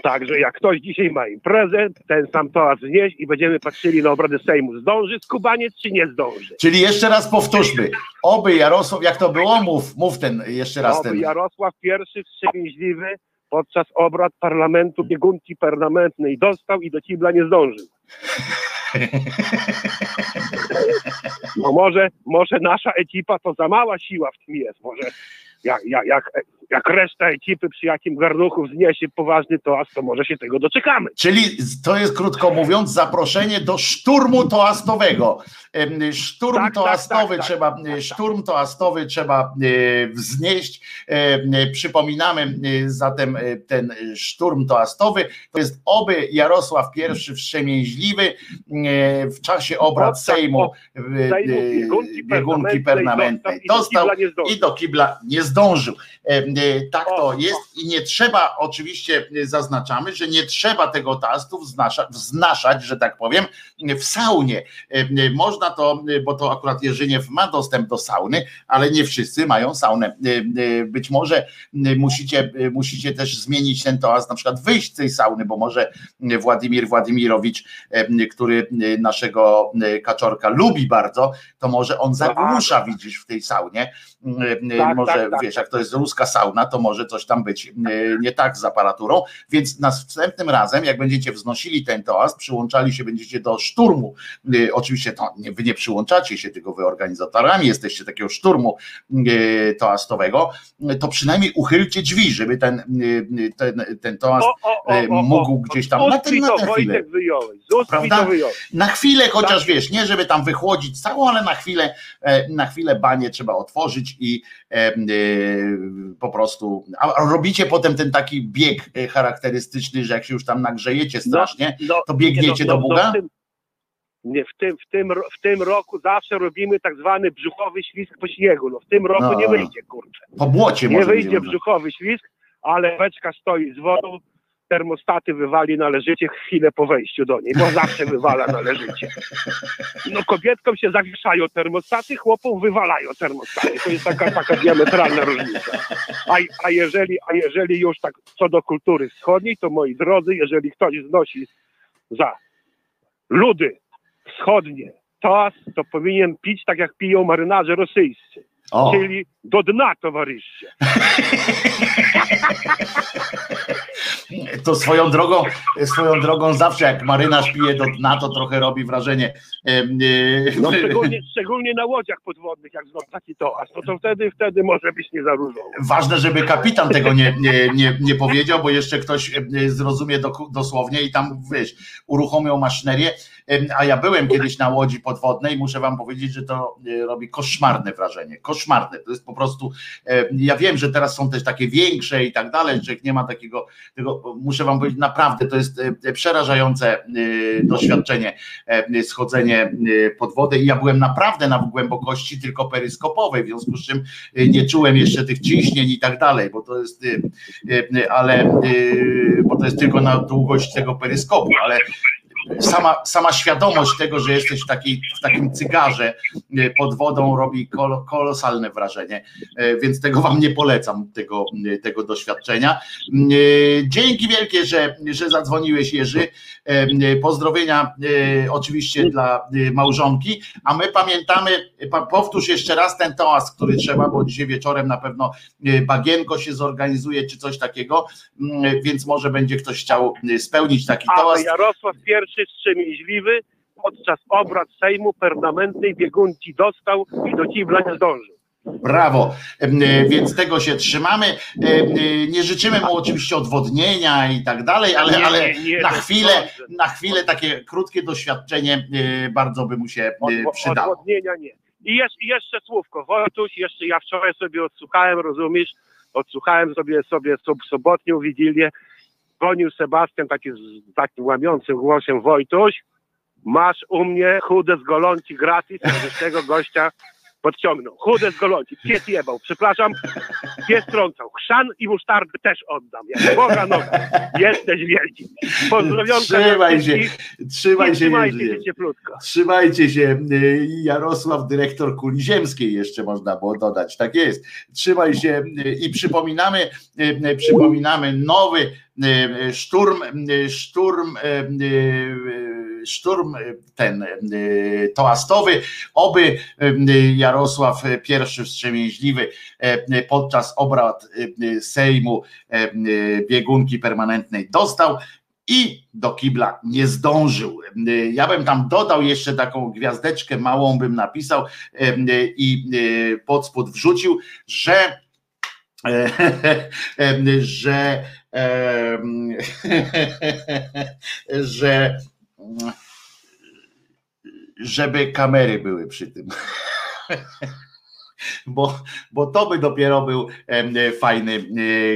Także jak ktoś dzisiaj ma imprezę, ten sam toast znieść i będziemy patrzyli na obrady Sejmu. Zdąży skubaniec czy nie zdąży? Czyli jeszcze raz powtórzmy. Oby Jarosław, jak to było? Mów, mów ten jeszcze raz Oby ten. Jarosław I wstrzemięźliwy podczas obrad parlamentu biegunki permanentnej dostał i do kibla nie zdążył. No może, może nasza ekipa to za mała siła w tym jest. Może, jak, jak, jak, jak reszta ekipy przy jakim garnuchu wzniesie poważny toast, to może się tego doczekamy. Czyli to jest krótko mówiąc zaproszenie do szturmu toastowego. Szturm Tak, tak, toastowy tak, tak, trzeba, tak, tak. szturm toastowy trzeba e, wznieść. Przypominamy e, zatem e, ten szturm toastowy. To jest oby Jarosław I Wstrzemięźliwy w czasie obrad Sejmu biegunki permanentnej dostał i do kibla nie zdążył. E, e, Tak to jest i nie trzeba, oczywiście e, zaznaczamy, że nie trzeba tego toastu wznasza, wznaszać, że tak powiem, w saunie. Można to, bo to akurat Jerzyniew ma dostęp do sauny, ale nie wszyscy mają saunę. Być może musicie, musicie też zmienić ten toast, na przykład wyjść z tej sauny, bo może Władimir Władimirowicz, który naszego kaczorka lubi bardzo, to może on zagłusza, widzisz, w tej saunie. Tak, Może, tak, tak, wiesz, jak to jest ruska sauna, to może coś tam być e, nie tak z aparaturą, więc następnym razem, jak będziecie wznosili ten toast, przyłączali się będziecie do szturmu, e, oczywiście to nie, wy nie przyłączacie się, tylko wy organizatorami jesteście takiego szturmu e, toastowego, to przynajmniej uchylcie drzwi, żeby ten, ten, ten toast O, o, o, mógł gdzieś tam na, ten, na tę chwilę. Prawda? Na chwilę, chociaż Tak. wiesz, nie żeby tam wychłodzić całą, ale na chwilę, na chwilę banie trzeba otworzyć i po prostu. A robicie potem ten taki bieg e, charakterystyczny, że jak się już tam nagrzejecie strasznie, No, to biegniecie nie, no, do no, Buga? Nie, w tym, w, tym, w tym roku zawsze robimy tak zwany brzuchowy ślizg po śniegu. No w tym roku No. nie wyjdzie, kurczę. Po błocie Nie wyjdzie brzuchowy ślizg, ale beczka stoi z wodą, termostaty wywali należycie chwilę po wejściu do niej, bo zawsze wywala należycie. No kobietkom się zawieszają termostaty, chłopom wywalają termostaty. To jest taka, taka diametralna różnica. A, a, jeżeli, a jeżeli już tak co do kultury wschodniej, to moi drodzy, jeżeli ktoś znosi za ludy wschodnie toast, to powinien pić tak jak piją marynarze rosyjscy, O, czyli do dna towarzysze. to swoją drogą, swoją drogą zawsze jak marynarz pije do dna, to trochę robi wrażenie. e, No szczególnie, szczególnie na łodziach podwodnych, jak znowu taki toast, no to wtedy, wtedy może być nie za. Ważne, żeby kapitan tego nie, nie, nie, nie powiedział, bo jeszcze ktoś zrozumie dosłownie i tam wiesz, uruchomią maszynerię. A ja byłem kiedyś na łodzi podwodnej, muszę wam powiedzieć, że to e, robi koszmarne wrażenie. Koszmarne. To jest po prostu. e, Ja wiem, że teraz są też takie większe i tak dalej, że nie ma takiego. Tego, muszę wam powiedzieć, naprawdę to jest e, przerażające e, doświadczenie, e, schodzenie e, pod wodę. I ja byłem naprawdę na głębokości tylko peryskopowej, w związku z czym nie czułem jeszcze tych ciśnień i tak dalej, bo to jest, ale bo to jest tylko na długość tego peryskopu, ale sama, sama świadomość tego, że jesteś w, takiej, w takim cygarze y, pod wodą robi kol, kolosalne wrażenie, y, więc tego wam nie polecam, tego, y, tego doświadczenia. Dzięki wielkie, że, że zadzwoniłeś Jerzy. Pozdrowienia oczywiście dla małżonki, a my pamiętamy, pa- powtórz jeszcze raz ten toast, który trzeba, bo dzisiaj wieczorem na pewno bagienko się zorganizuje, czy coś takiego, mm, więc może będzie ktoś chciał spełnić taki toast. Jarosław I wstrzemięźliwy podczas obrad Sejmu permanentnej biegunki dostał i do kibla nie zdążył. Brawo, y, więc tego się trzymamy. Y, Nie życzymy mu oczywiście odwodnienia i tak dalej, ale, Nie, ale nie, nie, na chwilę, dobrze. na chwilę takie krótkie doświadczenie y, bardzo by mu się przydało. Odwodnienia nie. I jeszcze, jeszcze słówko, Wojtuś, jeszcze ja wczoraj sobie odsłuchałem, rozumiesz, odsłuchałem sobie sobie sob, sobotnią wigilię, dzwonił Sebastian taki z takim łamiącym głosem, Wojtuś, masz u mnie chude z golonci gratis, żebyś tego gościa podciągnął. Chude z golonci, pies jebał, przepraszam, pies trącał, chrzan i musztardę też oddam, jak Boga noga, jesteś wielki. Pozdrowionka Trzymaj się, trzymaj się. trzymajcie się cieplutko. Trzymajcie się. y, Jarosław, dyrektor kuli ziemskiej jeszcze można było dodać. Tak jest. Trzymaj się y, i przypominamy, y, przypominamy nowy szturm, szturm, szturm y, ten y, toastowy. Oby y, Jarosław I wstrzemięźliwy podczas obrad Sejmu biegunki permanentnej dostał i do kibla nie zdążył. Ja bym tam dodał jeszcze taką gwiazdeczkę małą, bym napisał i pod spód wrzucił, że że że żeby kamery były przy tym bo, bo to by dopiero był fajny e,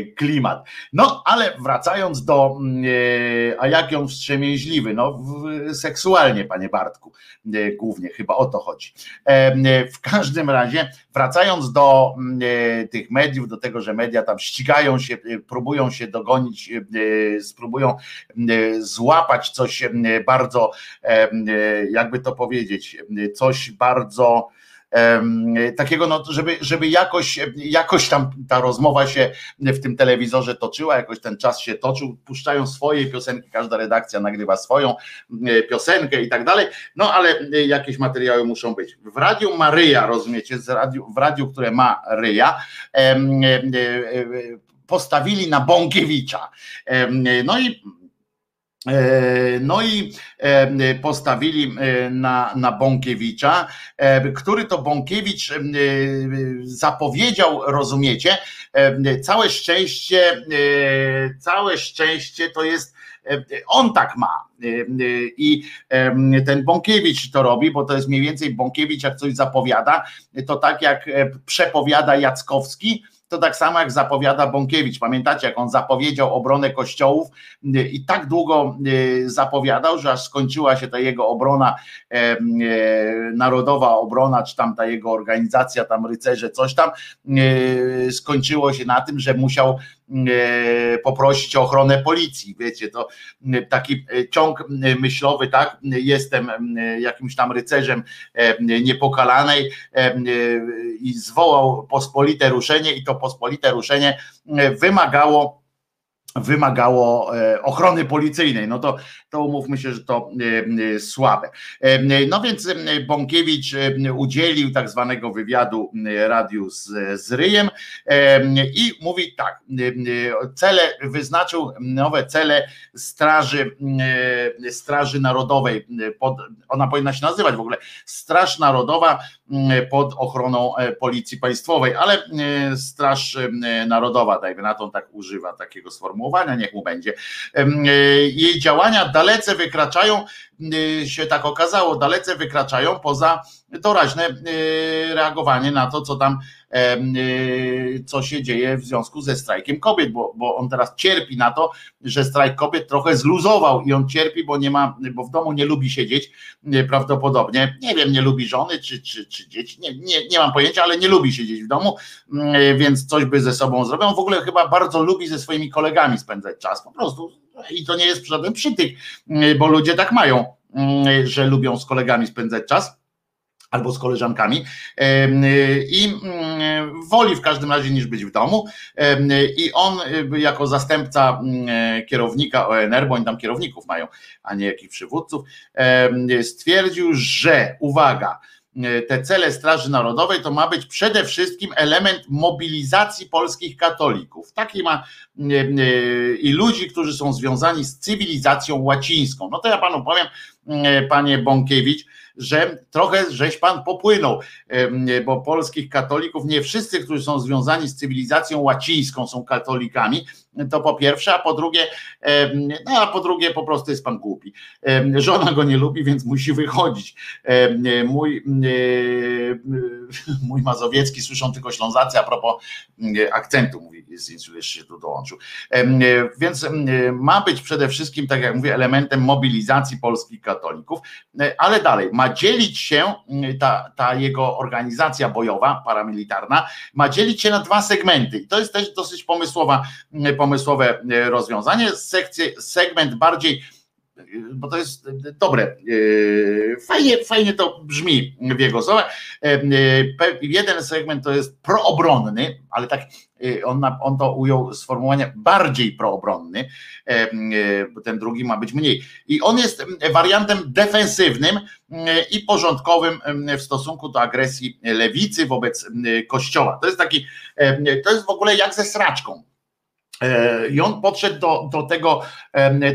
klimat. No, ale wracając do, e, a jak ją wstrzemięźliwy, no seksualnie, panie Bartku, e, głównie chyba o to chodzi. W każdym razie, wracając do tych mediów, do tego, że media tam ścigają się, próbują się dogonić, spróbują złapać coś bardzo, jakby to powiedzieć, coś bardzo takiego, no, żeby, żeby jakoś, jakoś tam ta rozmowa się w tym telewizorze toczyła, jakoś ten czas się toczył, puszczają swoje piosenki, każda redakcja nagrywa swoją piosenkę i tak dalej, no ale jakieś materiały muszą być. W Radiu Maryja, rozumiecie, radiu, w radiu, które ma Ryja, postawili na Bąkiewicza. No i E, no i e, postawili e, na, na Bąkiewicza, który to Bąkiewicz zapowiedział, rozumiecie, całe szczęście, całe szczęście to jest, on tak ma. I ten Bąkiewicz to robi, bo to jest mniej więcej Bąkiewicz, jak coś zapowiada, to tak jak przepowiada Jackowski, to tak samo jak zapowiada Bąkiewicz. Pamiętacie, jak on zapowiedział obronę kościołów i tak długo e, zapowiadał, że aż skończyła się ta jego obrona, e, narodowa obrona, czy tam ta jego organizacja, tam rycerze, coś tam, skończyło się na tym, że musiał poprosić o ochronę policji. Wiecie, to taki ciąg myślowy, tak? Jestem jakimś tam rycerzem niepokalanej i zwołał pospolite ruszenie i to pospolite ruszenie wymagało wymagało e, ochrony policyjnej. No to, to umówmy się, że to e, e, słabe. No więc Bąkiewicz udzielił tak zwanego wywiadu radiu z, z Ryjem i mówi tak, cele, wyznaczył nowe cele Straży, Straży Narodowej, pod, ona powinna się nazywać w ogóle Straż Narodowa pod ochroną Policji Państwowej, ale Straż Narodowa, dajmy na to, tak używa takiego sformułowania, niech mu będzie. E, jej działania dalece wykraczają, e, się tak okazało, dalece wykraczają poza doraźne e, reagowanie na to, co tam, co się dzieje w związku ze strajkiem kobiet, bo, bo on teraz cierpi na to, że strajk kobiet trochę zluzował i on cierpi, bo nie ma, bo w domu nie lubi siedzieć prawdopodobnie, nie wiem, nie lubi żony czy, czy, czy dzieci, nie, nie, nie mam pojęcia, ale nie lubi siedzieć w domu, więc coś by ze sobą zrobił. On w ogóle chyba bardzo lubi ze swoimi kolegami spędzać czas, po prostu i to nie jest żaden przytyk, bo ludzie tak mają, że lubią z kolegami spędzać czas albo z koleżankami i woli w każdym razie niż być w domu. I on jako zastępca kierownika ONR, bo oni tam kierowników mają, a nie jakich przywódców, stwierdził, że uwaga, te cele Straży Narodowej to ma być przede wszystkim element mobilizacji polskich katolików. Taki ma i ludzi, którzy są związani z cywilizacją łacińską. No to ja panu powiem, panie Bąkiewicz, że trochę żeś pan popłynął, bo polskich katolików, nie wszyscy, którzy są związani z cywilizacją łacińską są katolikami, to po pierwsze, a po drugie, no a po drugie po prostu jest pan głupi. Żona go nie lubi, więc musi wychodzić. Mój, mój mazowiecki słyszą tylko ślązacy a propos akcentu, mówi, jeszcze się tu dołączył. Więc ma być przede wszystkim, tak jak mówię, elementem mobilizacji polskich katolików, ale dalej, ma dzielić się ta, ta jego organizacja bojowa, paramilitarna, ma dzielić się na dwa segmenty. I to jest też dosyć pomysłowa, pomysłowe e, rozwiązanie. Sekcje, segment bardziej bo to jest dobre. E, fajnie, fajnie to brzmi w jego słowach. E, jeden segment to jest proobronny, ale tak on, on to ujął sformułowanie bardziej proobronny, bo ten drugi ma być mniej. I on jest wariantem defensywnym i porządkowym w stosunku do agresji lewicy wobec kościoła. To jest taki, to jest w ogóle jak ze sraczką E, I on podszedł do, do tego,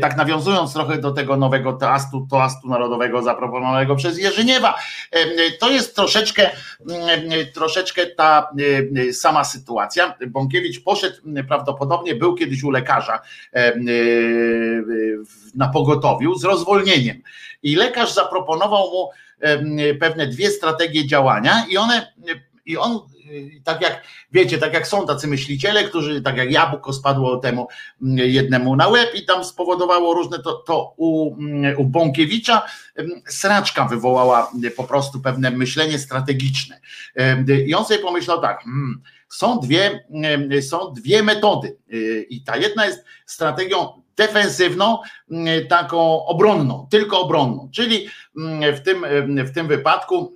tak nawiązując trochę do tego nowego toastu, toastu narodowego zaproponowanego przez Jerzyniewa. To jest troszeczkę, troszeczkę ta sama sytuacja. Bąkiewicz poszedł prawdopodobnie, był kiedyś u lekarza na pogotowiu z rozwolnieniem. I lekarz zaproponował mu pewne dwie strategie działania i one i on tak jak wiecie, tak jak są tacy myśliciele, którzy tak jak jabłko spadło temu mm, jednemu na łeb i tam spowodowało różne, to, to u, mm, u Bąkiewicza sraczka wywołała po prostu pewne myślenie strategiczne. I on sobie pomyślał tak, hmm, są dwie, są dwie metody y, i ta jedna jest strategią defensywną, taką obronną, tylko obronną, czyli w tym, w tym wypadku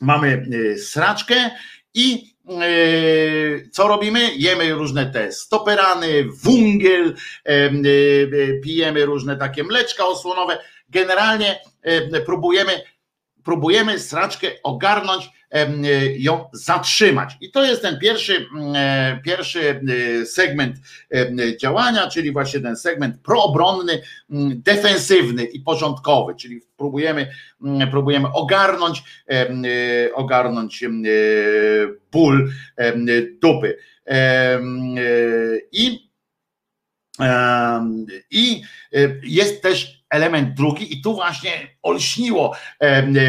mamy y, sraczkę i e, co robimy? Jemy różne te stoperany, wungiel, e, e, pijemy różne takie mleczka osłonowe. Generalnie próbujemy, próbujemy sraczkę ogarnąć ją zatrzymać. I to jest ten pierwszy, pierwszy segment działania, czyli właśnie ten segment proobronny, defensywny i porządkowy, czyli próbujemy, próbujemy ogarnąć, ogarnąć ból dupy. I, i jest też element drugi i tu właśnie olśniło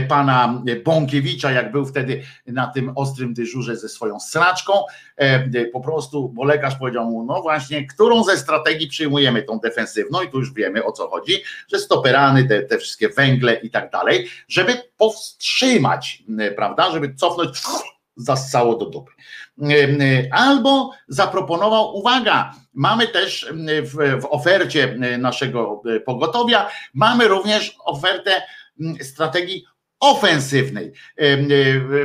pana Bąkiewicza, jak był wtedy na tym ostrym dyżurze ze swoją sraczką, po prostu, bo lekarz powiedział mu, no właśnie, którą ze strategii przyjmujemy, tą defensywną i tu już wiemy o co chodzi, że stoperany, te, te wszystkie węgle i tak dalej, żeby powstrzymać, prawda, żeby cofnąć, zassało do dupy. Albo zaproponował, uwaga, mamy też w, w ofercie naszego pogotowia, mamy również ofertę strategii ofensywnej.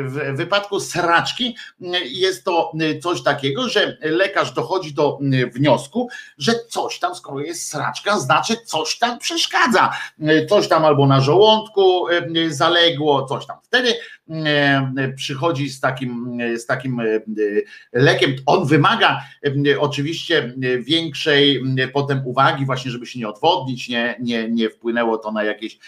W wypadku sraczki jest to coś takiego, że lekarz dochodzi do wniosku, że coś tam, skoro jest sraczka, znaczy coś tam przeszkadza. Coś tam albo na żołądku zaległo, coś tam. Wtedy przychodzi z takim, z takim lekiem. On wymaga oczywiście większej potem uwagi, właśnie, żeby się nie odwodnić, nie, nie, nie wpłynęło to na jakieś,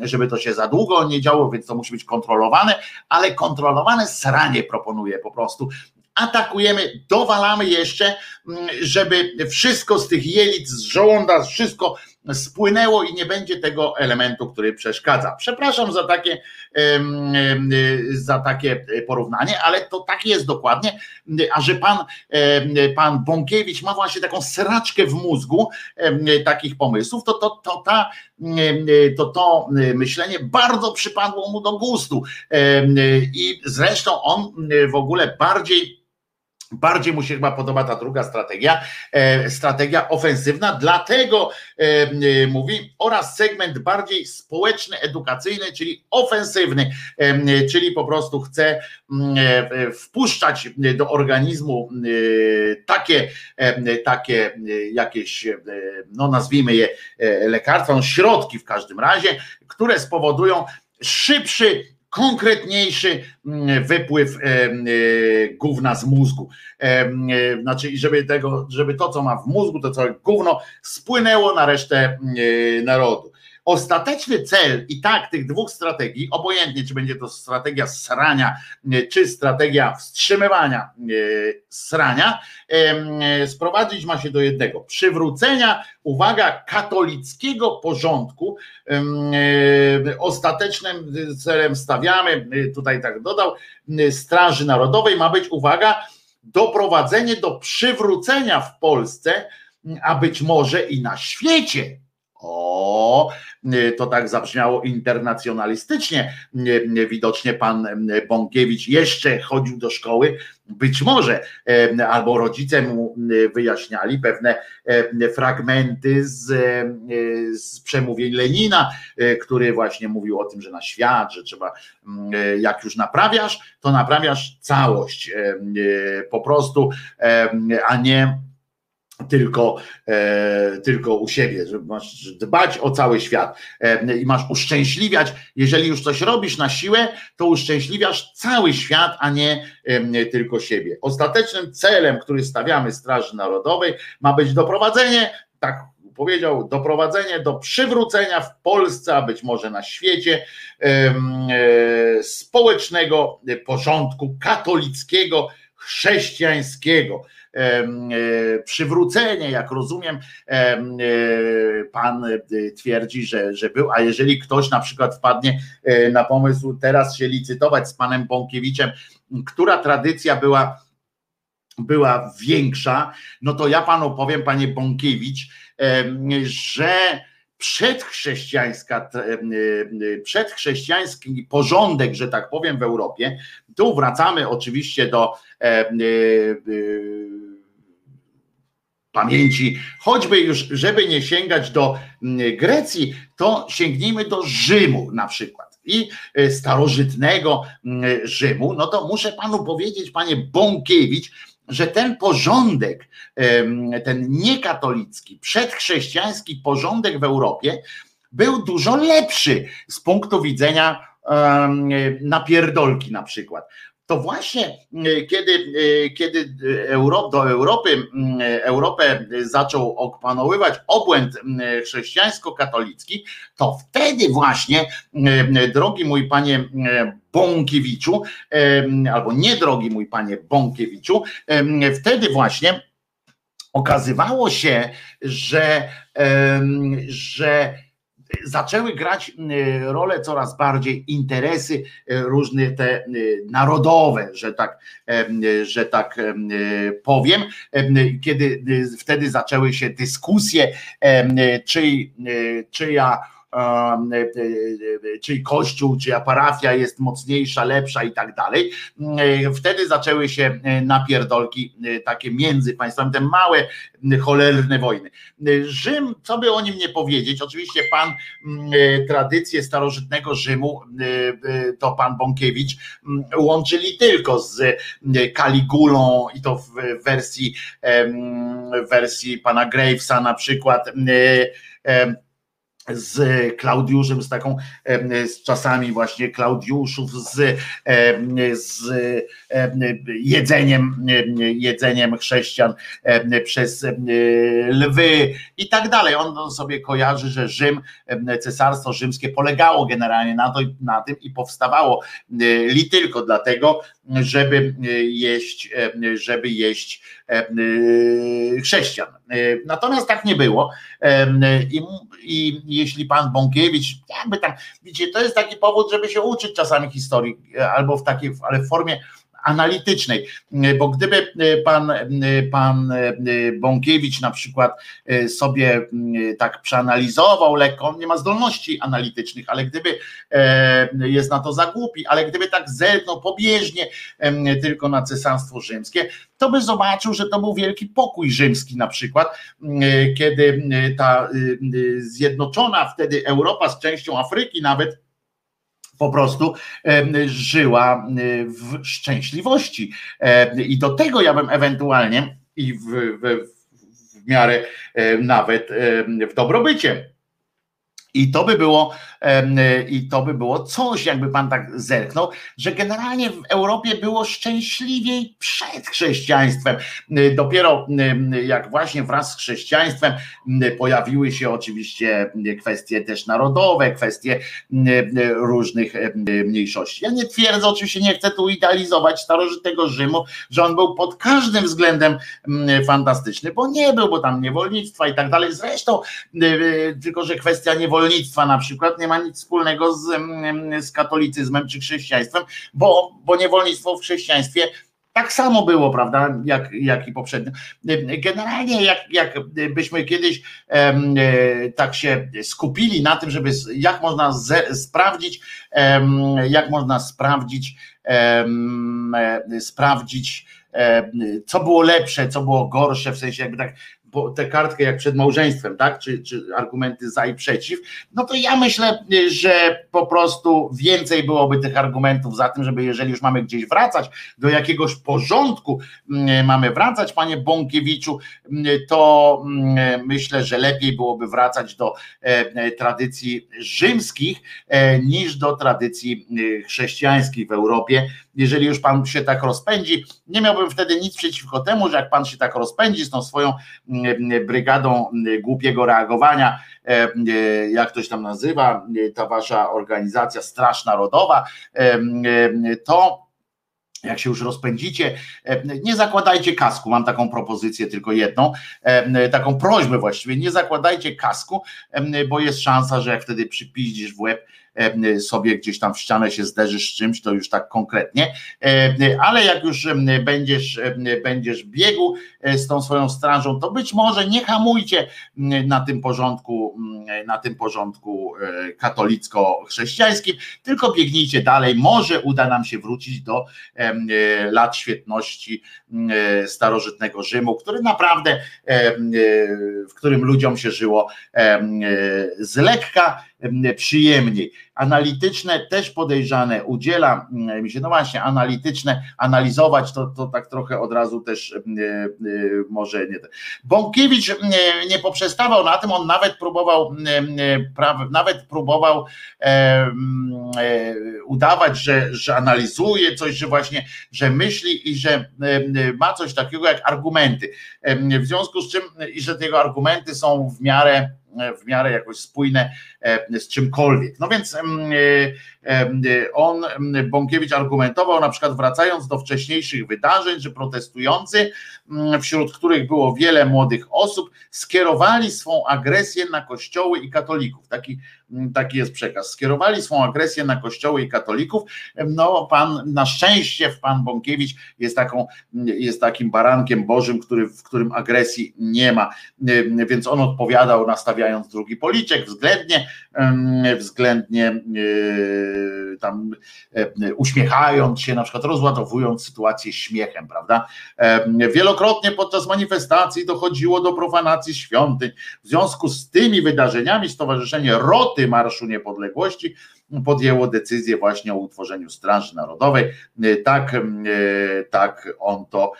żeby to się za długo nie działo, więc to musi być kontrolowane, ale kontrolowane sranie proponuje po prostu atakujemy, dowalamy jeszcze, żeby wszystko z tych jelic, z żołąda, wszystko spłynęło i nie będzie tego elementu, który przeszkadza. Przepraszam za takie, za takie porównanie, ale to tak jest dokładnie, a że pan, pan Bąkiewicz ma właśnie taką sraczkę w mózgu takich pomysłów, to to, to, ta, to to myślenie bardzo przypadło mu do gustu i zresztą on w ogóle bardziej Bardziej mu się chyba podoba ta druga strategia, e, strategia ofensywna, dlatego e, e, mówi, oraz segment bardziej społeczny, edukacyjny, czyli ofensywny, czyli po prostu chce wpuszczać do organizmu takie, takie jakieś, no nazwijmy je lekarstwa, środki w każdym razie, które spowodują szybszy konkretniejszy mm, wypływ e, gówna z mózgu. E, znaczy, żeby tego, żeby to, co ma w mózgu, to całe gówno spłynęło na resztę narodu. Ostateczny cel i tak tych dwóch strategii, obojętnie czy będzie to strategia srania, czy strategia wstrzymywania e, srania, sprowadzić ma się do jednego: przywrócenia, uwaga, katolickiego porządku. E, ostatecznym celem stawiamy, e, tutaj tak dodał, Straży Narodowej ma być, uwaga, doprowadzenie do przywrócenia w Polsce, a być może i na świecie o, to tak zabrzmiało internacjonalistycznie. Widocznie pan Bąkiewicz jeszcze chodził do szkoły, być może, albo rodzice mu wyjaśniali pewne fragmenty z, z przemówień Lenina, który właśnie mówił o tym, że na świat, że trzeba, jak już naprawiasz, to naprawiasz całość po prostu, a nie tylko, e, tylko u siebie, że masz dbać o cały świat e, i masz uszczęśliwiać, jeżeli już coś robisz na siłę, to uszczęśliwiasz cały świat, a nie e, tylko siebie. Ostatecznym celem, który stawiamy Straży Narodowej ma być doprowadzenie, tak powiedział, doprowadzenie do przywrócenia w Polsce, a być może na świecie, społecznego porządku katolickiego, chrześcijańskiego przywrócenie, jak rozumiem, e, pan e, twierdzi, że, że był, a jeżeli ktoś na przykład wpadnie na pomysł teraz się licytować z panem Bąkiewiczem, która tradycja była była większa, no to ja panu powiem, panie Bąkiewicz, że przedchrześcijańska, przedchrześcijański porządek, że tak powiem, w Europie. Tu wracamy oczywiście do pamięci, choćby już, żeby nie sięgać do Grecji, to sięgnijmy do Rzymu na przykład. I e, starożytnego Rzymu, no to muszę panu powiedzieć, panie Bąkiewicz, że ten porządek, ten niekatolicki, przedchrześcijański porządek w Europie był dużo lepszy z punktu widzenia napierdolki na przykład to właśnie e, kiedy, e, kiedy Europ, do Europy, Europę zaczął opanowywać obłęd chrześcijańsko-katolicki, to wtedy właśnie, drogi mój panie Bąkiewiczu, albo nie drogi mój panie Bąkiewiczu, wtedy właśnie okazywało się, że, że zaczęły grać rolę coraz bardziej interesy e, różne te narodowe, że tak, że tak powiem, kiedy wtedy zaczęły się dyskusje, czy, czyja E, e, czyli kościół, czyja parafia jest mocniejsza, lepsza i tak dalej. E, wtedy zaczęły się napierdolki takie międzypaństwowe, te małe, cholerne wojny. Rzym, co by o nim nie powiedzieć, oczywiście pan tradycję starożytnego Rzymu, to pan Bąkiewicz, łączyli tylko z Kaligulą i to w wersji, w wersji pana Gravesa na przykład z Klaudiuszem, z taką, z czasami właśnie Klaudiuszów, z, z jedzeniem, jedzeniem chrześcijan przez lwy i tak dalej. On sobie kojarzy, że Rzym, cesarstwo rzymskie polegało generalnie na, to, na tym i powstawało li tylko dlatego, żeby jeść, żeby jeść chrześcijan. Natomiast tak nie było. I, i jeśli pan Bąkiewicz, jakby tam, widzicie, to jest taki powód, żeby się uczyć czasami historii, albo w takiej, ale w formie analitycznej, bo gdyby pan, pan Bąkiewicz na przykład sobie tak przeanalizował lekko, on nie ma zdolności analitycznych, ale gdyby jest na to za głupi, ale gdyby tak zerknął pobieżnie tylko na cesarstwo rzymskie, to by zobaczył, że to był wielki pokój rzymski na przykład, kiedy ta zjednoczona wtedy Europa z częścią Afryki nawet po prostu żyła w szczęśliwości. I do tego ja bym ewentualnie i w, w, w miarę nawet w dobrobycie. I to by było, i to by było coś, jakby pan tak zerknął, że generalnie w Europie było szczęśliwiej przed chrześcijaństwem. Dopiero jak właśnie wraz z chrześcijaństwem pojawiły się oczywiście kwestie też narodowe, kwestie różnych mniejszości. Ja nie twierdzę, oczywiście nie chcę tu idealizować starożytnego Rzymu, że on był pod każdym względem fantastyczny, bo nie był, bo tam niewolnictwa i tak dalej. Zresztą, tylko że kwestia niewolnictwa niewolnictwa na przykład nie ma nic wspólnego z, z katolicyzmem czy chrześcijaństwem, bo, bo niewolnictwo w chrześcijaństwie tak samo było, prawda, jak, jak i poprzednio. Generalnie, jak, jak byśmy kiedyś e, tak się skupili na tym, żeby jak można ze, sprawdzić, e, jak można sprawdzić, e, sprawdzić, co było lepsze, co było gorsze, w sensie jakby tak tę kartkę jak przed małżeństwem, tak? Czy, czy argumenty za i przeciw, no to ja myślę, że po prostu więcej byłoby tych argumentów za tym, żeby jeżeli już mamy gdzieś wracać, do jakiegoś porządku mm, mamy wracać, panie Bąkiewiczu, mm, to mm, myślę, że lepiej byłoby wracać do e, tradycji rzymskich e, niż do tradycji e, chrześcijańskich w Europie. Jeżeli już pan się tak rozpędzi, nie miałbym wtedy nic przeciwko temu, że jak pan się tak rozpędzi z tą swoją brygadą głupiego reagowania, jak ktoś tam nazywa, ta wasza organizacja Straż Narodowa, to jak się już rozpędzicie, nie zakładajcie kasku. Mam taką propozycję, tylko jedną, taką prośbę właściwie. Nie zakładajcie kasku, bo jest szansa, że jak wtedy przypiździsz w łeb, E, sobie gdzieś tam w ścianę się zderzysz z czymś, to już tak konkretnie, e, ale jak już będziesz, będziesz biegł e, z tą swoją strażą, to być może nie hamujcie na tym porządku, na tym porządku katolicko-chrześcijańskim, tylko biegnijcie dalej, może uda nam się wrócić do lat świetności starożytnego Rzymu, który naprawdę, w którym ludziom się żyło z lekka, przyjemniej. Analityczne też podejrzane, udziela mi się, no właśnie, analityczne, analizować to, to tak trochę od razu też może nie. Bąkiewicz nie, poprzestawał na tym, on nawet próbował, nawet próbował e, udawać, że, że analizuje coś, że właśnie, że myśli i że ma coś takiego jak argumenty. W związku z czym, i że tego argumenty są w miarę w miarę jakoś spójne e, z czymkolwiek. No więc e, e, on, Bąkiewicz argumentował, na przykład wracając do wcześniejszych wydarzeń, że protestujący, wśród których było wiele młodych osób, skierowali swą agresję na kościoły i katolików. Taki, taki jest przekaz. Skierowali swą agresję na kościoły i katolików. No, pan, na szczęście, pan Bąkiewicz jest, taką, jest takim barankiem Bożym, który, w którym agresji nie ma. Więc on odpowiadał nastawiając stawiając drugi policzek, względnie, względnie e, tam uśmiechając się, na przykład rozładowując sytuację śmiechem, prawda? Wielokrotnie podczas manifestacji dochodziło do profanacji świątyń. W związku z tymi wydarzeniami Stowarzyszenie Roty Marszu Niepodległości podjęło decyzję właśnie o utworzeniu Straży Narodowej. E, tak, tak on to.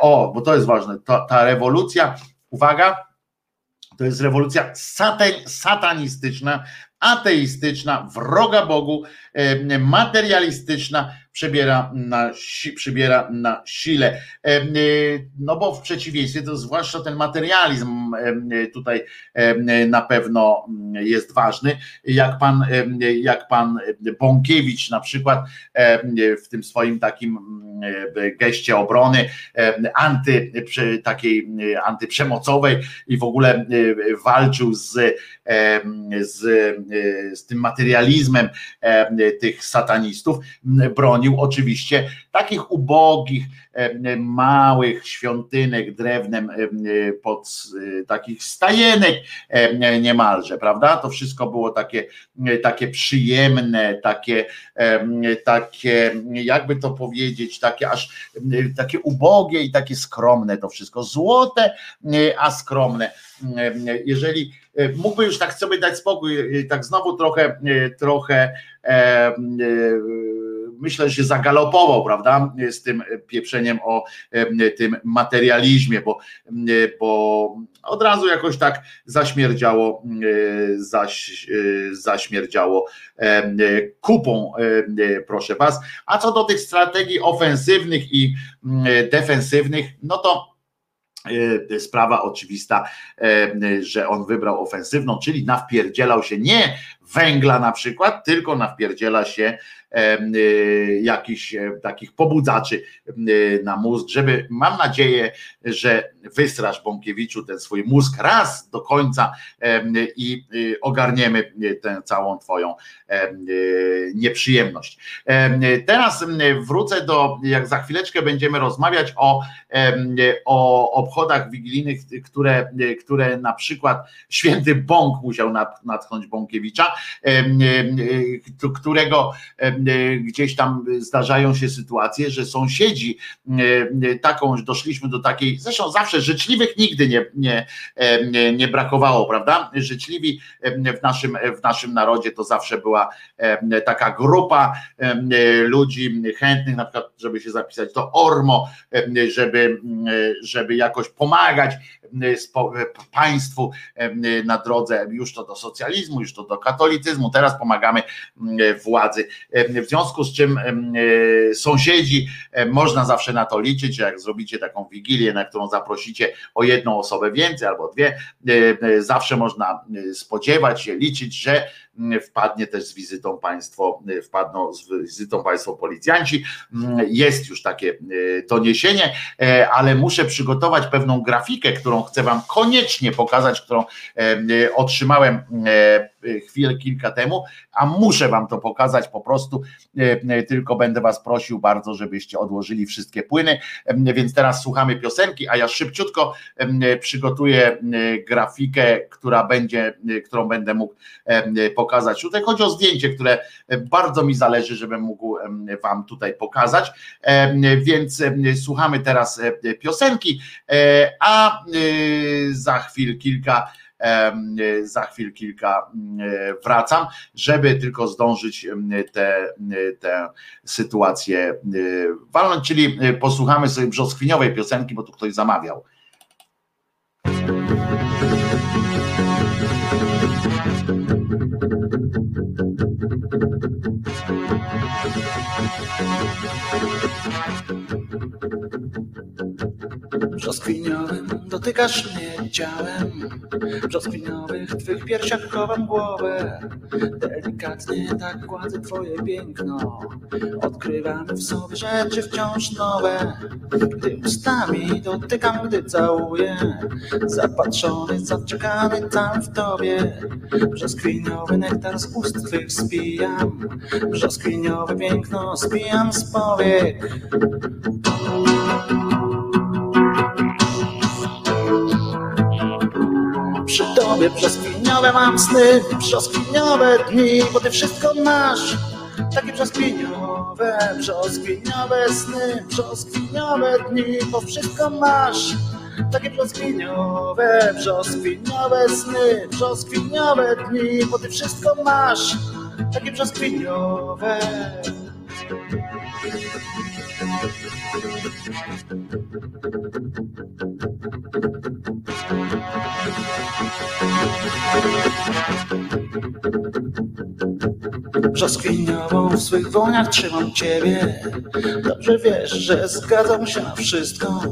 O, bo to jest ważne. Ta, ta rewolucja, uwaga, to jest rewolucja satanistyczna, ateistyczna, wroga Bogu, materialistyczna, przybiera na, przybiera na sile. No bo w przeciwieństwie, to zwłaszcza ten materializm tutaj na pewno jest ważny. Jak pan, jak pan Bąkiewicz na przykład w tym swoim takim geście obrony anty, takiej antyprzemocowej i w ogóle walczył z, z, z tym materializmem tych satanistów, bronił oczywiście takich ubogich, małych świątynek drewnem pod takich stajenek niemalże, prawda? To wszystko było takie, takie przyjemne, takie, takie, jakby to powiedzieć, takie aż takie ubogie i takie skromne to wszystko. Złote, a skromne. Jeżeli mógłby już tak sobie dać spokój, tak znowu trochę, trochę myślę, że zagalopował, prawda, z tym pieprzeniem o tym materializmie, bo, bo od razu jakoś tak zaśmierdziało, zaś, zaśmierdziało kupą, proszę was. A co do tych strategii ofensywnych i defensywnych, no to sprawa oczywista, że on wybrał ofensywną, czyli nawpierdzielał się nie węgla na przykład, tylko nawpierdziela się Y, jakichś e, takich pobudzaczy y, na mózg, żeby mam nadzieję, że wystrasz Bąkiewiczu ten swój mózg raz do końca i y, ogarniemy tę całą twoją nieprzyjemność. Teraz wrócę do, jak za chwileczkę będziemy rozmawiać o, o obchodach wigilijnych, które, które na przykład święty Bąk musiał natchnąć Bąkiewicza, którego gdzieś tam zdarzają się sytuacje, że sąsiedzi taką, doszliśmy do takiej, zresztą zawsze życzliwych nigdy nie, nie, nie, nie brakowało, prawda? Życzliwi w naszym, w naszym narodzie to zawsze była taka grupa ludzi chętnych, na przykład, żeby się zapisać do ORMO, żeby, żeby jakoś pomagać państwu na drodze już to do socjalizmu, już to do katolicyzmu, teraz pomagamy władzy. W związku z czym sąsiedzi, można zawsze na to liczyć, jak zrobicie taką wigilię, na którą zaprosicie o jedną osobę więcej albo dwie, zawsze można spodziewać się, liczyć, że wpadnie też z wizytą państwo, wpadną z wizytą państwo policjanci. Jest już takie doniesienie, ale muszę przygotować pewną grafikę, którą chcę wam koniecznie pokazać, którą otrzymałem chwilę kilka temu, a muszę wam to pokazać po prostu, tylko będę was prosił bardzo, żebyście odłożyli wszystkie płyny, więc teraz słuchamy piosenki, a ja szybciutko przygotuję grafikę, która będzie, którą będę mógł pokazać. Tutaj chodzi o zdjęcie, które bardzo mi zależy, żebym mógł wam tutaj pokazać, więc słuchamy teraz piosenki, a za chwil kilka za chwil kilka wracam, żeby tylko zdążyć tę sytuację walnąć, czyli posłuchamy sobie brzoskwiniowej piosenki, bo tu ktoś zamawiał. Brzoskwiniowym dotykasz mnie ciałem. Brzoskwiniowych twych piersiach chowam głowę. Delikatnie tak gładzę twoje piękno. Odkrywam w sobie rzeczy wciąż nowe. Gdy ustami dotykam, gdy całuję. Zapatrzony, zaczekany tam w tobie. Brzoskwiniowy nektar z ust twych spijam. Brzoskwiniowe piękno spijam z powiek Przy tobie brzoskwiniowe mam sny, brzoskwiniowe dni, bo ty wszystko masz. Takie brzoskwiniowe, brzoskwiniowe sny, brzoskwiniowe dni, bo wszystko masz. Takie brzoskwiniowe, brzoskwiniowe sny, brzoskwiniowe dni, bo ty wszystko masz. Takie brzoskwiniowe. Thank you. Brzoskwiniową w swych woniach trzymam ciebie. Dobrze wiesz, że zgadzam się na wszystko.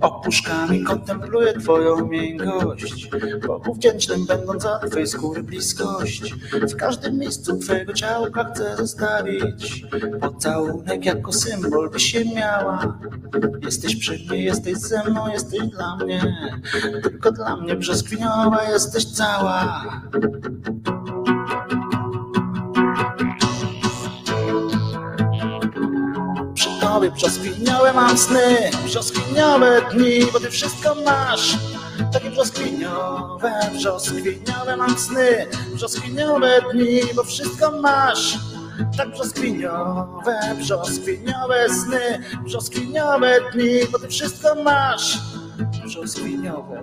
Opuszkami kontempluję twoją miękkość. Bogu wdzięcznym będąc za twej skóry bliskość. W każdym miejscu twojego ciałka chcę zostawić. Pocałunek jako symbol by się miała. Jesteś przy mnie, jesteś ze mną, jesteś dla mnie. Tylko dla mnie brzoskwiniowa jesteś cała tobie brzoskwiniowe mam sny dni, bo ty wszystko masz takie brzoskwiniowe, brzoskwiniowe mam sny Brzoskwiniowe dni, bo wszystko masz tak brzoskwiniowe, brzoskwiniowe sny, brzoskwiniowe dni, bo ty wszystko masz. Brzoskwiniowe.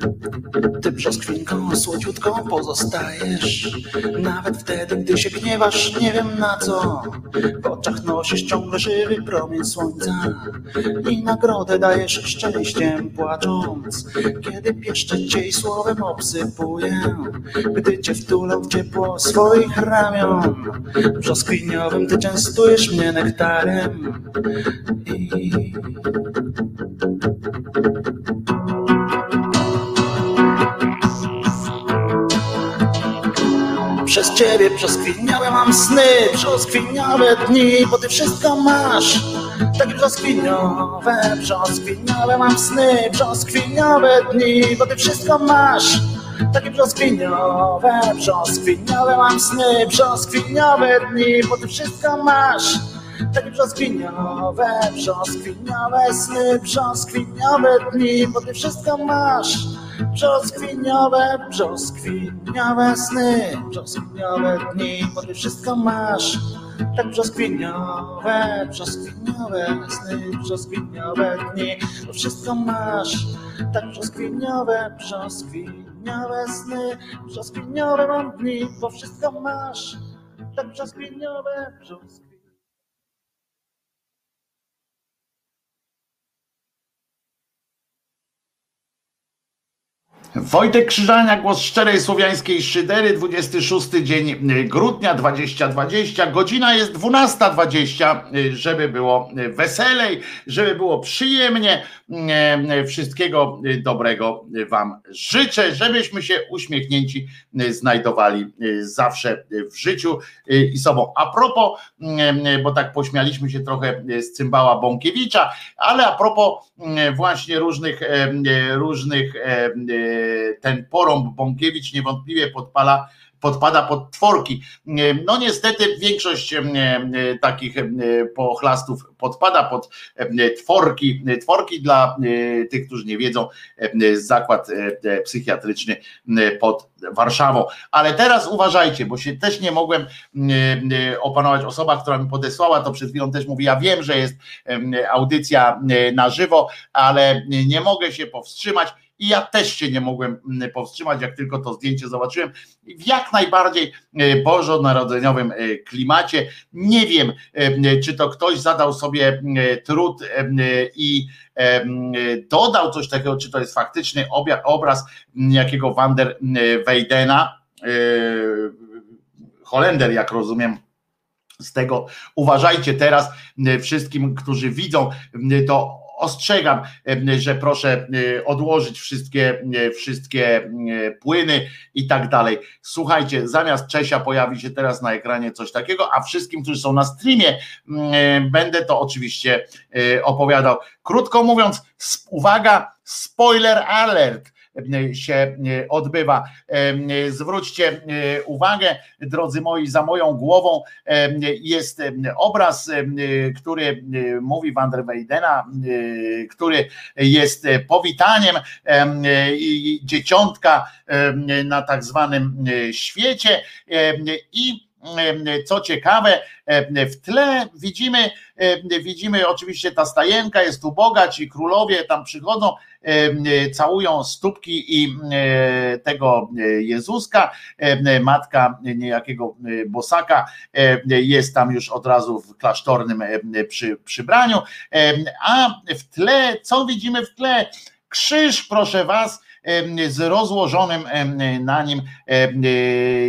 Ty brzoskwinką słodziutką pozostajesz. Nawet wtedy, gdy się gniewasz, nie wiem na co. W oczach nosisz ciągle żywy promień słońca I nagrodę dajesz szczęściem płacząc. Kiedy pieszczę cię i słowem obsypuję Gdy cię wtulę w ciepło swoich ramion. Brzoskwiniowym ty częstujesz mnie nektarem I Przez ciebie brzoskwiniowe mam sny, brzoskwiniowe dni, bo ty wszystko masz. Takie brzoskwiniowe, brzoskwiniowe mam sny, brzoskwiniowe dni, bo ty wszystko masz. Takie brzoskwiniowe, brzoskwiniowe mam sny, brzoskwiniowe dni, bo ty wszystko masz. Takie brzoskwiniowe, brzoskwiniowe sny, brzoskwiniowe dni, bo ty wszystko masz. Brzoskwiniowe, brzoskwiniowe sny, brzoskwiniowe dni, bo ty wszystko masz. Tak brzoskwiniowe, brzoskwiniowe sny, brzoskwiniowe dni, bo wszystko masz. Tak brzoskwiniowe, brzoskwiniowe sny, brzoskwiniowe mam dni, bo wszystko masz. Tak brzoskwiniowe, brzoskwiniowe. Wojtek Krzyżania, głos szczerej słowiańskiej szydery, 26 dzień grudnia 2020, godzina jest 12.20, żeby było weselej, żeby było przyjemnie. Wszystkiego dobrego Wam życzę, żebyśmy się uśmiechnięci znajdowali zawsze w życiu i sobą. A propos, bo tak pośmialiśmy się trochę z cymbała Bąkiewicza, ale a propos właśnie różnych, różnych ten porąb Bąkiewicz niewątpliwie podpala podpada pod tworki. No niestety większość takich pochlastów podpada pod tworki. Tworki dla tych, którzy nie wiedzą, zakład psychiatryczny pod Warszawą. Ale teraz uważajcie, bo się też nie mogłem opanować. Osoba, która mi podesłała to przed chwilą też mówi, ja wiem, że jest audycja na żywo, ale nie mogę się powstrzymać i ja też się nie mogłem mm, powstrzymać, jak tylko to zdjęcie zobaczyłem. W jak najbardziej e, bożonarodzeniowym e, klimacie. Nie wiem, e, czy to ktoś zadał sobie trud i dodał coś takiego, czy to jest faktyczny obraz jakiego Wander Wejdena, Holender, jak rozumiem, z tego uważajcie teraz wszystkim, którzy widzą to ostrzegam, że proszę odłożyć wszystkie, wszystkie płyny i tak dalej. Słuchajcie, zamiast Czesia pojawi się teraz na ekranie coś takiego, a wszystkim, którzy są na streamie, będę to oczywiście opowiadał. Krótko mówiąc, uwaga, spoiler alert się odbywa. Zwróćcie uwagę, drodzy moi, za moją głową jest obraz, który mówi Van der Weydena, który jest powitaniem dzieciątka na tak zwanym świecie i co ciekawe, w tle widzimy, widzimy oczywiście ta stajenka, jest uboga, ci królowie tam przychodzą, całują stópki i tego Jezuska, matka niejakiego bosaka jest tam już od razu w klasztornym przy, przybraniu, a w tle, co widzimy w tle? Krzyż, proszę was, z rozłożonym na nim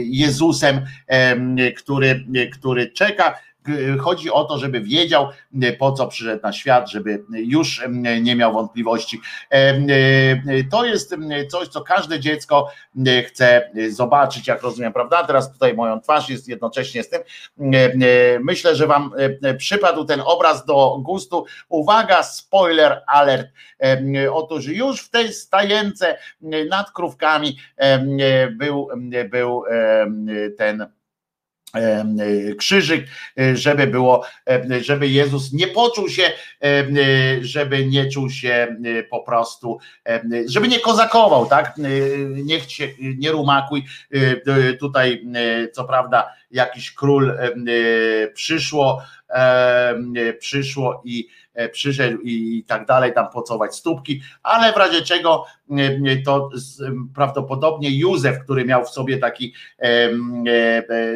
Jezusem, który, który czeka. Chodzi o to, żeby wiedział, po co przyszedł na świat, żeby już nie miał wątpliwości. To jest coś, co każde dziecko chce zobaczyć, jak rozumiem, prawda? Teraz tutaj moją twarz jest jednocześnie z tym. Myślę, że Wam przypadł ten obraz do gustu. Uwaga, spoiler alert. Otóż już w tej stajence nad krówkami był, był ten krzyżyk, żeby było, żeby Jezus nie poczuł się, żeby nie czuł się po prostu, żeby nie kozakował, tak? Niech się nie rumakuj. Tutaj, co prawda, jakiś król przyszło, przyszło i przyszedł i tak dalej, tam pocować stópki, ale w razie czego to prawdopodobnie Józef, który miał w sobie taki,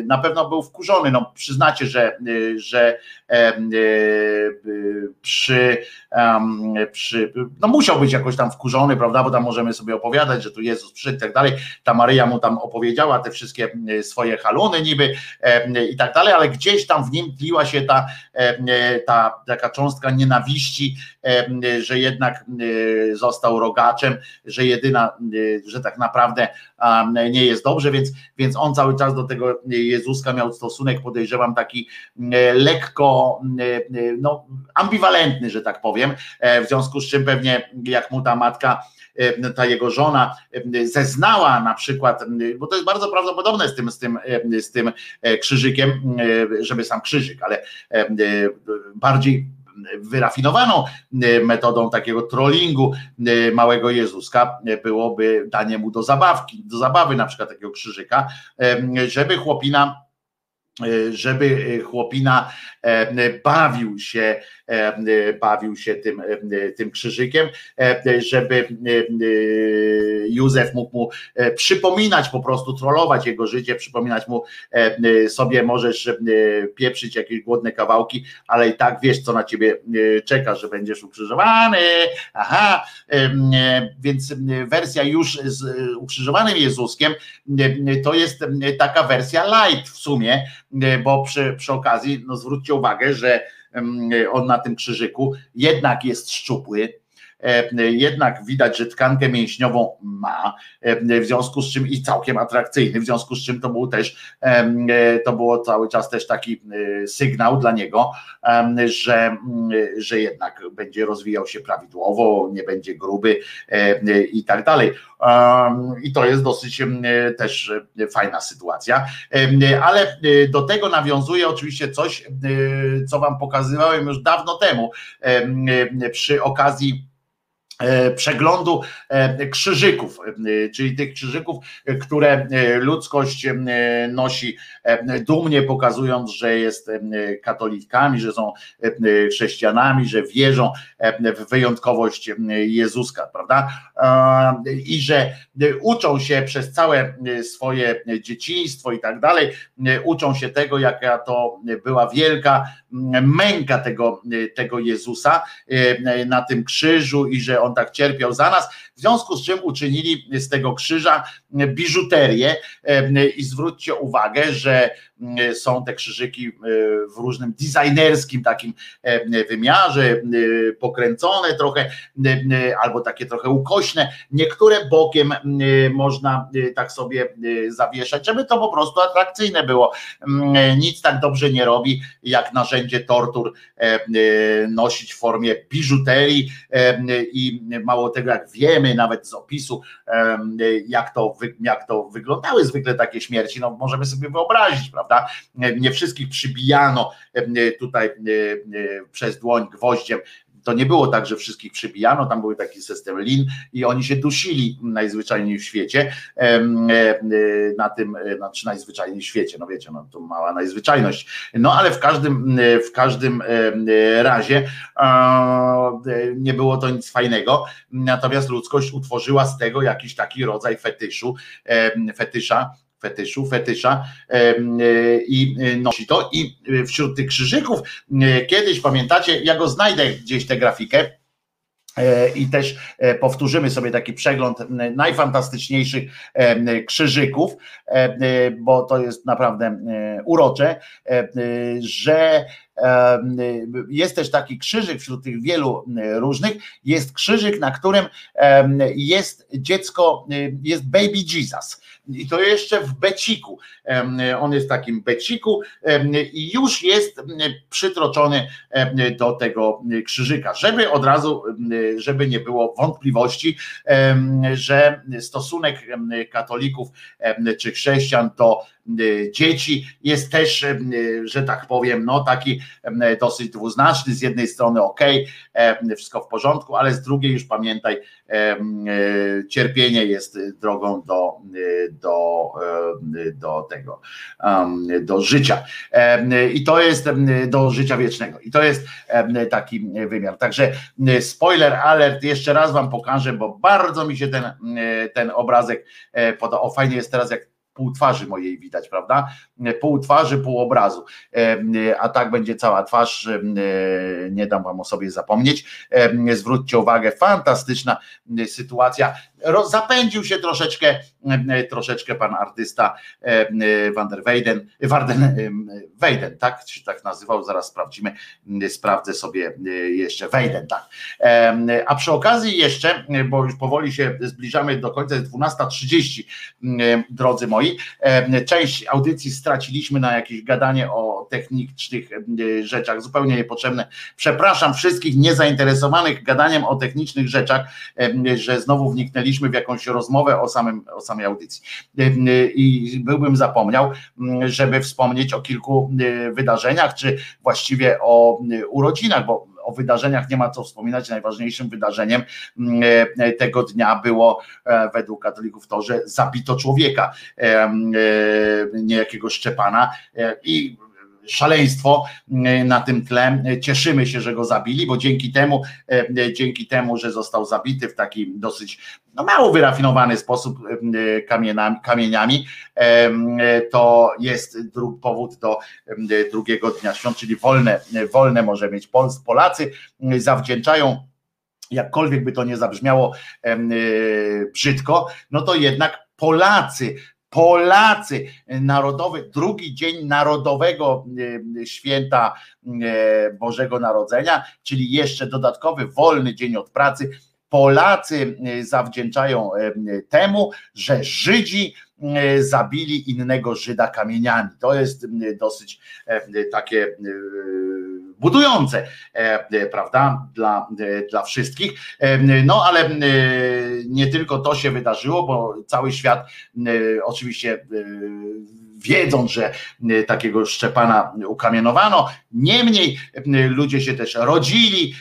na pewno był wkurzony, no przyznacie, że, że przy, przy, no musiał być jakoś tam wkurzony, prawda, bo tam możemy sobie opowiadać, że tu Jezus przyszedł i tak dalej, ta Maryja mu tam opowiedziała te wszystkie swoje haluny niby i tak dalej, ale gdzieś tam w nim tliła się ta, ta taka cząstka nienawiści, że jednak został rogaczem, że jedyna, że tak naprawdę nie jest dobrze, więc, więc on cały czas do tego Jezuska miał stosunek, podejrzewam, taki lekko no, ambiwalentny, że tak powiem, w związku z czym pewnie jak mu ta matka E, ta jego żona e, zeznała na przykład, bo to jest bardzo prawdopodobne z tym, z tym, e, z tym krzyżykiem, żeby sam krzyżyk, ale bardziej wyrafinowaną metodą takiego trollingu małego Jezuska byłoby danie mu do zabawki, do zabawy na przykład takiego krzyżyka, żeby chłopina żeby chłopina bawił się E, bawił się tym, e, tym krzyżykiem, e, żeby Józef mógł mu przypominać, po prostu trollować jego życie, przypominać mu sobie możesz pieprzyć jakieś głodne kawałki, ale i tak wiesz, co na ciebie czeka, że będziesz ukrzyżowany. Aha, więc wersja już z ukrzyżowanym Jezuskiem to jest taka wersja light w sumie, bo przy, przy okazji, no zwróćcie uwagę, że on na tym krzyżyku jednak jest szczupły, E, jednak widać, że tkankę mięśniową ma, e, w związku z czym i całkiem atrakcyjny, w związku z czym to był też, e, to było cały czas też taki sygnał dla niego, że, że jednak będzie rozwijał się prawidłowo, nie będzie gruby i tak dalej. I to jest dosyć też fajna sytuacja. Ale do tego nawiązuje oczywiście coś, co Wam pokazywałem już dawno temu przy okazji E, przeglądu e, krzyżyków, e, czyli tych krzyżyków, które ludzkość nosi dumnie, pokazując, że jest katolikami, że są chrześcijanami, że wierzą w wyjątkowość Jezuska, prawda? I że uczą się przez całe swoje dzieciństwo i tak dalej, uczą się tego, jaka to była wielka męka tego, tego Jezusa na tym krzyżu i że on tak cierpiał za nas, w związku z czym uczynili z tego krzyża biżuterię i zwróćcie uwagę, że są te krzyżyki w różnym designerskim takim wymiarze, pokręcone trochę, albo takie trochę ukośne, niektóre bokiem można tak sobie zawieszać, żeby to po prostu atrakcyjne było. Nic tak dobrze nie robi, jak narzędzie tortur nosić w formie biżuterii i mało tego, jak wiemy nawet z opisu, jak to, jak to wyglądały zwykle takie śmierci, no możemy sobie wyobrazić, prawda? Nie wszystkich przybijano tutaj przez dłoń gwoździem to nie było tak, że wszystkich przybijano, tam był taki system lin i oni się dusili najzwyczajniej w świecie, e, na tym, e, znaczy najzwyczajniej w świecie, no wiecie, no to mała najzwyczajność. No ale w każdym, w każdym razie nie było to nic fajnego, natomiast ludzkość utworzyła z tego jakiś taki rodzaj fetyszu, fetysza, fetyszu, fetysza e, i e, nosi to. I e, wśród tych krzyżyków kiedyś pamiętacie, ja go znajdę gdzieś tę grafikę. I też powtórzymy sobie taki przegląd najfantastyczniejszych krzyżyków, bo to jest naprawdę urocze, że jest też taki krzyżyk wśród tych wielu różnych, jest krzyżyk, na którym jest dziecko, jest baby Jesus i to jeszcze w beciku. On jest w takim beciku i już jest przytroczony do tego krzyżyka, żeby od razu, żeby nie było wątpliwości, że stosunek katolików czy chrześcijan do dzieci jest też, że tak powiem, no taki dosyć dwuznaczny. Z jednej strony ok, wszystko w porządku, ale z drugiej już pamiętaj, cierpienie jest drogą do, do, do tego, do życia. I to jest do życia wiecznego. I to jest taki wymiar. Także spoiler alert, jeszcze raz wam pokażę, bo bardzo mi się ten, ten obrazek podoba. O, fajnie jest teraz, jak pół twarzy mojej widać, prawda? Pół twarzy, pół obrazu. A tak będzie cała twarz, nie dam wam o sobie zapomnieć. Zwróćcie uwagę, fantastyczna sytuacja. Zapędził się troszeczkę, troszeczkę pan artysta Van der Weyden, Warden, Weyden, tak się tak nazywał, zaraz sprawdzimy, sprawdzę sobie jeszcze Weyden, tak. A przy okazji jeszcze, bo już powoli się zbliżamy do końca, jest 12.30, drodzy moi, część audycji straciliśmy na jakieś gadanie o technicznych rzeczach, zupełnie niepotrzebne. Przepraszam wszystkich niezainteresowanych gadaniem o technicznych rzeczach, że znowu wniknęliśmy w jakąś rozmowę o, samym, o samej audycji. I byłbym zapomniał, żeby wspomnieć o kilku wydarzeniach, czy właściwie o urodzinach, bo o wydarzeniach nie ma co wspominać. Najważniejszym wydarzeniem tego dnia było według katolików to, że zabito człowieka, niejakiego Szczepana i szaleństwo e, na tym tle. Cieszymy się, że go zabili, bo dzięki temu, e, dzięki temu, że został zabity w taki dosyć no, mało wyrafinowany sposób e, kamieniami, kamieniami to jest powód do drugiego dnia świąt, czyli wolne, wolne może mieć Polacy, zawdzięczają jakkolwiek by to nie zabrzmiało brzydko, no to jednak Polacy Polacy, narodowy, drugi dzień Narodowego e, Święta e, Bożego Narodzenia, czyli jeszcze dodatkowy wolny dzień od pracy. Polacy e, zawdzięczają temu, że Żydzi zabili innego Żyda kamieniami. To jest dosyć takie budujące, prawda, dla, dla wszystkich. No ale nie tylko to się wydarzyło, bo cały świat oczywiście wiedząc, że takiego Szczepana ukamienowano. Niemniej ludzie się też rodzili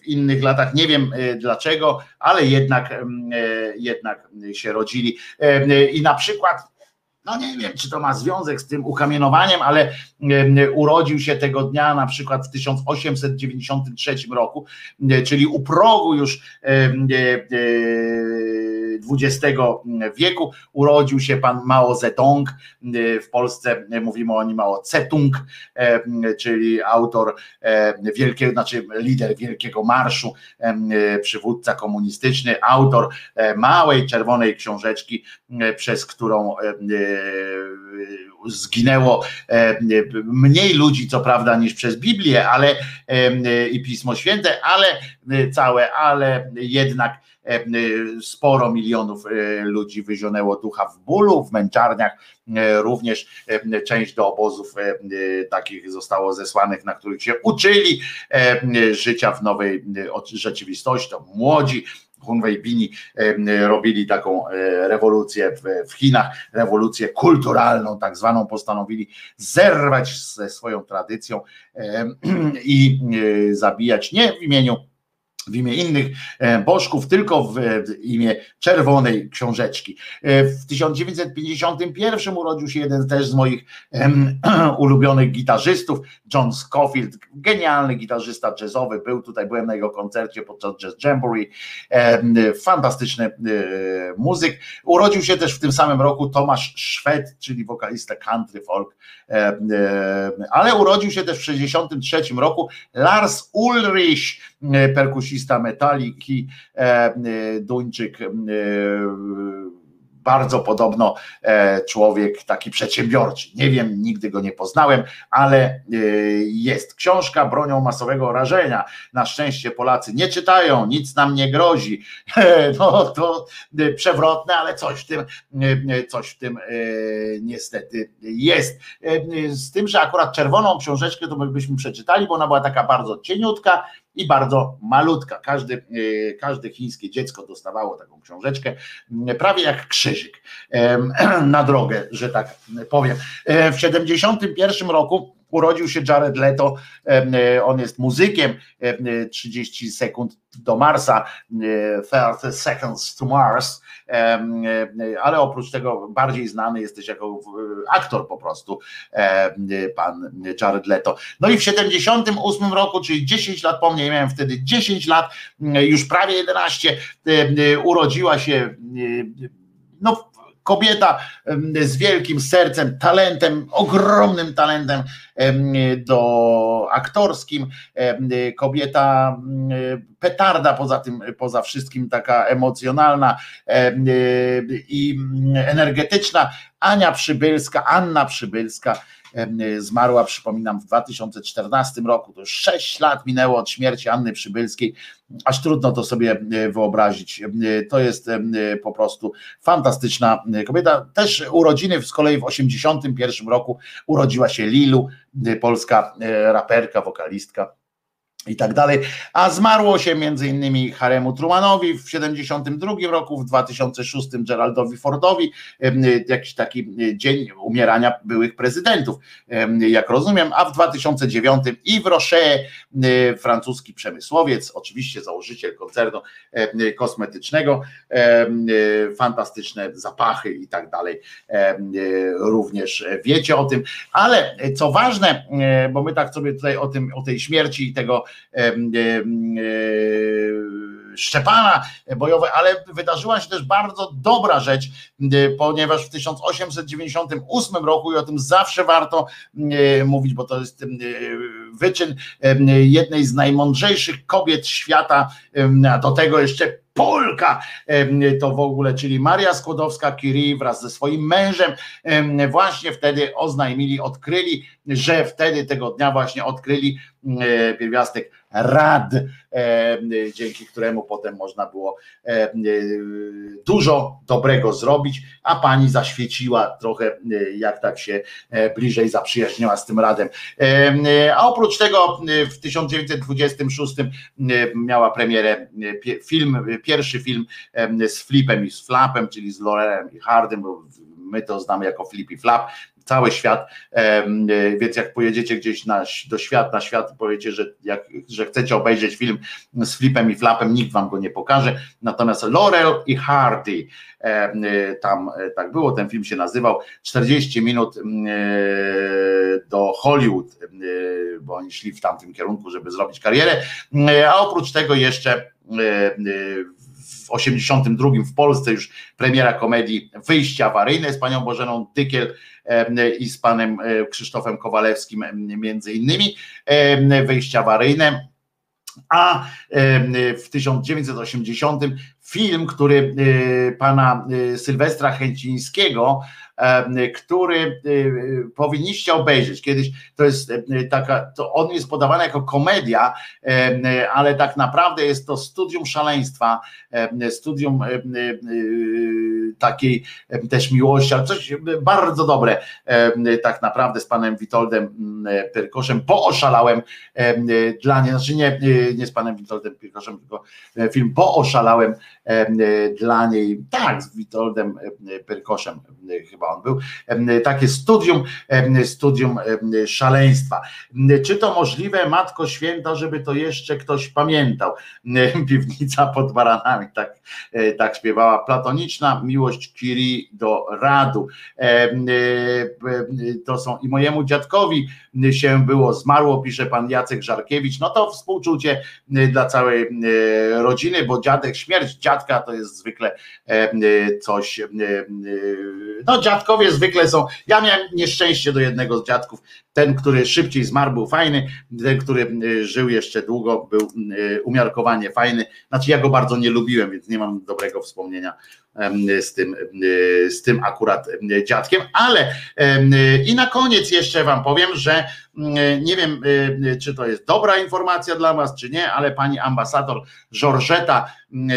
w innych latach, nie wiem dlaczego, ale jednak, jednak się rodzili. I na przykład no nie wiem, czy to ma związek z tym ukamienowaniem, ale urodził się tego dnia na przykład w 1893 roku, czyli u progu już XX wieku. Urodził się pan Mao Zedong, w Polsce mówimy o nim Mao Cetung, czyli autor wielkiego, znaczy lider Wielkiego Marszu, przywódca komunistyczny, autor małej czerwonej książeczki, przez którą zginęło mniej ludzi, co prawda, niż przez Biblię, ale i Pismo Święte, ale całe, ale jednak sporo milionów ludzi wyzionęło ducha w bólu, w męczarniach, również część do obozów takich zostało zesłanych, na których się uczyli życia w nowej rzeczywistości, to młodzi Hunwei Bini robili taką e, rewolucję w Chinach, rewolucję kulturalną, tak zwaną, postanowili zerwać ze swoją tradycją i e, zabijać nie w imieniu w imię innych e, bożków, tylko w imię czerwonej książeczki. E, w 1951 urodził się jeden też z moich ulubionych gitarzystów, John Scofield, genialny gitarzysta jazzowy, był tutaj, byłem na jego koncercie podczas Jazz Jamboree, fantastyczny e, muzyk. Urodził się też w tym samym roku Tomasz Szwed, czyli wokalista country folk, ale urodził się też w 1963 roku Lars Ulrich, perkusista Metaliki, e, e, Duńczyk e, bardzo podobno e, człowiek taki przedsiębiorczy. Nie wiem, nigdy go nie poznałem, ale e, jest książka bronią masowego rażenia. Na szczęście Polacy nie czytają, nic nam nie grozi. No to przewrotne, ale coś w tym, coś w tym e, niestety jest. Z tym, że akurat czerwoną książeczkę to byśmy przeczytali, bo ona była taka bardzo cieniutka, i bardzo malutka. Każdy, każde chińskie dziecko dostawało taką książeczkę, prawie jak krzyżyk na drogę, że tak powiem. W 71 roku urodził się Jared Leto, on jest muzykiem, 30 sekund do Marsa, 30 seconds to Mars, ale oprócz tego bardziej znany jesteś jako aktor po prostu, pan Jared Leto. No i w 78 roku, czyli 10 lat po mnie, miałem wtedy 10 lat, już prawie 11, urodziła się no kobieta z wielkim sercem, talentem, ogromnym talentem do aktorskim, kobieta petarda poza tym, poza wszystkim taka emocjonalna i energetyczna, Ania Przybylska, Anna Przybylska, zmarła, przypominam, w 2014 roku. To już 6 lat minęło od śmierci Anny Przybylskiej, aż trudno to sobie wyobrazić. To jest po prostu fantastyczna kobieta. Też urodziny z kolei w 81 roku urodziła się Lilu, polska raperka, wokalistka i tak dalej, a zmarło się między innymi Haremu Trumanowi w 72 roku, w 2006 Geraldowi Fordowi, jakiś taki dzień umierania byłych prezydentów, jak rozumiem, a w 2009 Yves Rocher, francuski przemysłowiec, oczywiście założyciel koncernu kosmetycznego, fantastyczne zapachy i tak dalej, również wiecie o tym, ale co ważne, bo my tak sobie tutaj o tym, o tej śmierci i tego E, Szczepana bojowe, ale wydarzyła się też bardzo dobra rzecz, ponieważ w 1898 roku, i o tym zawsze warto mówić, bo to jest wyczyn jednej z najmądrzejszych kobiet świata, a do tego jeszcze Polka to w ogóle, czyli Maria Skłodowska-Curie wraz ze swoim mężem właśnie wtedy oznajmili, odkryli, że wtedy tego dnia właśnie odkryli pierwiastek rad, dzięki któremu potem można było dużo dobrego zrobić, a pani zaświeciła trochę, jak tak się bliżej zaprzyjaźniła z tym radem. A oprócz tego w 1926 miała premierę film, pierwszy film z Flipem i z Flapem, czyli z Lorelem i Hardem, my to znamy jako Flip i Flap, cały świat, e, więc jak pojedziecie gdzieś na, do świat, na świat i powiecie, że, jak, że chcecie obejrzeć film z flipem i flapem, nikt wam go nie pokaże, natomiast Laurel i Hardy e, tam e, tak było, ten film się nazywał. 40 minut do Hollywood, bo oni szli w tamtym kierunku, żeby zrobić karierę, a oprócz tego jeszcze w 82 w Polsce już premiera komedii Wyjście awaryjne z panią Bożeną Tykiel i z panem e, Krzysztofem Kowalewskim między innymi, Wyjście awaryjne, a w 1980 film, który e, pana e, Sylwestra Chęcińskiego który y, y, powinniście obejrzeć. Kiedyś to jest y, taka, to on jest podawany jako komedia, ale tak naprawdę jest to studium szaleństwa, studium takiej też miłości, ale coś bardzo dobre tak naprawdę z panem Witoldem Pyrkoszem. Pooszalałem dla nie, znaczy nie, nie z panem Witoldem Pyrkoszem, tylko film Pooszalałem dla niej, tak, z Witoldem Pyrkoszem chyba on był, takie studium, studium szaleństwa. Czy to możliwe, Matko Święta, żeby to jeszcze ktoś pamiętał? Piwnica pod baranami, tak, e, tak śpiewała. Platoniczna miłość Kiri do Radu. E, to są i mojemu dziadkowi się było zmarło, pisze pan Jacek Żarkiewicz. No to współczucie dla całej rodziny, bo dziadek, śmierć dziadka to jest zwykle coś, no dziadkowie zwykle są, ja miałem nieszczęście do jednego z dziadków, ten, który szybciej zmarł, był fajny, ten, który y, żył jeszcze długo, był y, umiarkowanie fajny. Znaczy, ja go bardzo nie lubiłem, więc nie mam dobrego wspomnienia z tym, z tym akurat dziadkiem, ale i na koniec jeszcze Wam powiem, że nie wiem, czy to jest dobra informacja dla Was, czy nie, ale pani ambasador Georgeta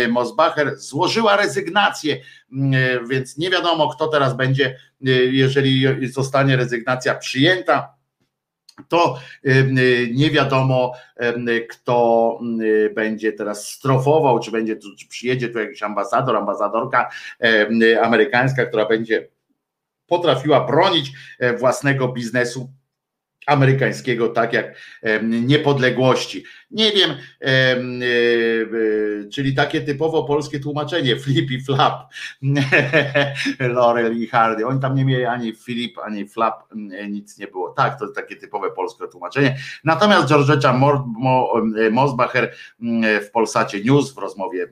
Mosbacher złożyła rezygnację, więc nie wiadomo, kto teraz będzie, jeżeli zostanie rezygnacja przyjęta to nie wiadomo, kto będzie teraz strofował, czy będzie, czy przyjedzie tu jakiś ambasador, ambasadorka amerykańska, która będzie potrafiła bronić e, własnego biznesu amerykańskiego, tak jak niepodległości. Nie wiem, e, e, czyli takie typowo polskie tłumaczenie, flip i flap. Laurel i Hardy. Oni tam nie mieli ani flip, ani flap, nic nie było. Tak, to takie typowe polskie tłumaczenie. Natomiast Georgetta Mosbacher w Polsacie News w rozmowie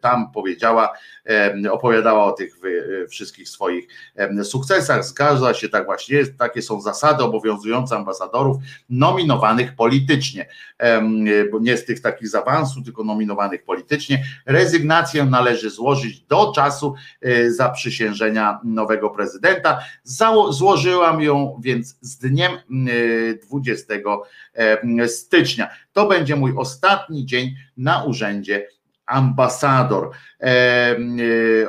tam powiedziała, opowiadała o tych wszystkich swoich sukcesach. Zgadza się, tak właśnie jest. Takie są zasady obowiązujące ambasadorów nominowanych politycznie, bo nie z tych takich z awansu, tylko nominowanych politycznie. Rezygnację należy złożyć do czasu e, zaprzysiężenia nowego prezydenta. Złożyłam ją więc z dniem 20 stycznia. To będzie mój ostatni dzień na urzędzie ambasador. E,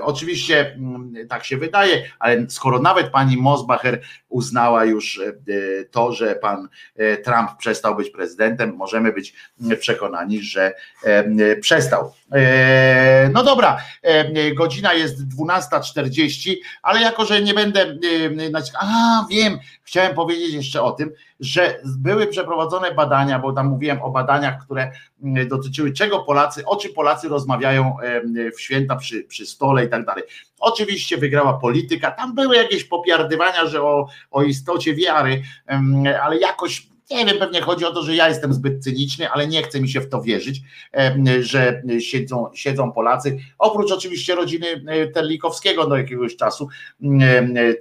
oczywiście mm, tak się wydaje, ale skoro nawet pani Mosbacher uznała już e, to, że pan e, Trump przestał być prezydentem, możemy być przekonani, że przestał. No dobra, godzina jest 12.40, ale jako, że nie będę. A, wiem, chciałem powiedzieć jeszcze o tym, że były przeprowadzone badania, bo tam mówiłem o badaniach, które dotyczyły czego Polacy, o czym Polacy rozmawiają w święta przy, przy stole i tak dalej. Oczywiście wygrała polityka, tam były jakieś popiardywania, że o, o istocie wiary, ale jakoś nie wiem, pewnie chodzi o to, że ja jestem zbyt cyniczny, ale nie chcę mi się w to wierzyć, że siedzą, siedzą Polacy, oprócz oczywiście rodziny e, Terlikowskiego do jakiegoś czasu,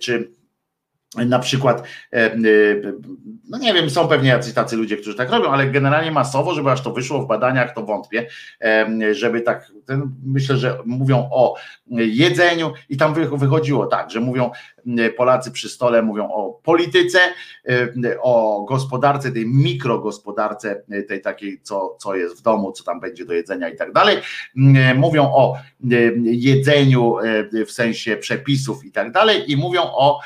czy na przykład, e, e, no nie wiem, są pewnie jacyś tacy ludzie, którzy tak robią, ale generalnie masowo, żeby aż to wyszło w badaniach, to wątpię, żeby tak, myślę, że mówią o jedzeniu i tam wychodziło tak, że mówią Polacy przy stole, mówią o polityce, o gospodarce, tej mikrogospodarce, tej takiej, co, co jest w domu, co tam będzie do jedzenia i tak dalej, mówią o jedzeniu w sensie przepisów i tak dalej i mówią o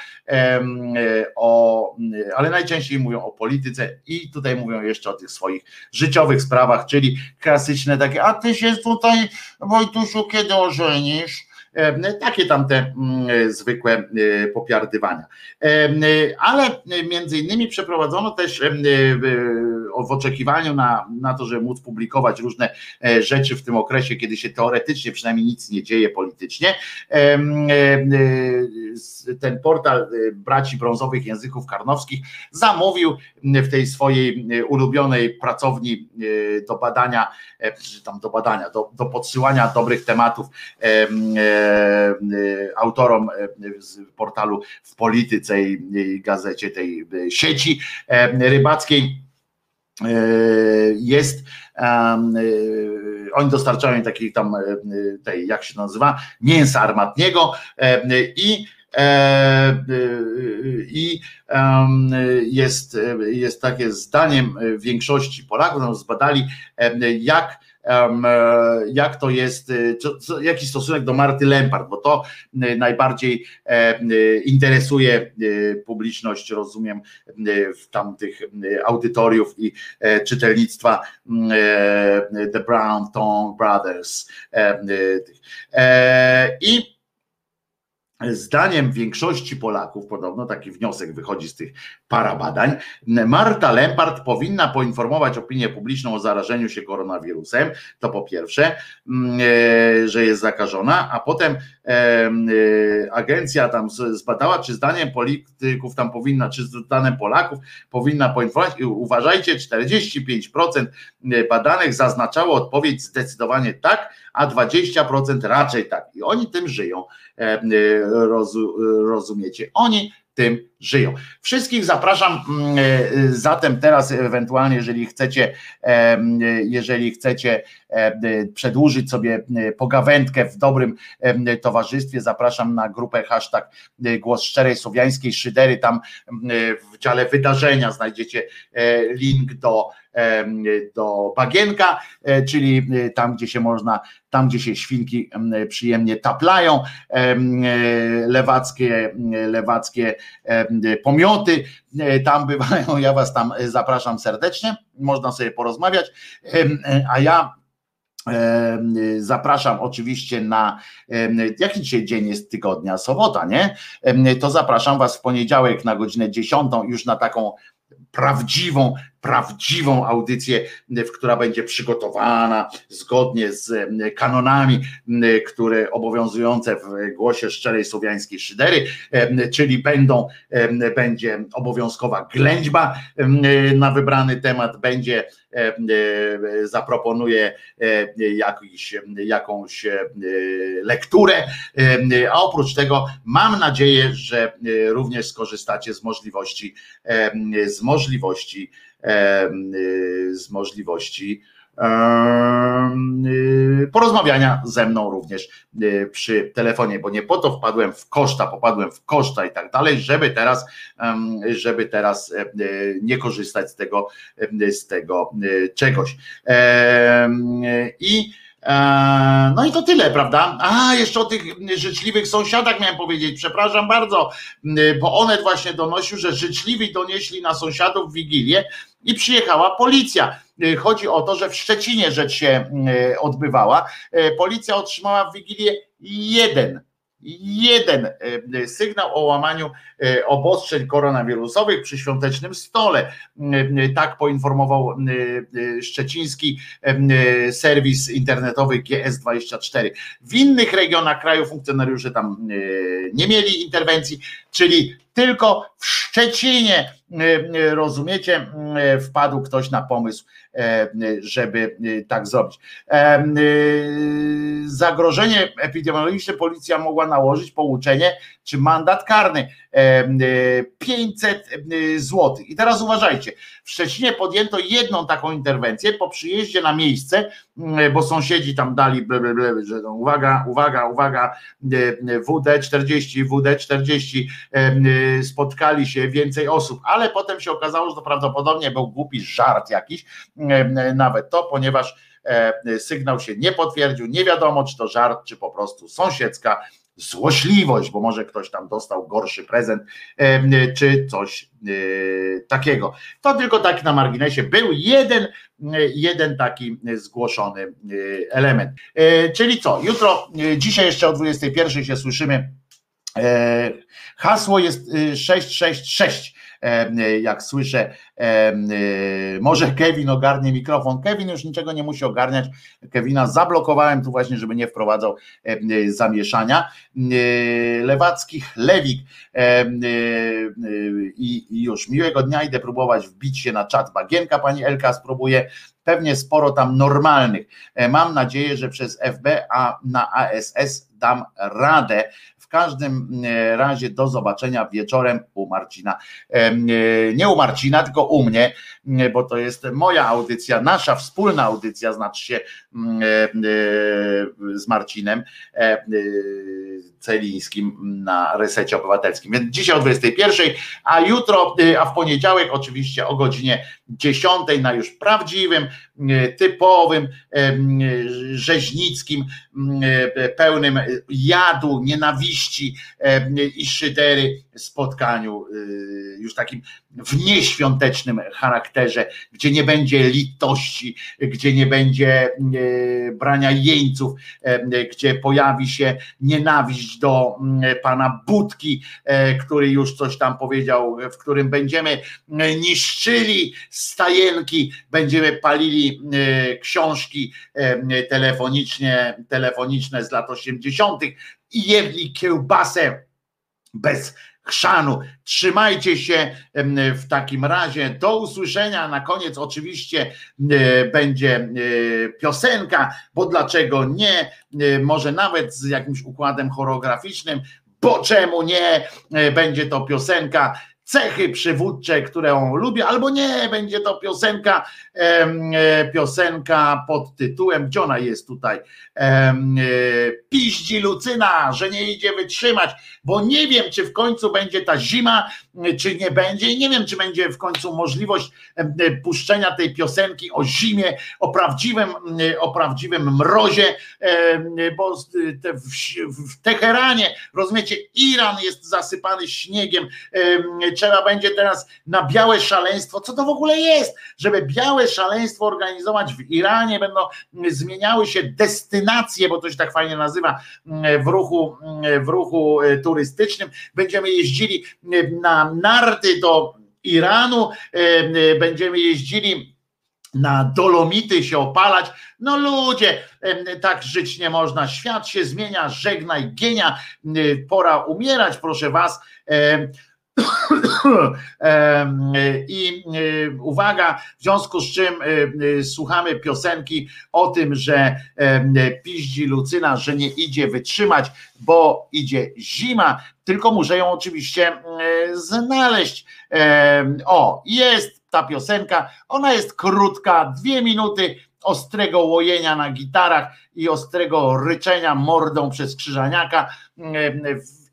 o, ale najczęściej mówią o polityce i tutaj mówią jeszcze o tych swoich życiowych sprawach, czyli klasyczne takie, a ty się tutaj Wojtusiu kiedy ożenisz? Takie tam te mm, zwykłe e, popiardywania. Ale między innymi przeprowadzono też e, w oczekiwaniu na, na to, żeby móc publikować różne e, rzeczy w tym okresie, kiedy się teoretycznie przynajmniej nic nie dzieje politycznie. Ten portal braci brązowych języków karnowskich zamówił w tej swojej ulubionej pracowni do badania, czy tam do badania, do, do podsyłania dobrych tematów E, autorom e, z portalu w polityce i gazecie tej e, sieci rybackiej. Jest oni dostarczają takich tam tej, jak się nazywa, mięsa armatniego i i jest, jest takie zdaniem większości Polaków, zbadali jak E, jak to jest, e, jaki stosunek do Marty Lempart, bo to e, najbardziej interesuje publiczność, rozumiem, w tamtych audytoriów i czytelnictwa The Brown Tongue Brothers. I Zdaniem większości Polaków, podobno taki wniosek wychodzi z tych parabadań, Marta Lempart powinna poinformować opinię publiczną o zarażeniu się koronawirusem. To po pierwsze, mm, e, że jest zakażona, a potem agencja tam zbadała, czy zdaniem polityków tam powinna, czy zdaniem Polaków powinna poinformować. I uważajcie, 45% badanych zaznaczało odpowiedź zdecydowanie tak, a 20% raczej tak. I oni tym żyją, rozumiecie. Oni tym żyją. Wszystkich zapraszam mm, e, zatem teraz ewentualnie, jeżeli chcecie, jeżeli chcecie przedłużyć sobie pogawędkę w dobrym towarzystwie, zapraszam na grupę hashtag Głos Szczerej Słowiańskiej Szydery, tam w dziale wydarzenia znajdziecie e, link do do bagienka, e, czyli tam, gdzie się można, tam, gdzie się świnki przyjemnie taplają, lewackie, lewackie pomioty e, tam bywają. Ja Was tam zapraszam serdecznie, można sobie porozmawiać. A ja Zapraszam oczywiście na jaki dzisiaj dzień jest tygodnia, sobota, nie? To zapraszam Was w poniedziałek na godzinę 10 już na taką prawdziwą, prawdziwą audycję, która będzie przygotowana zgodnie z kanonami, które obowiązujące w głosie szczerej słowiańskiej szydery, czyli będą, będzie obowiązkowa ględźba na wybrany temat, będzie zaproponuje jakiś, jakąś lekturę, a oprócz tego mam nadzieję, że również skorzystacie z możliwości z możliwości z możliwości porozmawiania ze mną również przy telefonie, bo nie po to wpadłem w koszta, popadłem w koszta i tak dalej, żeby teraz, żeby teraz nie korzystać z tego, z tego czegoś. I no i to tyle, prawda? A, jeszcze o tych życzliwych sąsiadach miałem powiedzieć, przepraszam bardzo, bo Onet właśnie donosił, że życzliwi donieśli na sąsiadów Wigilię i przyjechała policja. Chodzi o to, że w Szczecinie rzecz się odbywała. Policja otrzymała w Wigilię jeden jeden e, sygnał o łamaniu e, obostrzeń koronawirusowych przy świątecznym stole. E, tak poinformował szczeciński serwis internetowy GS24. W innych regionach kraju funkcjonariusze tam nie mieli interwencji, czyli tylko w Szczecinie, rozumiecie, wpadł ktoś na pomysł, żeby tak zrobić. Zagrożenie epidemiologiczne policja mogła nałożyć pouczenie czy mandat karny 500 zł. I teraz uważajcie, w Szczecinie podjęto jedną taką interwencję po przyjeździe na miejsce, bo sąsiedzi tam dali, ble, ble, ble, że no, uwaga, uwaga, uwaga, WD40, WD40, spotkali się więcej osób, ale potem się okazało, że to prawdopodobnie był głupi żart jakiś, nawet to, ponieważ sygnał się nie potwierdził, nie wiadomo czy to żart, czy po prostu sąsiedzka złośliwość, bo może ktoś tam dostał gorszy prezent, czy coś e, takiego. To tylko tak na marginesie był jeden, jeden taki zgłoszony e, element. E, czyli co, jutro, dzisiaj jeszcze o 21 się słyszymy. Hasło jest 666 jak słyszę, może Kevin ogarnie mikrofon. Kevin już niczego nie musi ogarniać. Kevina zablokowałem tu właśnie, żeby nie wprowadzał zamieszania. Lewackich Lewik i już miłego dnia idę próbować wbić się na czat Bagienka, pani Elka spróbuje pewnie sporo tam normalnych. Mam nadzieję, że przez FB, a na ASS dam radę każdym e, razie do zobaczenia wieczorem u Marcina. E, nie u Marcina, tylko u mnie, e, bo to jest moja audycja, nasza wspólna audycja, znaczy się z Marcinem Celińskim na resecie obywatelskim. Więc dzisiaj o 21, a jutro, a w poniedziałek oczywiście o godzinie 10 na już prawdziwym, typowym, rzeźnickim, pełnym jadu, nienawiści i szydery spotkaniu, już takim w nieświątecznym charakterze, gdzie nie będzie litości, gdzie nie będzie brania jeńców, gdzie pojawi się nienawiść do pana Budki, który już coś tam powiedział, w którym będziemy niszczyli stajenki, będziemy palili książki telefonicznie, telefoniczne z lat 80. i jedli kiełbasę bez chrzanu. Trzymajcie się w takim razie. Do usłyszenia. Na koniec oczywiście będzie piosenka, bo dlaczego nie? Może nawet z jakimś układem choreograficznym, bo czemu nie? Będzie to piosenka cechy przywódcze, którą lubię, albo nie, będzie to piosenka, e, piosenka pod tytułem, gdzie ona jest tutaj, e, piździ Lucyna, że nie idzie wytrzymać, bo nie wiem, czy w końcu będzie ta zima, czy nie będzie i nie wiem, czy będzie w końcu możliwość puszczenia tej piosenki o zimie, o prawdziwym, o prawdziwym mrozie, bo w Teheranie, rozumiecie, Iran jest zasypany śniegiem, trzeba będzie teraz na białe szaleństwo. Co to w ogóle jest? Żeby białe szaleństwo organizować w Iranie, będą zmieniały się destynacje, bo to się tak fajnie nazywa w ruchu, w ruchu e, turystycznym. Będziemy jeździli e, na narty do Iranu, będziemy jeździli na dolomity się opalać. No ludzie, tak żyć nie można. Świat się zmienia, żegnaj gienia, pora umierać, proszę was. I uwaga, w związku z czym słuchamy piosenki o tym, że piździ Lucyna, że nie idzie wytrzymać, bo idzie zima, tylko muszę ją oczywiście znaleźć. O, jest ta piosenka, ona jest krótka, dwie minuty ostrego łojenia na gitarach i ostrego ryczenia mordą przez krzyżaniaka.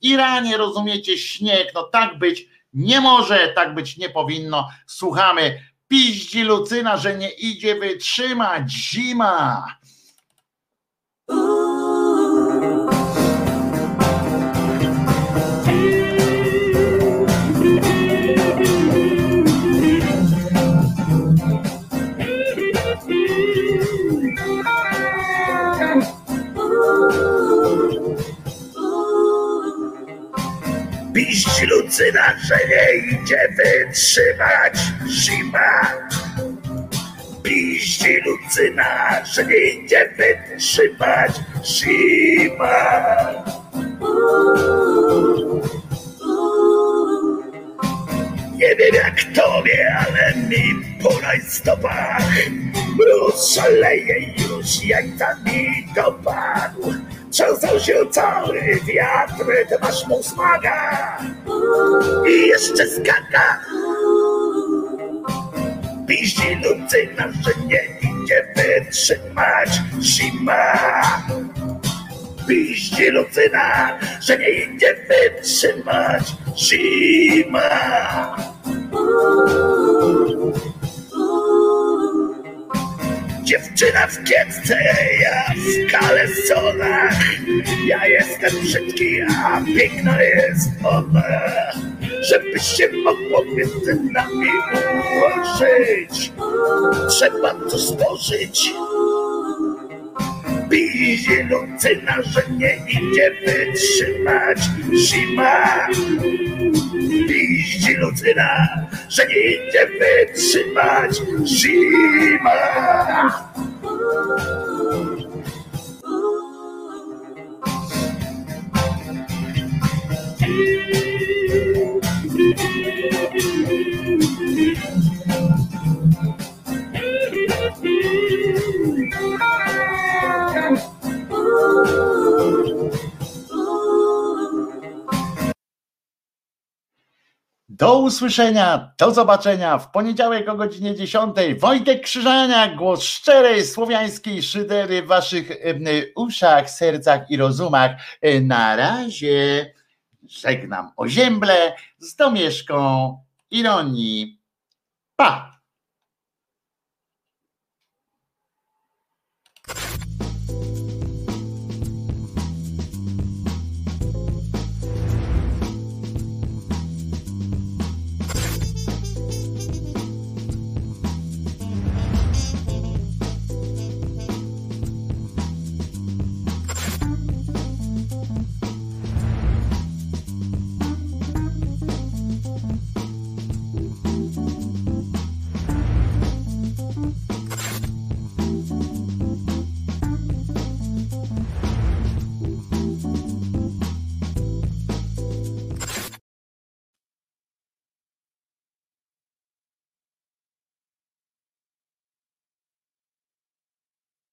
Iranie, rozumiecie, śnieg, no tak być nie może, tak być nie powinno. Słuchamy piździ Lucyna, że nie idzie wytrzymać zima. Piść Lucyna, że nie idzie wytrzymać zima. Piść Lucyna, że nie idzie wytrzymać zima. Nie wiem jak tobie, ale mi po rajstopach Mróz szaleje już, jajca mi dopadł Trzęsą się cały wiatr, ty masz mu smaga I jeszcze skaka. Piździ Lucyna, że nie idzie wytrzymać zima Piździ Lucyna, że nie idzie wytrzymać zima Dziewczyna w kiecce, ja w kalesonach. Ja jestem brzydki, a piękna jest ona Żeby się mogło między nami ułożyć. Trzeba to stworzyć Bije Lucyna, że nie idzie wytrzymać. Zima. Bije Lucyna, że nie idzie wytrzymać. Zima Do usłyszenia, do zobaczenia w poniedziałek o godzinie 10. Wojtek Krzyżania, głos szczerej słowiańskiej szydery w waszych uszach, sercach i rozumach. Na razie żegnam o ziemble z domieszką ironii. Pa!